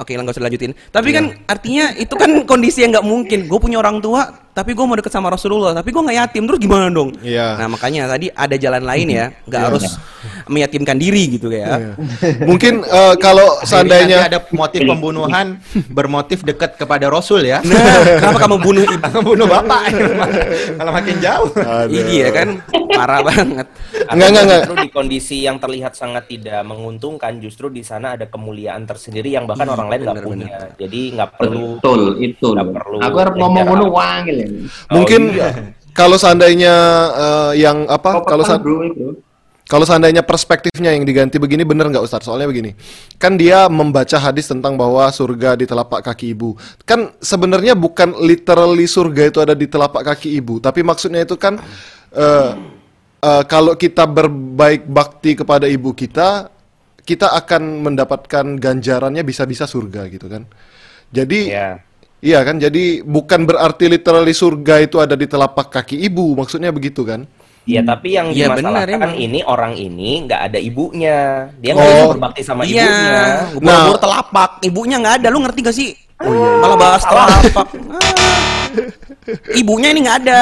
Oke, lah nggak usah lanjutin. Tapi kan artinya itu kan kondisi yang nggak mungkin. Gue punya orang tua, tapi gue mau deket sama Rasulullah, tapi gue nggak yatim. Terus gimana dong? Iya. Nah makanya tadi ada jalan lain ya, nggak harus meyatimkan diri gitu ya. Mungkin eh, kalau seandainya ada motif pembunuhan bermotif dekat kepada Rasul ya. Nah, kenapa kamu bunuh ibu? Membunuh bapak malah makin jauh. Ini dia kan parah banget. Enggak, enggak, enggak. di kondisi yang terlihat sangat tidak menguntungkan, justru di sana ada kemuliaan tersendiri yang bahkan orang lain nggak bener, punya. Jadi nggak perlu. Betul itu. Nggak perlu Aku harus ngomong ngono apa. wangil ya. Mungkin iya. kalau seandainya eh, yang apa? Kalau sa- bro itu. Kalau seandainya perspektifnya yang diganti begini bener nggak Ustadz? Soalnya begini, kan dia membaca hadis tentang bahwa surga di telapak kaki ibu. Kan sebenarnya bukan literally surga itu ada di telapak kaki ibu, tapi maksudnya itu kan eh, eh, kalau kita berbaik bakti kepada ibu kita, kita akan mendapatkan ganjarannya bisa-bisa surga gitu kan. Jadi Ya. Iya kan, jadi bukan berarti literally surga itu ada di telapak kaki ibu, maksudnya begitu kan? Iya, tapi yang Iya, benar, dimasalahkan ini orang ini nggak ada ibunya. Dia Oh. nggak bisa berbakti sama iya, ibunya. buru-buru telapak, ibunya nggak ada. Lu ngerti gak sih? Malah bahas telapak. Ah. Ibunya ini nggak ada.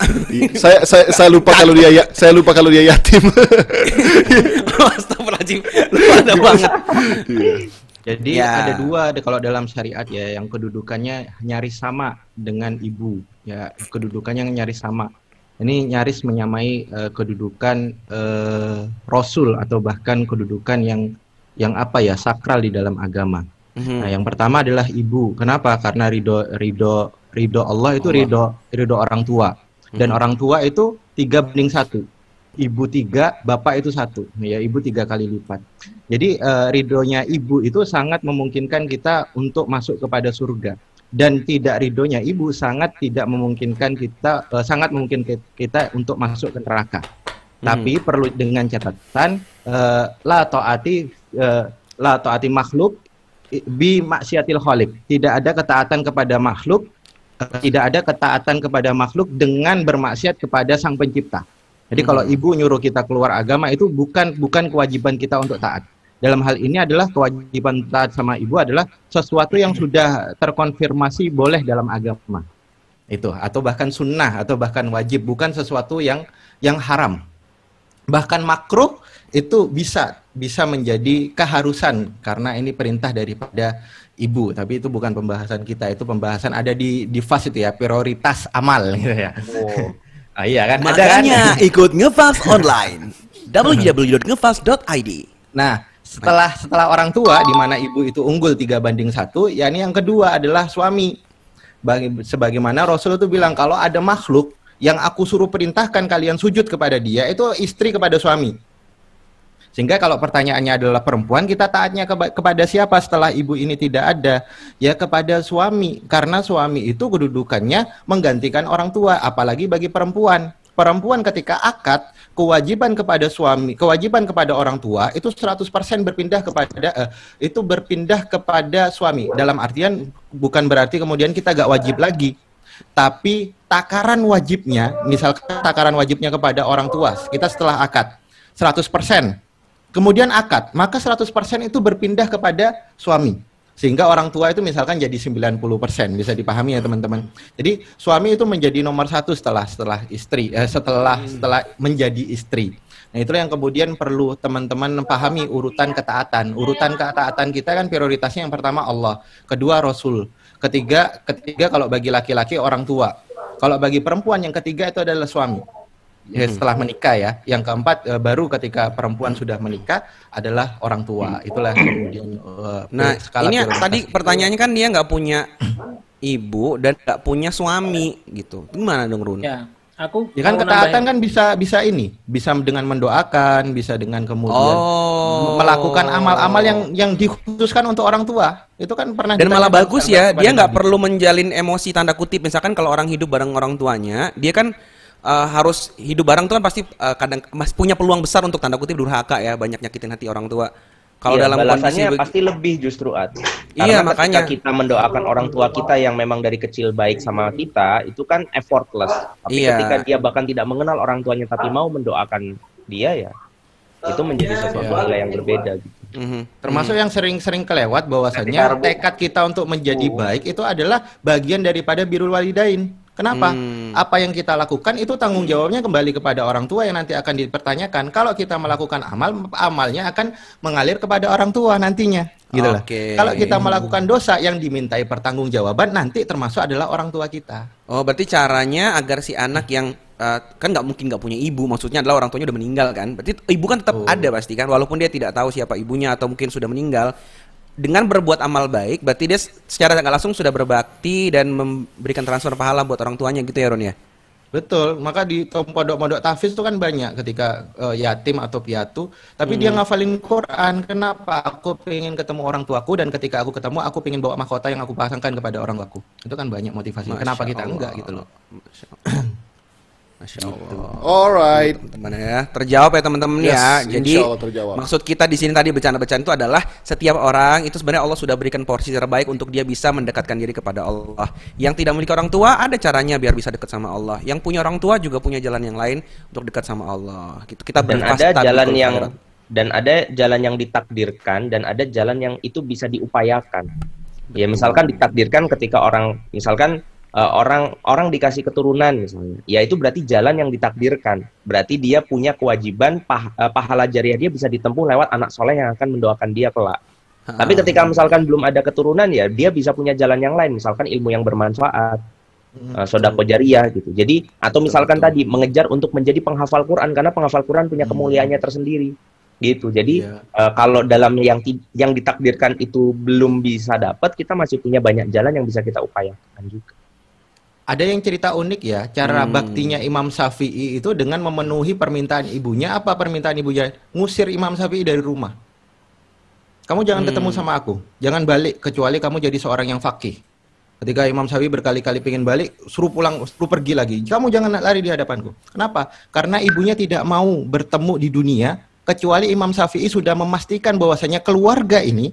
Saya saya saya lupa kalau dia ya, saya lupa kalau dia yatim. Astagfirullahaladzim, lu ada banget. Jadi Ya. ada dua ada kalau dalam syariat ya yang kedudukannya nyaris sama dengan ibu ya kedudukannya nyaris sama. Ini nyaris menyamai eh, kedudukan eh, rasul atau bahkan kedudukan yang yang apa ya sakral di dalam agama. Mhm. Nah, yang pertama adalah ibu. Kenapa? Karena ridho ridho ridho Allah itu ridho ridho orang tua. Dan orang tua itu tiga banding satu. Ibu tiga, bapak itu satu. Ya, ibu tiga kali lipat. Jadi eh, ridhonya ibu itu sangat memungkinkan kita untuk masuk kepada surga. Dan tidak ridhonya ibu sangat tidak memungkinkan kita, eh, sangat memungkinkan kita untuk masuk ke neraka. Tapi perlu dengan catatan eh, la taati eh, la taati makhluk bi maksiatil khaliq. Tidak ada ketaatan kepada makhluk, tidak ada ketaatan kepada makhluk dengan bermaksiat kepada sang pencipta. Jadi kalau ibu nyuruh kita keluar agama itu bukan bukan kewajiban kita untuk taat. Dalam hal ini adalah kewajiban taat sama ibu adalah sesuatu yang sudah terkonfirmasi boleh dalam agama. Itu atau bahkan sunnah atau bahkan wajib bukan sesuatu yang yang haram. Bahkan makruh itu bisa bisa menjadi keharusan karena ini perintah daripada ibu. Tapi itu bukan pembahasan kita, itu pembahasan ada di di fase itu ya, prioritas amal gitu ya. Ah, iya kan? Ada kan? Makanya ikut ngefast online www.ngefast.id. Nah, setelah setelah orang tua di mana ibu itu unggul tiga banding satu, ya ini yang kedua adalah suami. Bagi, sebagaimana Rasul itu bilang kalau ada makhluk yang aku suruh perintahkan kalian sujud kepada dia itu istri kepada suami. Sehingga kalau pertanyaannya adalah perempuan, kita taatnya keba- kepada siapa setelah ibu ini tidak ada? Ya kepada suami, karena suami itu kedudukannya menggantikan orang tua, apalagi bagi perempuan. Perempuan ketika akad, kewajiban kepada suami, kewajiban kepada orang tua itu 100% berpindah kepada eh, itu berpindah kepada suami. Dalam artian bukan berarti kemudian kita gak wajib lagi. Tapi takaran wajibnya, misalkan takaran wajibnya kepada orang tua, kita setelah akad 100%. Kemudian akad, maka 100% itu berpindah kepada suami. Sehingga orang tua itu misalkan jadi 90%, bisa dipahami ya teman-teman. Jadi suami itu menjadi nomor satu setelah setelah istri, eh, setelah setelah menjadi istri. Nah itulah yang kemudian perlu teman-teman pahami urutan ketaatan. Urutan ketaatan kita kan prioritasnya yang pertama Allah, kedua Rasul, ketiga ketiga kalau bagi laki-laki orang tua, kalau bagi perempuan yang ketiga itu adalah suami. Ya, setelah menikah ya. Yang keempat eh, baru ketika perempuan sudah menikah adalah orang tua. Itulah kemudian eh, Nah, skala ini tadi itu. pertanyaannya kan dia nggak punya ibu dan nggak punya suami gitu. Gimana dong Run? Ya, aku Ya kan ketaatan nambahin. kan bisa bisa ini, bisa dengan mendoakan, bisa dengan kemudian Oh. melakukan amal-amal yang yang dikhususkan untuk orang tua. Itu kan pernah Dan malah bagus ya, dia nggak perlu menjalin emosi tanda kutip. Misalkan kalau orang hidup bareng orang tuanya, dia kan uh, harus hidup bareng tuh kan pasti uh, kadang masih punya peluang besar untuk tanda kutip durhaka ya, banyak nyakitin hati orang tua. Kalau Iya, dalam kondisi balasannya begi- pasti lebih justru Ad. Iya, Karena makanya. ketika kita mendoakan orang tua kita yang memang dari kecil baik sama kita, itu kan effortless. Tapi Iya. ketika dia bahkan tidak mengenal orang tuanya tapi mau mendoakan dia ya, itu menjadi sesuatu nilai yang berbeda gitu. Mhm. Termasuk yang sering-sering kelewat bahwasanya tekad kita untuk menjadi baik itu adalah bagian daripada birrul walidain. Kenapa? Hmm. Apa yang kita lakukan itu tanggung jawabnya kembali kepada orang tua yang nanti akan dipertanyakan. Kalau kita melakukan amal, amalnya akan mengalir kepada orang tua nantinya. Gitu lah. Oke. Kalau kita melakukan dosa yang dimintai pertanggungjawaban nanti termasuk adalah orang tua kita. Oh, berarti caranya agar si anak yang uh, kan nggak mungkin nggak punya ibu, maksudnya adalah orang tuanya udah meninggal kan? Berarti ibu kan tetap ada pasti kan, walaupun dia tidak tahu siapa ibunya atau mungkin sudah meninggal. Dengan berbuat amal baik, berarti dia secara nggak langsung sudah berbakti dan memberikan transfer pahala buat orang tuanya gitu ya Ron ya? Betul, maka di pondok-pondok tahfiz itu kan banyak ketika eh, yatim atau piatu, tapi dia ngafalin Quran. Kenapa? Aku pengen ketemu orang tuaku dan ketika aku ketemu, aku pengen bawa mahkota yang aku pasangkan kepada orang tuaku. Itu kan banyak motivasinya. Kenapa kita enggak gitu loh? Masya Allah. Masya Allah. Alright. teman ya terjawab ya teman-teman Yes, ya jadi insya Allah terjawab. maksud kita di sini tadi bercanda-bercanda itu adalah setiap orang itu sebenarnya Allah sudah berikan porsi terbaik untuk dia bisa mendekatkan diri kepada Allah yang tidak memiliki orang tua ada caranya biar bisa dekat sama Allah yang punya orang tua juga punya jalan yang lain untuk dekat sama Allah gitu kita Dan ada jalan yang dan ada jalan yang ditakdirkan dan ada jalan yang itu bisa diupayakan. Ya misalkan ditakdirkan ketika orang misalkan eh, orang orang dikasih keturunan misalnya, ya itu berarti jalan yang ditakdirkan. Berarti dia punya kewajiban pah- eh, pahala jariah dia bisa ditempuh lewat anak soleh yang akan mendoakan dia kelak. Tapi ketika misalkan belum ada keturunan ya dia bisa punya jalan yang lain, misalkan ilmu yang bermanfaat, uh, sodako jariah gitu. Jadi atau misalkan tadi mengejar untuk menjadi penghafal Quran karena penghafal Quran punya kemuliaannya tersendiri gitu. Jadi Iya. uh, kalau dalam yang yang ditakdirkan itu belum bisa dapat, kita masih punya banyak jalan yang bisa kita upayakan juga. Ada yang cerita unik ya, cara Hmm. baktinya Imam Syafi'i itu dengan memenuhi permintaan ibunya. Apa permintaan ibunya? Ngusir Imam Syafi'i dari rumah. Kamu jangan Hmm. ketemu sama aku, jangan balik kecuali kamu jadi seorang yang fakih. Ketika Imam Syafi'i berkali-kali pengen balik, suruh pulang, suruh pergi lagi. Kamu jangan lari di hadapanku. Kenapa? Karena ibunya tidak mau bertemu di dunia, kecuali Imam Syafi'i sudah memastikan bahwasanya keluarga ini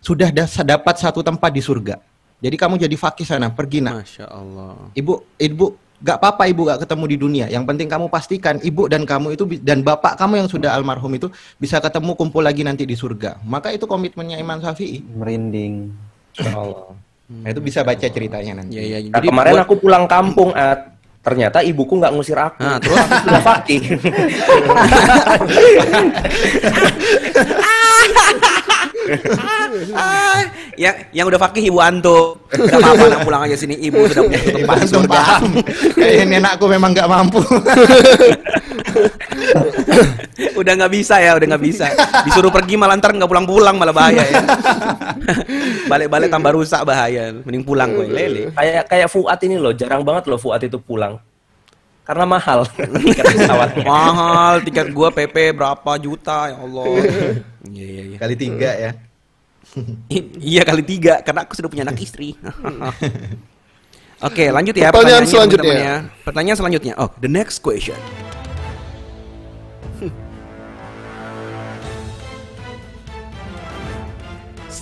sudah dapat satu tempat di surga. Jadi kamu jadi fakih sana, pergi nak. Masya Allah Ibu, ibu, gak apa-apa ibu gak ketemu di dunia. Yang penting kamu pastikan ibu dan kamu itu dan bapak kamu yang sudah almarhum itu bisa ketemu kumpul lagi nanti di surga. Maka itu komitmennya Imam Syafi'i. merinding. Allah. Nah, itu bisa baca ceritanya nanti. ya ya Nah, kemarin aku pulang kampung, At. ternyata ibuku nggak ngusir aku. Nah, terus? Aku sudah fakih. ah, yang yang udah fakih ibu antum Gak apa-apa nak pulang aja sini ibu sudah punya tempat surga paham. Kayaknya nenek aku memang gak mampu. udah nggak bisa ya udah nggak bisa disuruh pergi malah ntar nggak pulang-pulang malah bahaya ya balik-balik tambah rusak bahaya mending pulang gue lele kayak kayak Fuad ini loh, jarang banget loh Fuad itu pulang karena mahal tiket pesawatnya. mahal tiket gua PP berapa juta ya Allah. Iya iya iya. Kali tiga ya. iya kali tiga karena aku sudah punya anak iya. istri. Oke, lanjut ya pertanyaan, pertanyaan selanjutnya. Temen -temen ya. Pertanyaan selanjutnya. Oh, the next question.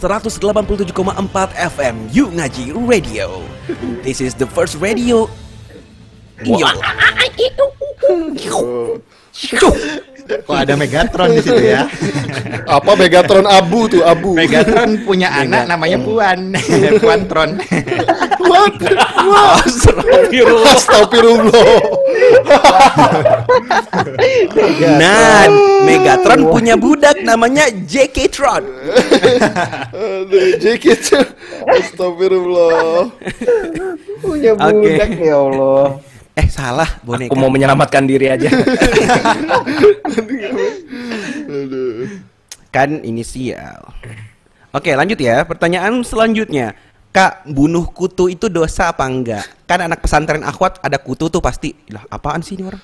...187,4 FM You Ngaji Radio. This is the first radio your Kok ada Megatron di situ ya? Apa Megatron abu tuh abu. Megatron punya anak namanya Puan. Puantron. Astagfirullah. Astagfirullah. Nah, Megatron punya budak namanya JK Tron. JK tuh. Astagfirullah. Punya budak ya Allah. Eh salah boneka. Aku mau menyelamatkan diri aja. Kan inisial. Oke lanjut ya. Pertanyaan selanjutnya. Kak, bunuh kutu itu dosa apa enggak? Kan anak pesantren akhwat ada kutu tuh pasti. Lah apaan sih ini orang?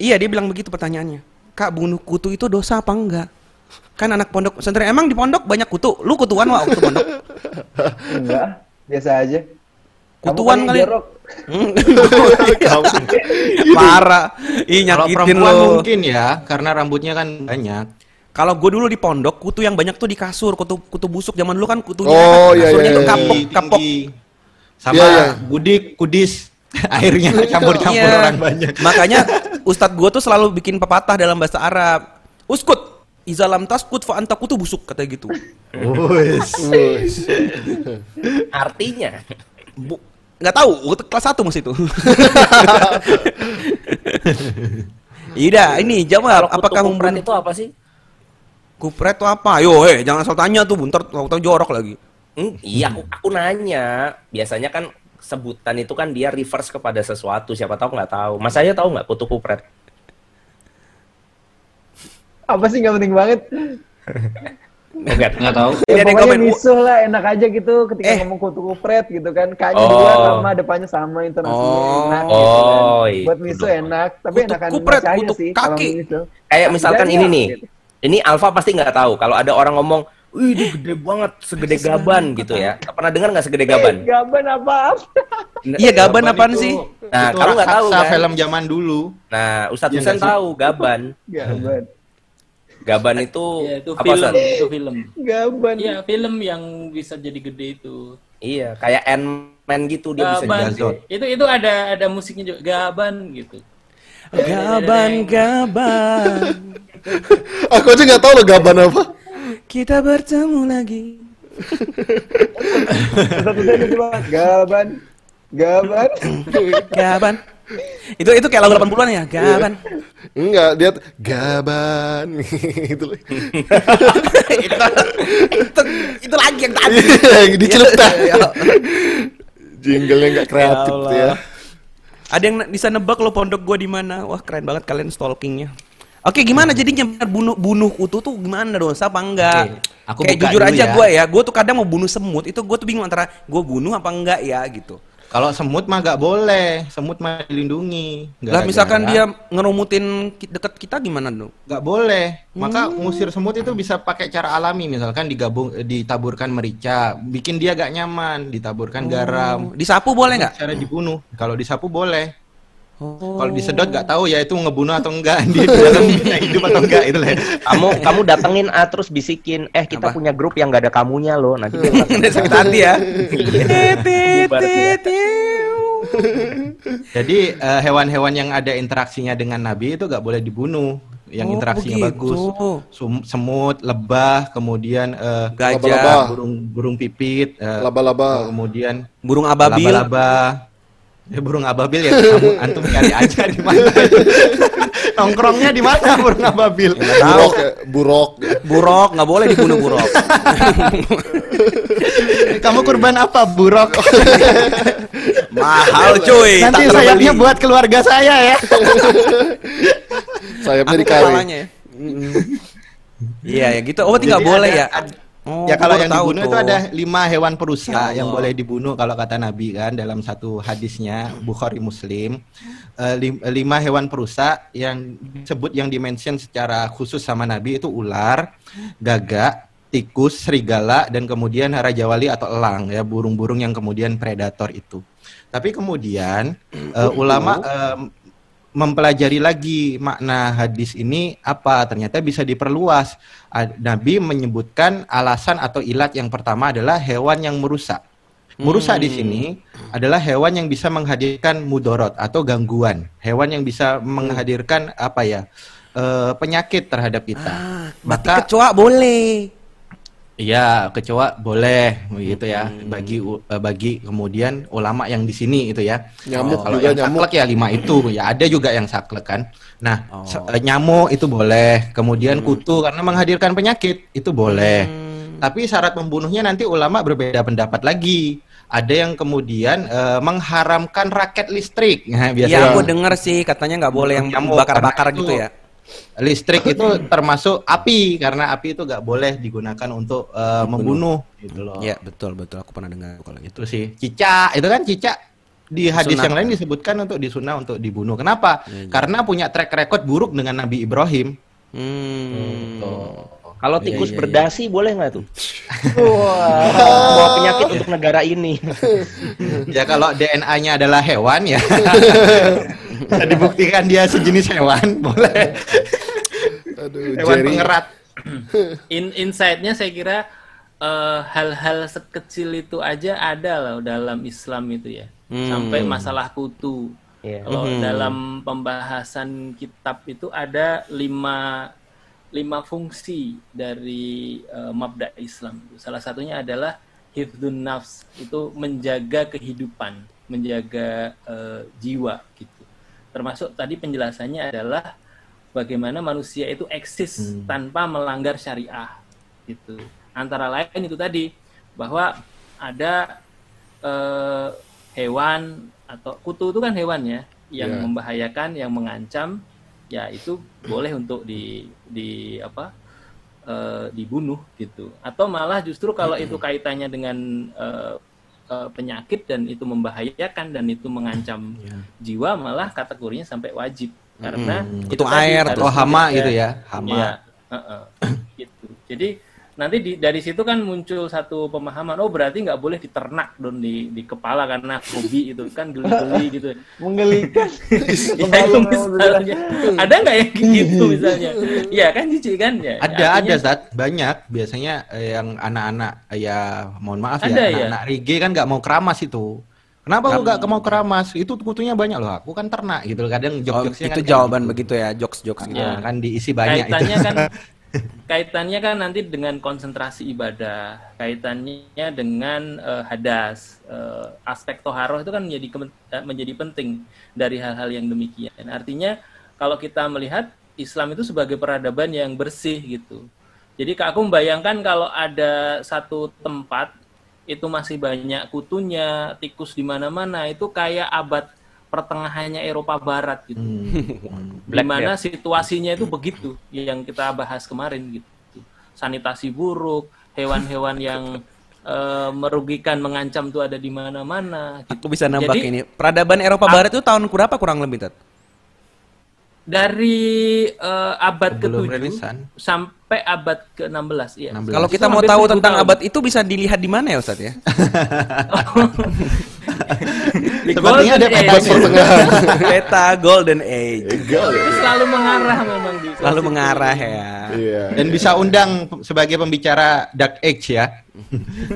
iya dia bilang begitu pertanyaannya. Kak, bunuh kutu itu dosa apa enggak? Kan anak pondok pesantren emang di pondok banyak kutu. Lu kutuan waktu pondok. Enggak, biasa aja. Kutuan kan kali. Hmm. Parah. Ih Kalau nyakitin lo. mungkin ya, karena rambutnya kan banyak. Kalau gue dulu di pondok, kutu yang banyak tuh di kasur, kutu kutu busuk zaman dulu kan kutunya Oh, iya, kasurnya iya, tuh iya. kapok Tinggi, kapok. Sama Iya, iya. budik, kudis. Airnya campur-campur Iya. orang banyak. Makanya ustadz gue tuh selalu bikin pepatah dalam bahasa Arab. Uskut, izalam taskut fa anta kutu busuk kata gitu. Wes. Artinya, Bu, nggak tahu, waktu kelas 1 mas itu. Iya, ini jawab. kalau kutu Apakah kupret membunuh itu apa sih? kupret itu apa? Yo, eh, jangan asal tanya tuh, bentar tahu jorok lagi. Hmm, iya, aku, aku nanya. Biasanya kan sebutan itu kan dia reverse kepada sesuatu. Siapa tahu nggak tahu. Mas saya tahu nggak kutu kupret? Apa sih nggak penting banget? Enggak. Nggak tahu. Ini Ya yang pokoknya komen, misuh lah, enak aja gitu ketika Eh. ngomong kutu kupret gitu kan. Kayaknya Oh. dua sama depannya sama intonasinya Oh. enak gitu kan. Oh, itu Buat misuh enak, tapi Kutu enakan kupret, kutu sih kalau kaki. Kayak misalkan Jadi ini ya, nih. gitu. Ini Alfa pasti nggak tahu. Kalau ada orang ngomong, wih ini gede banget, segede gaban gitu ya. Pernah dengar nggak segede gaban? Gaban apa? Iya, gaban apaan itu- sih? Nah, itu kamu nggak tahu kan? film zaman dulu. Nah, Ustadz Husen sih? tahu gaban. Gaban. Gaban itu, Ya, itu apa film, Ustadz? itu film. Gaban. Iya, film yang bisa jadi gede itu. Iya, kayak Ant-Man gitu dia bisa Gaban. digazot. Itu itu ada ada musiknya juga. Gaban gitu. Gaban, gaban, Aku aja nggak tahu loh gaban apa. kita bertemu lagi. Coba. Gaban. Gaban. Gaban. Itu itu kayak lagu 80-an ya, gaban. Enggak, dia gaban gitu. loh. itu, itu, itu lagi yang tadi. Yang dicelup. Ya Allah. Jingle-nya nggak kreatif Ya tuh ya. Allah. Ada yang bisa nebak lo pondok gua di mana? Wah, keren banget kalian stalkingnya. Oke, gimana jadinya bunuh bunuh kutu tuh gimana dosa apa enggak? Oke, aku Kayak jujur aja ya. gua ya, gua tuh kadang mau bunuh semut, itu gua tuh bingung antara gua bunuh apa enggak ya gitu. Kalau semut mah gak boleh, semut mah dilindungi. lah misalkan dia ngerumutin deket kita gimana dong? nggak boleh, maka Hmm. ngusir semut itu bisa pakai cara alami, misalkan digabung, ditaburkan merica, bikin dia gak nyaman, ditaburkan garam. Disapu boleh nggak? Cara dibunuh, kalau disapu boleh. Oh. Kalau disedot gak tahu ya itu ngebunuh atau enggak, dia di dalamnya hidup atau enggak itu lah. Kamu kamu datengin A terus bisikin, eh kita Apa? punya grup yang nggak ada kamunya loh. Nanti dia langsung Udah sakit hati ya. Bubar dia. Jadi eh, hewan-hewan yang ada interaksinya dengan Nabi itu gak boleh dibunuh, yang Oh, interaksinya begitu. bagus. Sum- semut, lebah, kemudian eh, Gajah, Laba-laba. burung burung pipit, eh, Laba-laba. kemudian burung ababil. laba-laba. Ya, burung ababil ya kamu antum cari aja di mana. Nongkrongnya di mana burung ababil? Burok ya, burok. Burok nggak boleh dibunuh burok. kamu kurban apa burok? Mahal cuy. Nanti sayapnya buat keluarga saya ya. Sayapnya ya. Iya ya gitu. Oh tinggal Jadi boleh ada- ya. Oh, ya kalau yang dibunuh itu tuh. ada lima hewan Ya perusak yang boleh dibunuh kalau kata Nabi kan dalam satu hadisnya Bukhari Muslim Eh, lim- lima hewan perusak yang disebut yang dimention secara khusus sama Nabi itu ular, gagak, tikus, serigala dan kemudian raja wali atau elang ya burung-burung yang kemudian predator itu. Tapi kemudian eh, ulama em, mempelajari lagi makna hadis ini apa ternyata bisa diperluas. Nabi menyebutkan alasan atau ilat yang pertama adalah hewan yang merusak. Merusak di sini adalah hewan yang bisa menghadirkan mudorot atau gangguan, hewan yang bisa menghadirkan apa ya eh, penyakit terhadap kita. Ah, Maka kecoa boleh. Iya, kecoa boleh begitu ya. Bagi u- eh, bagi kemudian ulama yang di sini itu ya. Nyamuk kalau juga, yang nyamuk. saklek ya lima itu. Ya ada juga yang saklek kan. Nah, Oh. eh, nyamuk itu boleh. Kemudian kutu karena menghadirkan penyakit itu boleh. Tapi syarat membunuhnya nanti ulama berbeda pendapat lagi. Ada yang kemudian eh, mengharamkan raket listrik. Nah, Iya, biasanya aku denger sih katanya nggak boleh yang bakar-bakar gitu itu- ya. Listrik itu termasuk api karena api itu nggak boleh digunakan untuk eh, membunuh gitu loh. Iya, betul betul aku pernah dengar kalau gitu. Itu sih. Cicak, itu kan cicak di hadis Sunat, yang lain kan? disebutkan untuk disunah untuk dibunuh. Kenapa? Iya, iya. Karena punya track record buruk dengan Nabi Ibrahim. Hmm. Kalau Iya, tikus iya, iya. berdasi boleh nggak tuh? Wah, bawa penyakit untuk negara ini. ya kalau DNA-nya adalah hewan ya. Bisa dibuktikan dia sejenis hewan, boleh. Aduh, Hewan Jerry. pengerat. In insight-nya saya kira eh, hal-hal sekecil itu aja ada loh dalam Islam itu ya. Hmm. Sampai masalah kutu. Iya. Kalau Hmm. dalam pembahasan kitab itu ada lima lima fungsi dari eh, mabda Islam. Salah satunya adalah hifdun nafs itu menjaga kehidupan, menjaga eh, jiwa gitu. Termasuk tadi penjelasannya adalah bagaimana manusia itu eksis tanpa melanggar syariah gitu. Antara lain itu tadi bahwa ada eh, hewan atau kutu itu kan hewan ya yang Iya. membahayakan, yang mengancam, ya itu boleh untuk di di apa eh, dibunuh gitu. Atau malah justru kalau itu kaitannya dengan eh, eh, penyakit dan itu membahayakan dan itu mengancam jiwa, malah kategorinya sampai wajib karena Hmm. itu air, Atau hama gitu ya, hama. Iya, heeh, gitu. Jadi nanti di, dari situ kan muncul satu pemahaman, oh berarti nggak boleh diternak dong di, di kepala karena hobi itu kan geli-geli gitu. Menggelikan. ya itu misalnya. Ada nggak yang gitu misalnya? Iya kan jijik kan ya. Ada Artinya- ada Zat, banyak biasanya eh, yang anak-anak eh, ya mohon maaf Ada ya ya? anak-anak reggae kan nggak mau keramas itu. Kenapa lu nggak mau keramas? Itu kutunya banyak loh. Aku kan ternak gitu. Kadang Oh, jok-joknya itu kan jawaban kayak begitu ya, jokes-jokes gitu. Nah, kan diisi banyak itu. kaitannya kan kaitannya kan nanti dengan konsentrasi ibadah kaitannya dengan eh, hadas Eh, aspek toharoh itu kan menjadi eh, menjadi penting dari hal-hal yang demikian. Artinya kalau kita melihat Islam itu sebagai peradaban yang bersih gitu. Jadi aku membayangkan kalau ada satu tempat itu masih banyak kutunya tikus di mana-mana itu kayak abad pertengahannya Eropa Barat gitu Hmm. di mana situasinya itu begitu yang kita bahas kemarin gitu sanitasi buruk hewan-hewan yang eh, merugikan mengancam tuh ada di mana-mana gitu. Aku bisa nambah Jadi- ini. Peradaban Eropa Barat itu tahun berapa kurang lebih, Tat? dari eh, abad Sebelum ke-7 rilisan. sampai abad ke-16 ya 16. Kalau kita mau tahu 1000 tentang tahun. abad itu bisa dilihat di mana ya, Ustaz ya? Di Sepertinya ada Golden peta Age. pertengahan. Peta Golden Age. Itu selalu mengarah memang di Lalu mengarah ya. Iya. Dan bisa undang sebagai pembicara Dark Age ya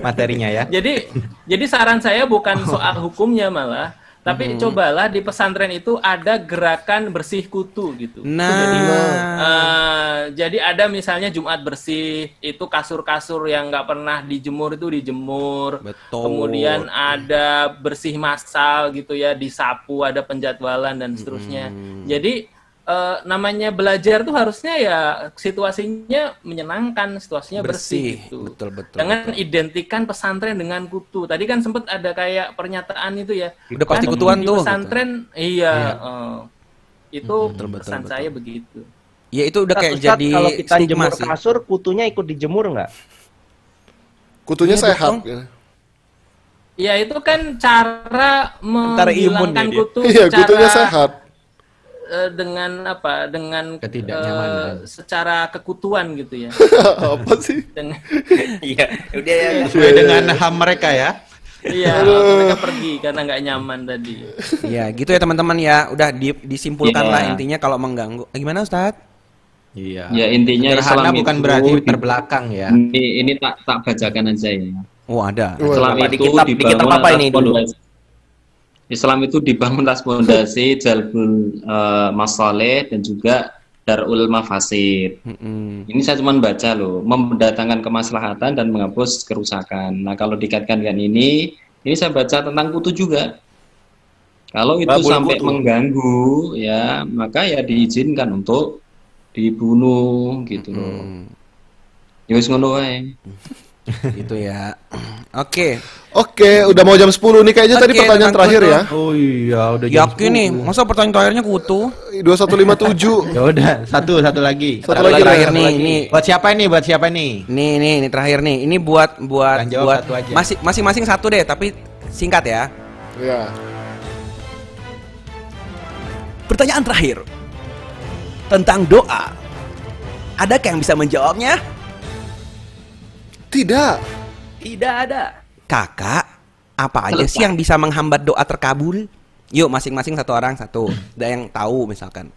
materinya ya. Jadi jadi saran saya bukan soal hukumnya malah, tapi cobalah di pesantren itu ada gerakan bersih kutu gitu. Nah, Jadi, eh, jadi ada misalnya Jumat bersih, itu kasur-kasur yang nggak pernah dijemur itu dijemur. Betul. Kemudian ada bersih massal gitu ya, disapu, ada penjadwalan dan seterusnya. Jadi eh, namanya belajar tuh harusnya ya situasinya menyenangkan, situasinya bersih, bersih. gitu. Betul, betul. Jangan betul. identikan pesantren dengan kutu. Tadi kan sempat ada kayak pernyataan itu ya. Udah pasti Kan kutuan di tuh, Pesantren, iya. eh, itu Betul, betul, pesan betul. saya begitu. Ya itu udah kayak Ustadz, jadi kalau kita jemur sih. kasur, kutunya ikut dijemur nggak? Kutunya Iya, sehat. dong. Ya itu kan cara imun menghilangkan ya kutu Iya, kutunya sehat. Eh, dengan apa? Dengan Ketidaknyamanan. eh, secara kekutuan gitu ya. Apa sih? dengan Iya, udah ya. Sesuai dengan ham mereka ya. Iya, mereka pergi karena nggak nyaman tadi. Ya, gitu ya teman-teman ya. Udah di- disimpulkan lah Iya. intinya kalau mengganggu. Eh, Gimana Ustadz? Iya. Ya intinya Sederhana Islam bukan itu berarti di- terbelakang ya. Ini, ini tak tak bacakan aja ya. Oh ada. Islam Apa, itu di kitab- di kitab dibangun apa ini dulu? Islam itu dibangun atas fondasi jalbul eh, masaleh dan juga darul mafasid. Mm-mm. Ini saya cuma baca loh, mendatangkan kemaslahatan dan menghapus kerusakan. Nah, kalau dikaitkan dengan ini, ini saya baca tentang kutu juga. Kalau itu Babul sampai kutu. mengganggu, ya maka ya diizinkan untuk dibunuh gitu loh. Hmm, Ya wis ngono wae. gitu ya. Oke. Oke, udah mau jam 10 nih kayaknya tadi Oke, pertanyaan terakhir kutu. ya. Oh iya, udah jam Yakin nih, masa pertanyaan terakhirnya kutu? 2157. Ya udah, satu satu lagi. Satu Satu lagi, terakhir nih, lagi. ini Buat siapa nih? Buat siapa nih? Nih nih ini terakhir nih. Ini buat buat jawab buat satu aja. masing masing-masing satu deh, tapi singkat ya. Ya. Pertanyaan terakhir tentang doa. Adakah yang bisa menjawabnya? Tidak. Tidak ada. Kakak, apa aja sih yang bisa menghambat doa terkabul? Yuk masing-masing satu orang satu. Ada yang tahu misalkan.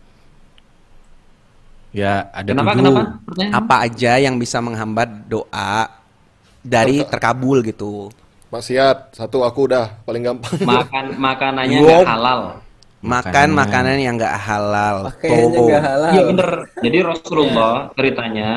Ya, ada Kenapa? tujuh. Kenapa? Pertanyaan? Apa aja yang bisa menghambat doa dari terkabul gitu? Maksiat. Satu aku udah paling gampang. Makan makanannya Wow. nggak halal. Makan Makanan. makanan yang nggak halal. Pakaiannya Tuh. nggak halal. Iya bener. Jadi Rasulullah ceritanya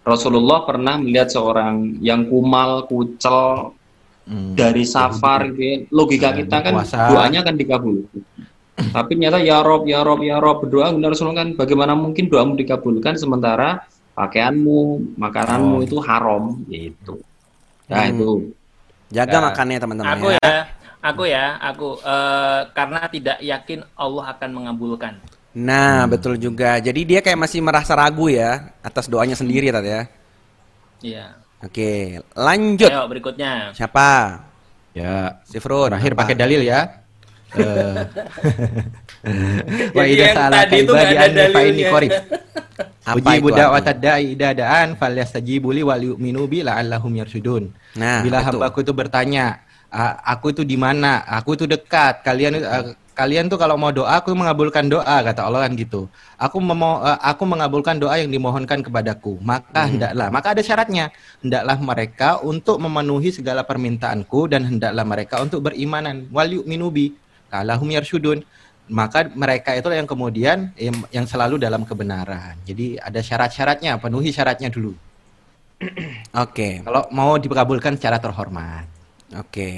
Rasulullah pernah melihat seorang yang kumal, kucel Hmm. dari safar gitu ya. Logika kita kan Puasa. doanya kan dikabul. Tapi ternyata ya Rob, ya Rob, ya Rob berdoa kemudian Rasulullah kan bagaimana mungkin doamu dikabulkan sementara pakaianmu, makananmu Oh. itu haram gitu. Nah Hmm. itu. Jaga Ya. makannya teman-teman Aku ya. ya, aku ya, aku eh, karena tidak yakin Allah akan mengabulkan. Nah, betul juga. Jadi dia kayak masih merasa ragu ya atas doanya sendiri tadi ya. Iya. Oke, lanjut. Ayo berikutnya. Siapa? Ya, Sifrun. terakhir pakai dalil ya. Eh. Wa idza sa'alaka itu ibadi anni fa inni dalilnya. qarib. Apa Ujibu itu da'watad artinya? da'i idza da'an falyastajibu li wal yu'minu bi la'allahum yarsudun. Nah, Bila itu? hambaku itu bertanya, "A- aku itu di mana? Aku itu dekat. Kalian eh, kalian tuh kalau mau doa aku mengabulkan doa kata Allah kan gitu. Aku memo, eh, aku mengabulkan doa yang dimohonkan kepadaku. Maka Hmm. hendaklah, maka ada syaratnya. Hendaklah mereka untuk memenuhi segala permintaanku dan hendaklah mereka untuk berimanan. Wal yu'minu bi la'allahum yarsudun. Maka mereka itulah yang kemudian yang, yang selalu dalam kebenaran. Jadi ada syarat-syaratnya, penuhi syaratnya dulu. Oke, Kalau mau dikabulkan secara terhormat. Oke.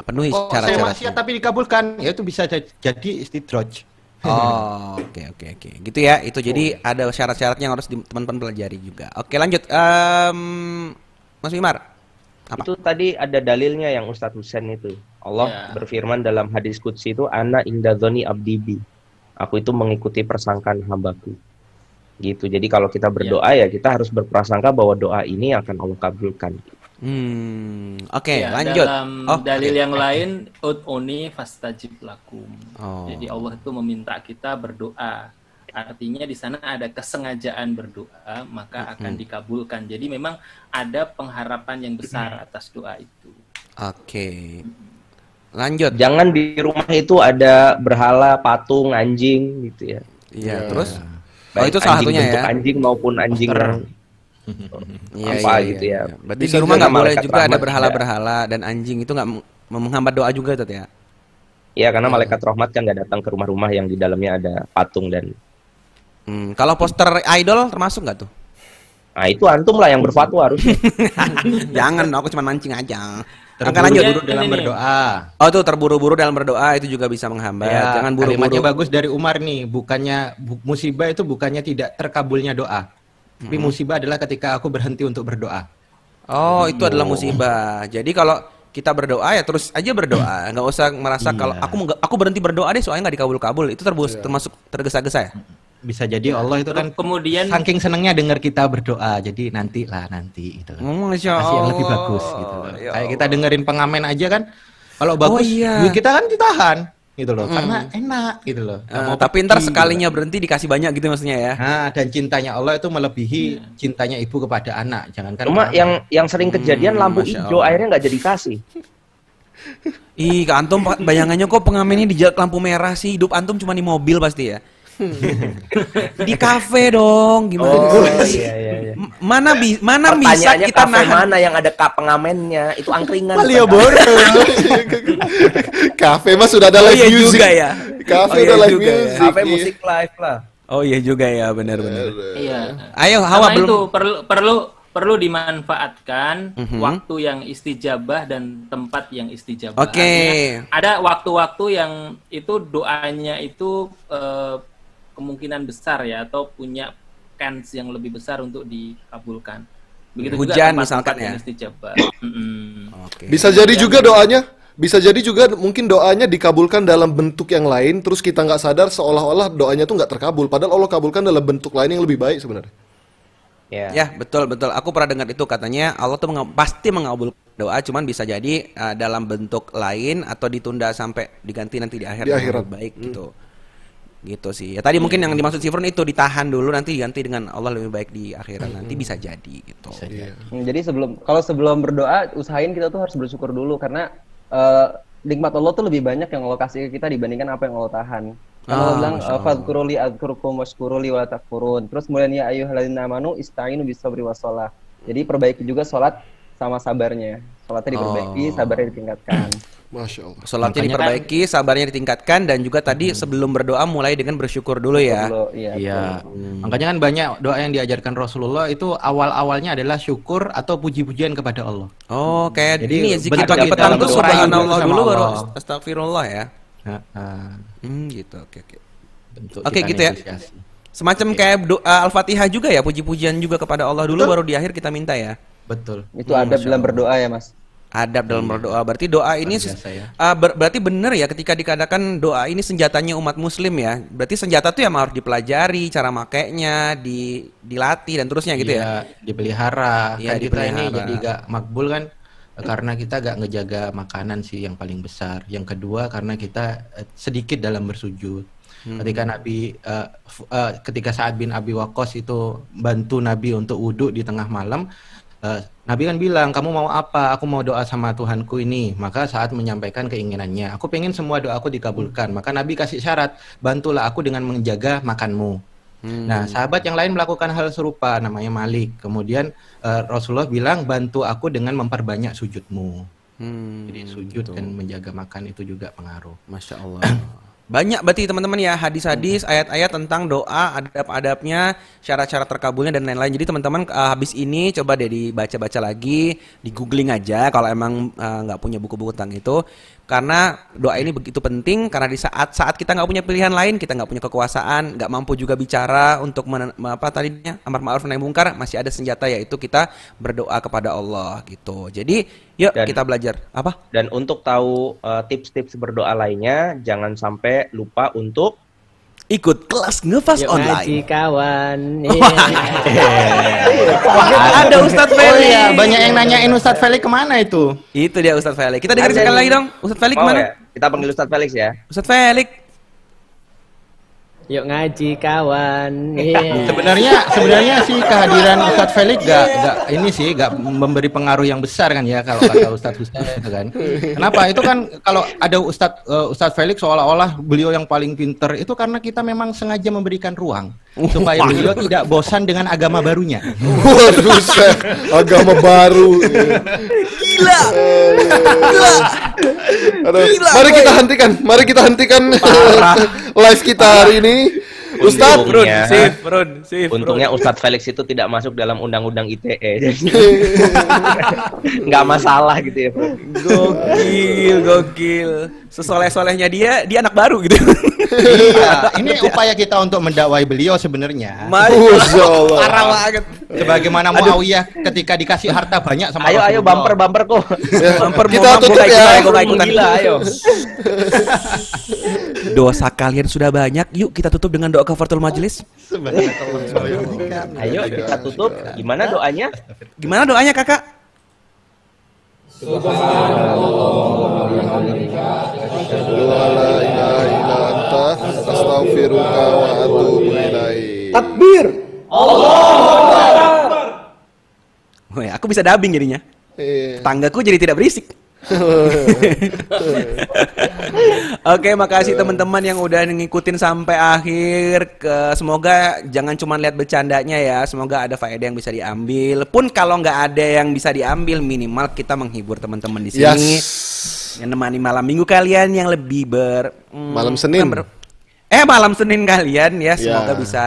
Penuhi Oh, saya maksiat syarat-syaratnya. tapi dikabulkan, ya itu bisa ja- jadi istidroj. Oh, oke oke oke. Gitu ya. Itu jadi ada syarat-syaratnya yang harus teman-teman pelajari juga. Oke, lanjut. Em, Mas Wimar. Apa? Itu tadi ada dalilnya yang Ustadz Husain itu. Allah Ya. berfirman dalam hadis qudsi itu ana indadzoni abdibi. Aku itu mengikuti persangkaan hambaku. Gitu. Jadi kalau kita berdoa ya kita harus berprasangka bahwa doa ini akan Allah kabulkan. Hmm, oke, Ya, lanjut. Dalam Oh, dalil oke. yang lain, ud'uni fastajib lakum. Oh. Jadi Allah itu meminta kita berdoa. Artinya di sana ada kesengajaan berdoa, maka akan dikabulkan. Jadi memang ada pengharapan yang besar atas doa itu. Oke. Lanjut. Jangan di rumah itu ada berhala, patung, anjing gitu ya. Iya, Ya. terus Oh, Baik itu salah satunya bentuk ya. anjing maupun anjing Poster. Iya, apa iya, gitu iya, ya. iya. Berarti di rumah nggak boleh juga ada rahmat berhala-berhala dan anjing itu nggak meng- menghambat doa juga tuh ya. Ya karena malaikat rahmat kan nggak datang ke rumah-rumah yang di dalamnya ada patung dan Hmm, kalau poster idol termasuk nggak tuh? nah itu antum lah yang berfatwa harusnya. Jangan, aku cuma mancing aja. Terburu-buru lanjut. Ini dalam nih. berdoa. Oh tuh terburu-buru dalam berdoa itu juga bisa menghambat. Ya, Jangan kalimatnya buru-buru. bagus dari Umar nih, bukannya bu- musibah itu bukannya tidak terkabulnya doa. Tapi musibah adalah ketika aku berhenti untuk berdoa. Oh itu adalah musibah. Jadi kalau kita berdoa ya terus aja berdoa, nggak usah merasa kalau Iya. aku nggak- aku berhenti berdoa deh soalnya nggak dikabul-kabul. Itu terbus, termasuk tergesa-gesa ya. Bisa jadi Allah itu kan Kemudian saking senengnya dengar kita berdoa. Jadi nanti lah nanti gitu. Masya Kasih yang lebih Allah. bagus gitu loh. Ya Kayak kita dengerin pengamen aja kan. Kalau bagus, iya. duit kita kan ditahan gitu loh. Karena enak gitu loh. Mau tapi ntar pergi, sekalinya berhenti dikasih banyak gitu maksudnya ya. gitu. Nah, dan cintanya Allah itu melebihi cintanya ibu kepada anak. Jangankan Cuma pengamen. yang yang sering kejadian Hmm, lampu hijau Allah. akhirnya nggak jadi kasih. Ih, Antum Pak, bayangannya kok pengamennya di jal- lampu merah sih? Hidup Antum cuma di mobil pasti ya? di kafe dong, gimana? Oh sih? iya iya iya. Mana bi mana bisa kita kafe nahan? mana yang ada kap pengamennya? Itu angkringan. Malioboro. Kafe mah sudah ada Oh live iya music. juga ya. Kafe Oh iya udah live juga ya. music. Kafe iya. musik live lah. Oh iya juga ya, benar-benar. Iya. Ayo, Sama Hawa belum. itu perlu perlu perlu dimanfaatkan Mhm. waktu yang istijabah dan tempat yang istijabah. Oke. Artinya, Ada waktu-waktu yang itu doanya itu eh, kemungkinan besar ya atau punya chance yang lebih besar untuk dikabulkan. Begitu juga Hujan tempat-tempat misalkan yang ya. istijabah. Oke. Bisa jadi juga doanya, bisa jadi juga mungkin doanya dikabulkan dalam bentuk yang lain, terus kita nggak sadar seolah-olah doanya tuh nggak terkabul. Padahal Allah kabulkan dalam bentuk lain yang lebih baik sebenarnya. Ya. Ya, betul betul. Aku pernah dengar itu katanya Allah tuh menga- pasti mengabulkan doa, cuman bisa jadi uh, dalam bentuk lain atau ditunda sampai diganti nanti di akhirat Di yang akhirat. lebih baik gitu. Gitu sih. Ya tadi mungkin yang dimaksud Sifrun itu ditahan dulu nanti diganti dengan Allah lebih baik di akhirat nanti bisa jadi gitu. Hmm, Jadi sebelum kalau sebelum berdoa usahain kita tuh harus bersyukur dulu karena eh, nikmat Allah tuh lebih banyak yang Allah kasih ke kita dibandingkan apa yang Allah tahan. Kan Allah Ah, bilang Masya Allah. fadkuruli adzkurkum washkuruli wa takfurun. Terus kemudian ya ayyuhalladzina amanu ista'inu bisabri wassalah. Jadi perbaiki juga sholat sama sabarnya. Sholatnya diperbaiki, Oh. sabarnya ditingkatkan. Masya Allah. Sholatnya Makanya diperbaiki, sabarnya ditingkatkan dan juga tadi sebelum berdoa mulai dengan bersyukur dulu ya. Dulu, iya. Iya. betul. Makanya kan banyak doa yang diajarkan Rasulullah itu awal-awalnya adalah syukur atau puji-pujian kepada Allah. Oh, kayak Jadi ini ya zikir pagi petang subhanallah itu sama dulu baru astagfirullah ya. Heeh. Hmm, gitu. Oke, oke. Oke, kita gitu ya. Semacam kayak doa Al-Fatihah juga ya, puji-pujian juga kepada Allah dulu baru di akhir kita minta ya. Betul. Itu adab dalam berdoa ya, Mas. Adab dalam berdoa. Berarti doa ini biasa ya. ah, ber- berarti benar ya ketika dikatakan doa ini senjatanya umat muslim ya. Berarti senjata tuh yang harus dipelajari, cara makainya, di dilatih dan terusnya gitu ya. Iya, dipelihara. Iya, Kan kita ini dipelihara. jadi gak makbul kan karena kita gak ngejaga makanan sih yang paling besar. Yang kedua karena kita eh, sedikit dalam bersujud. Hmm. Ketika Nabi f- eh, ketika Sa'ad bin Abi Waqqas itu bantu Nabi untuk wudhu di tengah malam, Nabi kan bilang, kamu mau apa? Aku mau doa sama Tuhanku ini. Maka saat menyampaikan keinginannya, aku pengen semua doaku dikabulkan. Maka Nabi kasih syarat, bantulah aku dengan menjaga makanmu. Hmm. Nah, sahabat yang lain melakukan hal serupa, namanya Malik. Kemudian eh, Rasulullah bilang, bantu aku dengan memperbanyak sujudmu. Hmm, Jadi sujud dan menjaga makan itu juga pengaruh. Masya Allah. Banyak berarti teman-teman ya hadis-hadis, ayat-ayat tentang doa, adab-adabnya, syarat-syarat terkabulnya dan lain-lain. Jadi teman-teman uh, habis ini coba deh dibaca-baca lagi, di googling aja kalau emang uh, nggak punya buku-buku tentang itu. Karena doa ini begitu penting karena di saat-saat kita nggak punya pilihan lain, kita nggak punya kekuasaan, nggak mampu juga bicara untuk men- apa tadinya amar ma'ruf nahi mungkar, masih ada senjata yaitu kita berdoa kepada Allah gitu. Jadi yuk Dan- kita belajar apa? Dan untuk tahu eh, tips-tips berdoa lainnya, jangan sampai lupa untuk Ikut kelas ngefas Yuk online. ngaji kawan. Ada Ustadz Oh Felix. iya, banyak yang nanyain Ustadz Felix ke mana itu? Itu dia Ustadz Felix. Kita dengerin Ada sekali lagi dong. Ustadz Felix Mau mana? ya? Kita panggil Ustadz Felix ya. Ustadz Felix. Yuk ngaji kawan. Sebenarnya sebenarnya sih kehadiran Ustadz Felix gak, gak ini sih gak memberi pengaruh yang besar kan ya kalau kata Ustadz Ustadz itu kan. Kenapa? Itu kan kalau ada Ustadz eh, Ustadz Felix seolah-olah beliau yang paling pinter itu karena kita memang sengaja memberikan ruang supaya beliau tidak bosan dengan agama barunya. Waduh, agama baru. Gila. Gila. Aduh, Gila, mari boy. kita hentikan, mari kita hentikan live kita hari ini. Ustadz, Run, Untungnya- sip, Run, sip. Untungnya Ustadz Felix itu tidak masuk dalam undang-undang ITE, nggak masalah gitu ya. Bro. Gokil, gokil. Sesoleh-solehnya dia, dia anak baru gitu. Iya, ini upaya kita untuk mendakwai beliau sebenarnya. Parah banget. Sebagaimana Muawiyah ketika dikasih harta banyak sama Ayo ayo bumper bumper kok. Bumper Kita tutup ya. ikutan. Gila ayo. Dosa kalian sudah banyak. Yuk kita tutup dengan doa kafaratul majelis. Ayo kita tutup. Gimana doanya? Gimana doanya kakak? Asyhadu an la ilaha illa anta astaghfiruka wa atubu ilaik. Oh ya, aku bisa dubbing jadinya. Iya. Tanggaku jadi tidak berisik. Oke, makasih teman-teman yang udah ngikutin sampai akhir. Ke, semoga jangan cuma lihat bercandanya ya. Semoga ada faedah yang bisa diambil. Pun kalau nggak ada yang bisa diambil, minimal kita menghibur teman-teman di sini. Yes. Yang nemani malam minggu kalian yang lebih ber hmm, Malam Senin. ber- eh malam Senin kalian ya. Semoga Ya. bisa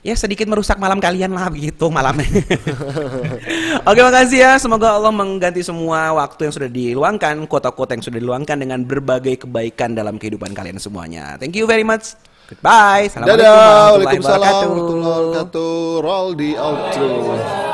ya sedikit merusak malam kalian lah begitu malamnya. Oke makasih ya. Semoga Allah mengganti semua waktu yang sudah diluangkan, kota-kota yang sudah diluangkan dengan berbagai kebaikan dalam kehidupan kalian semuanya. Thank you very much. Goodbye. Assalamualaikum Dadah, warahmatullahi Waalaikumsalam wabarakatuh. warahmatullahi wabarakatuh. Roll the outro.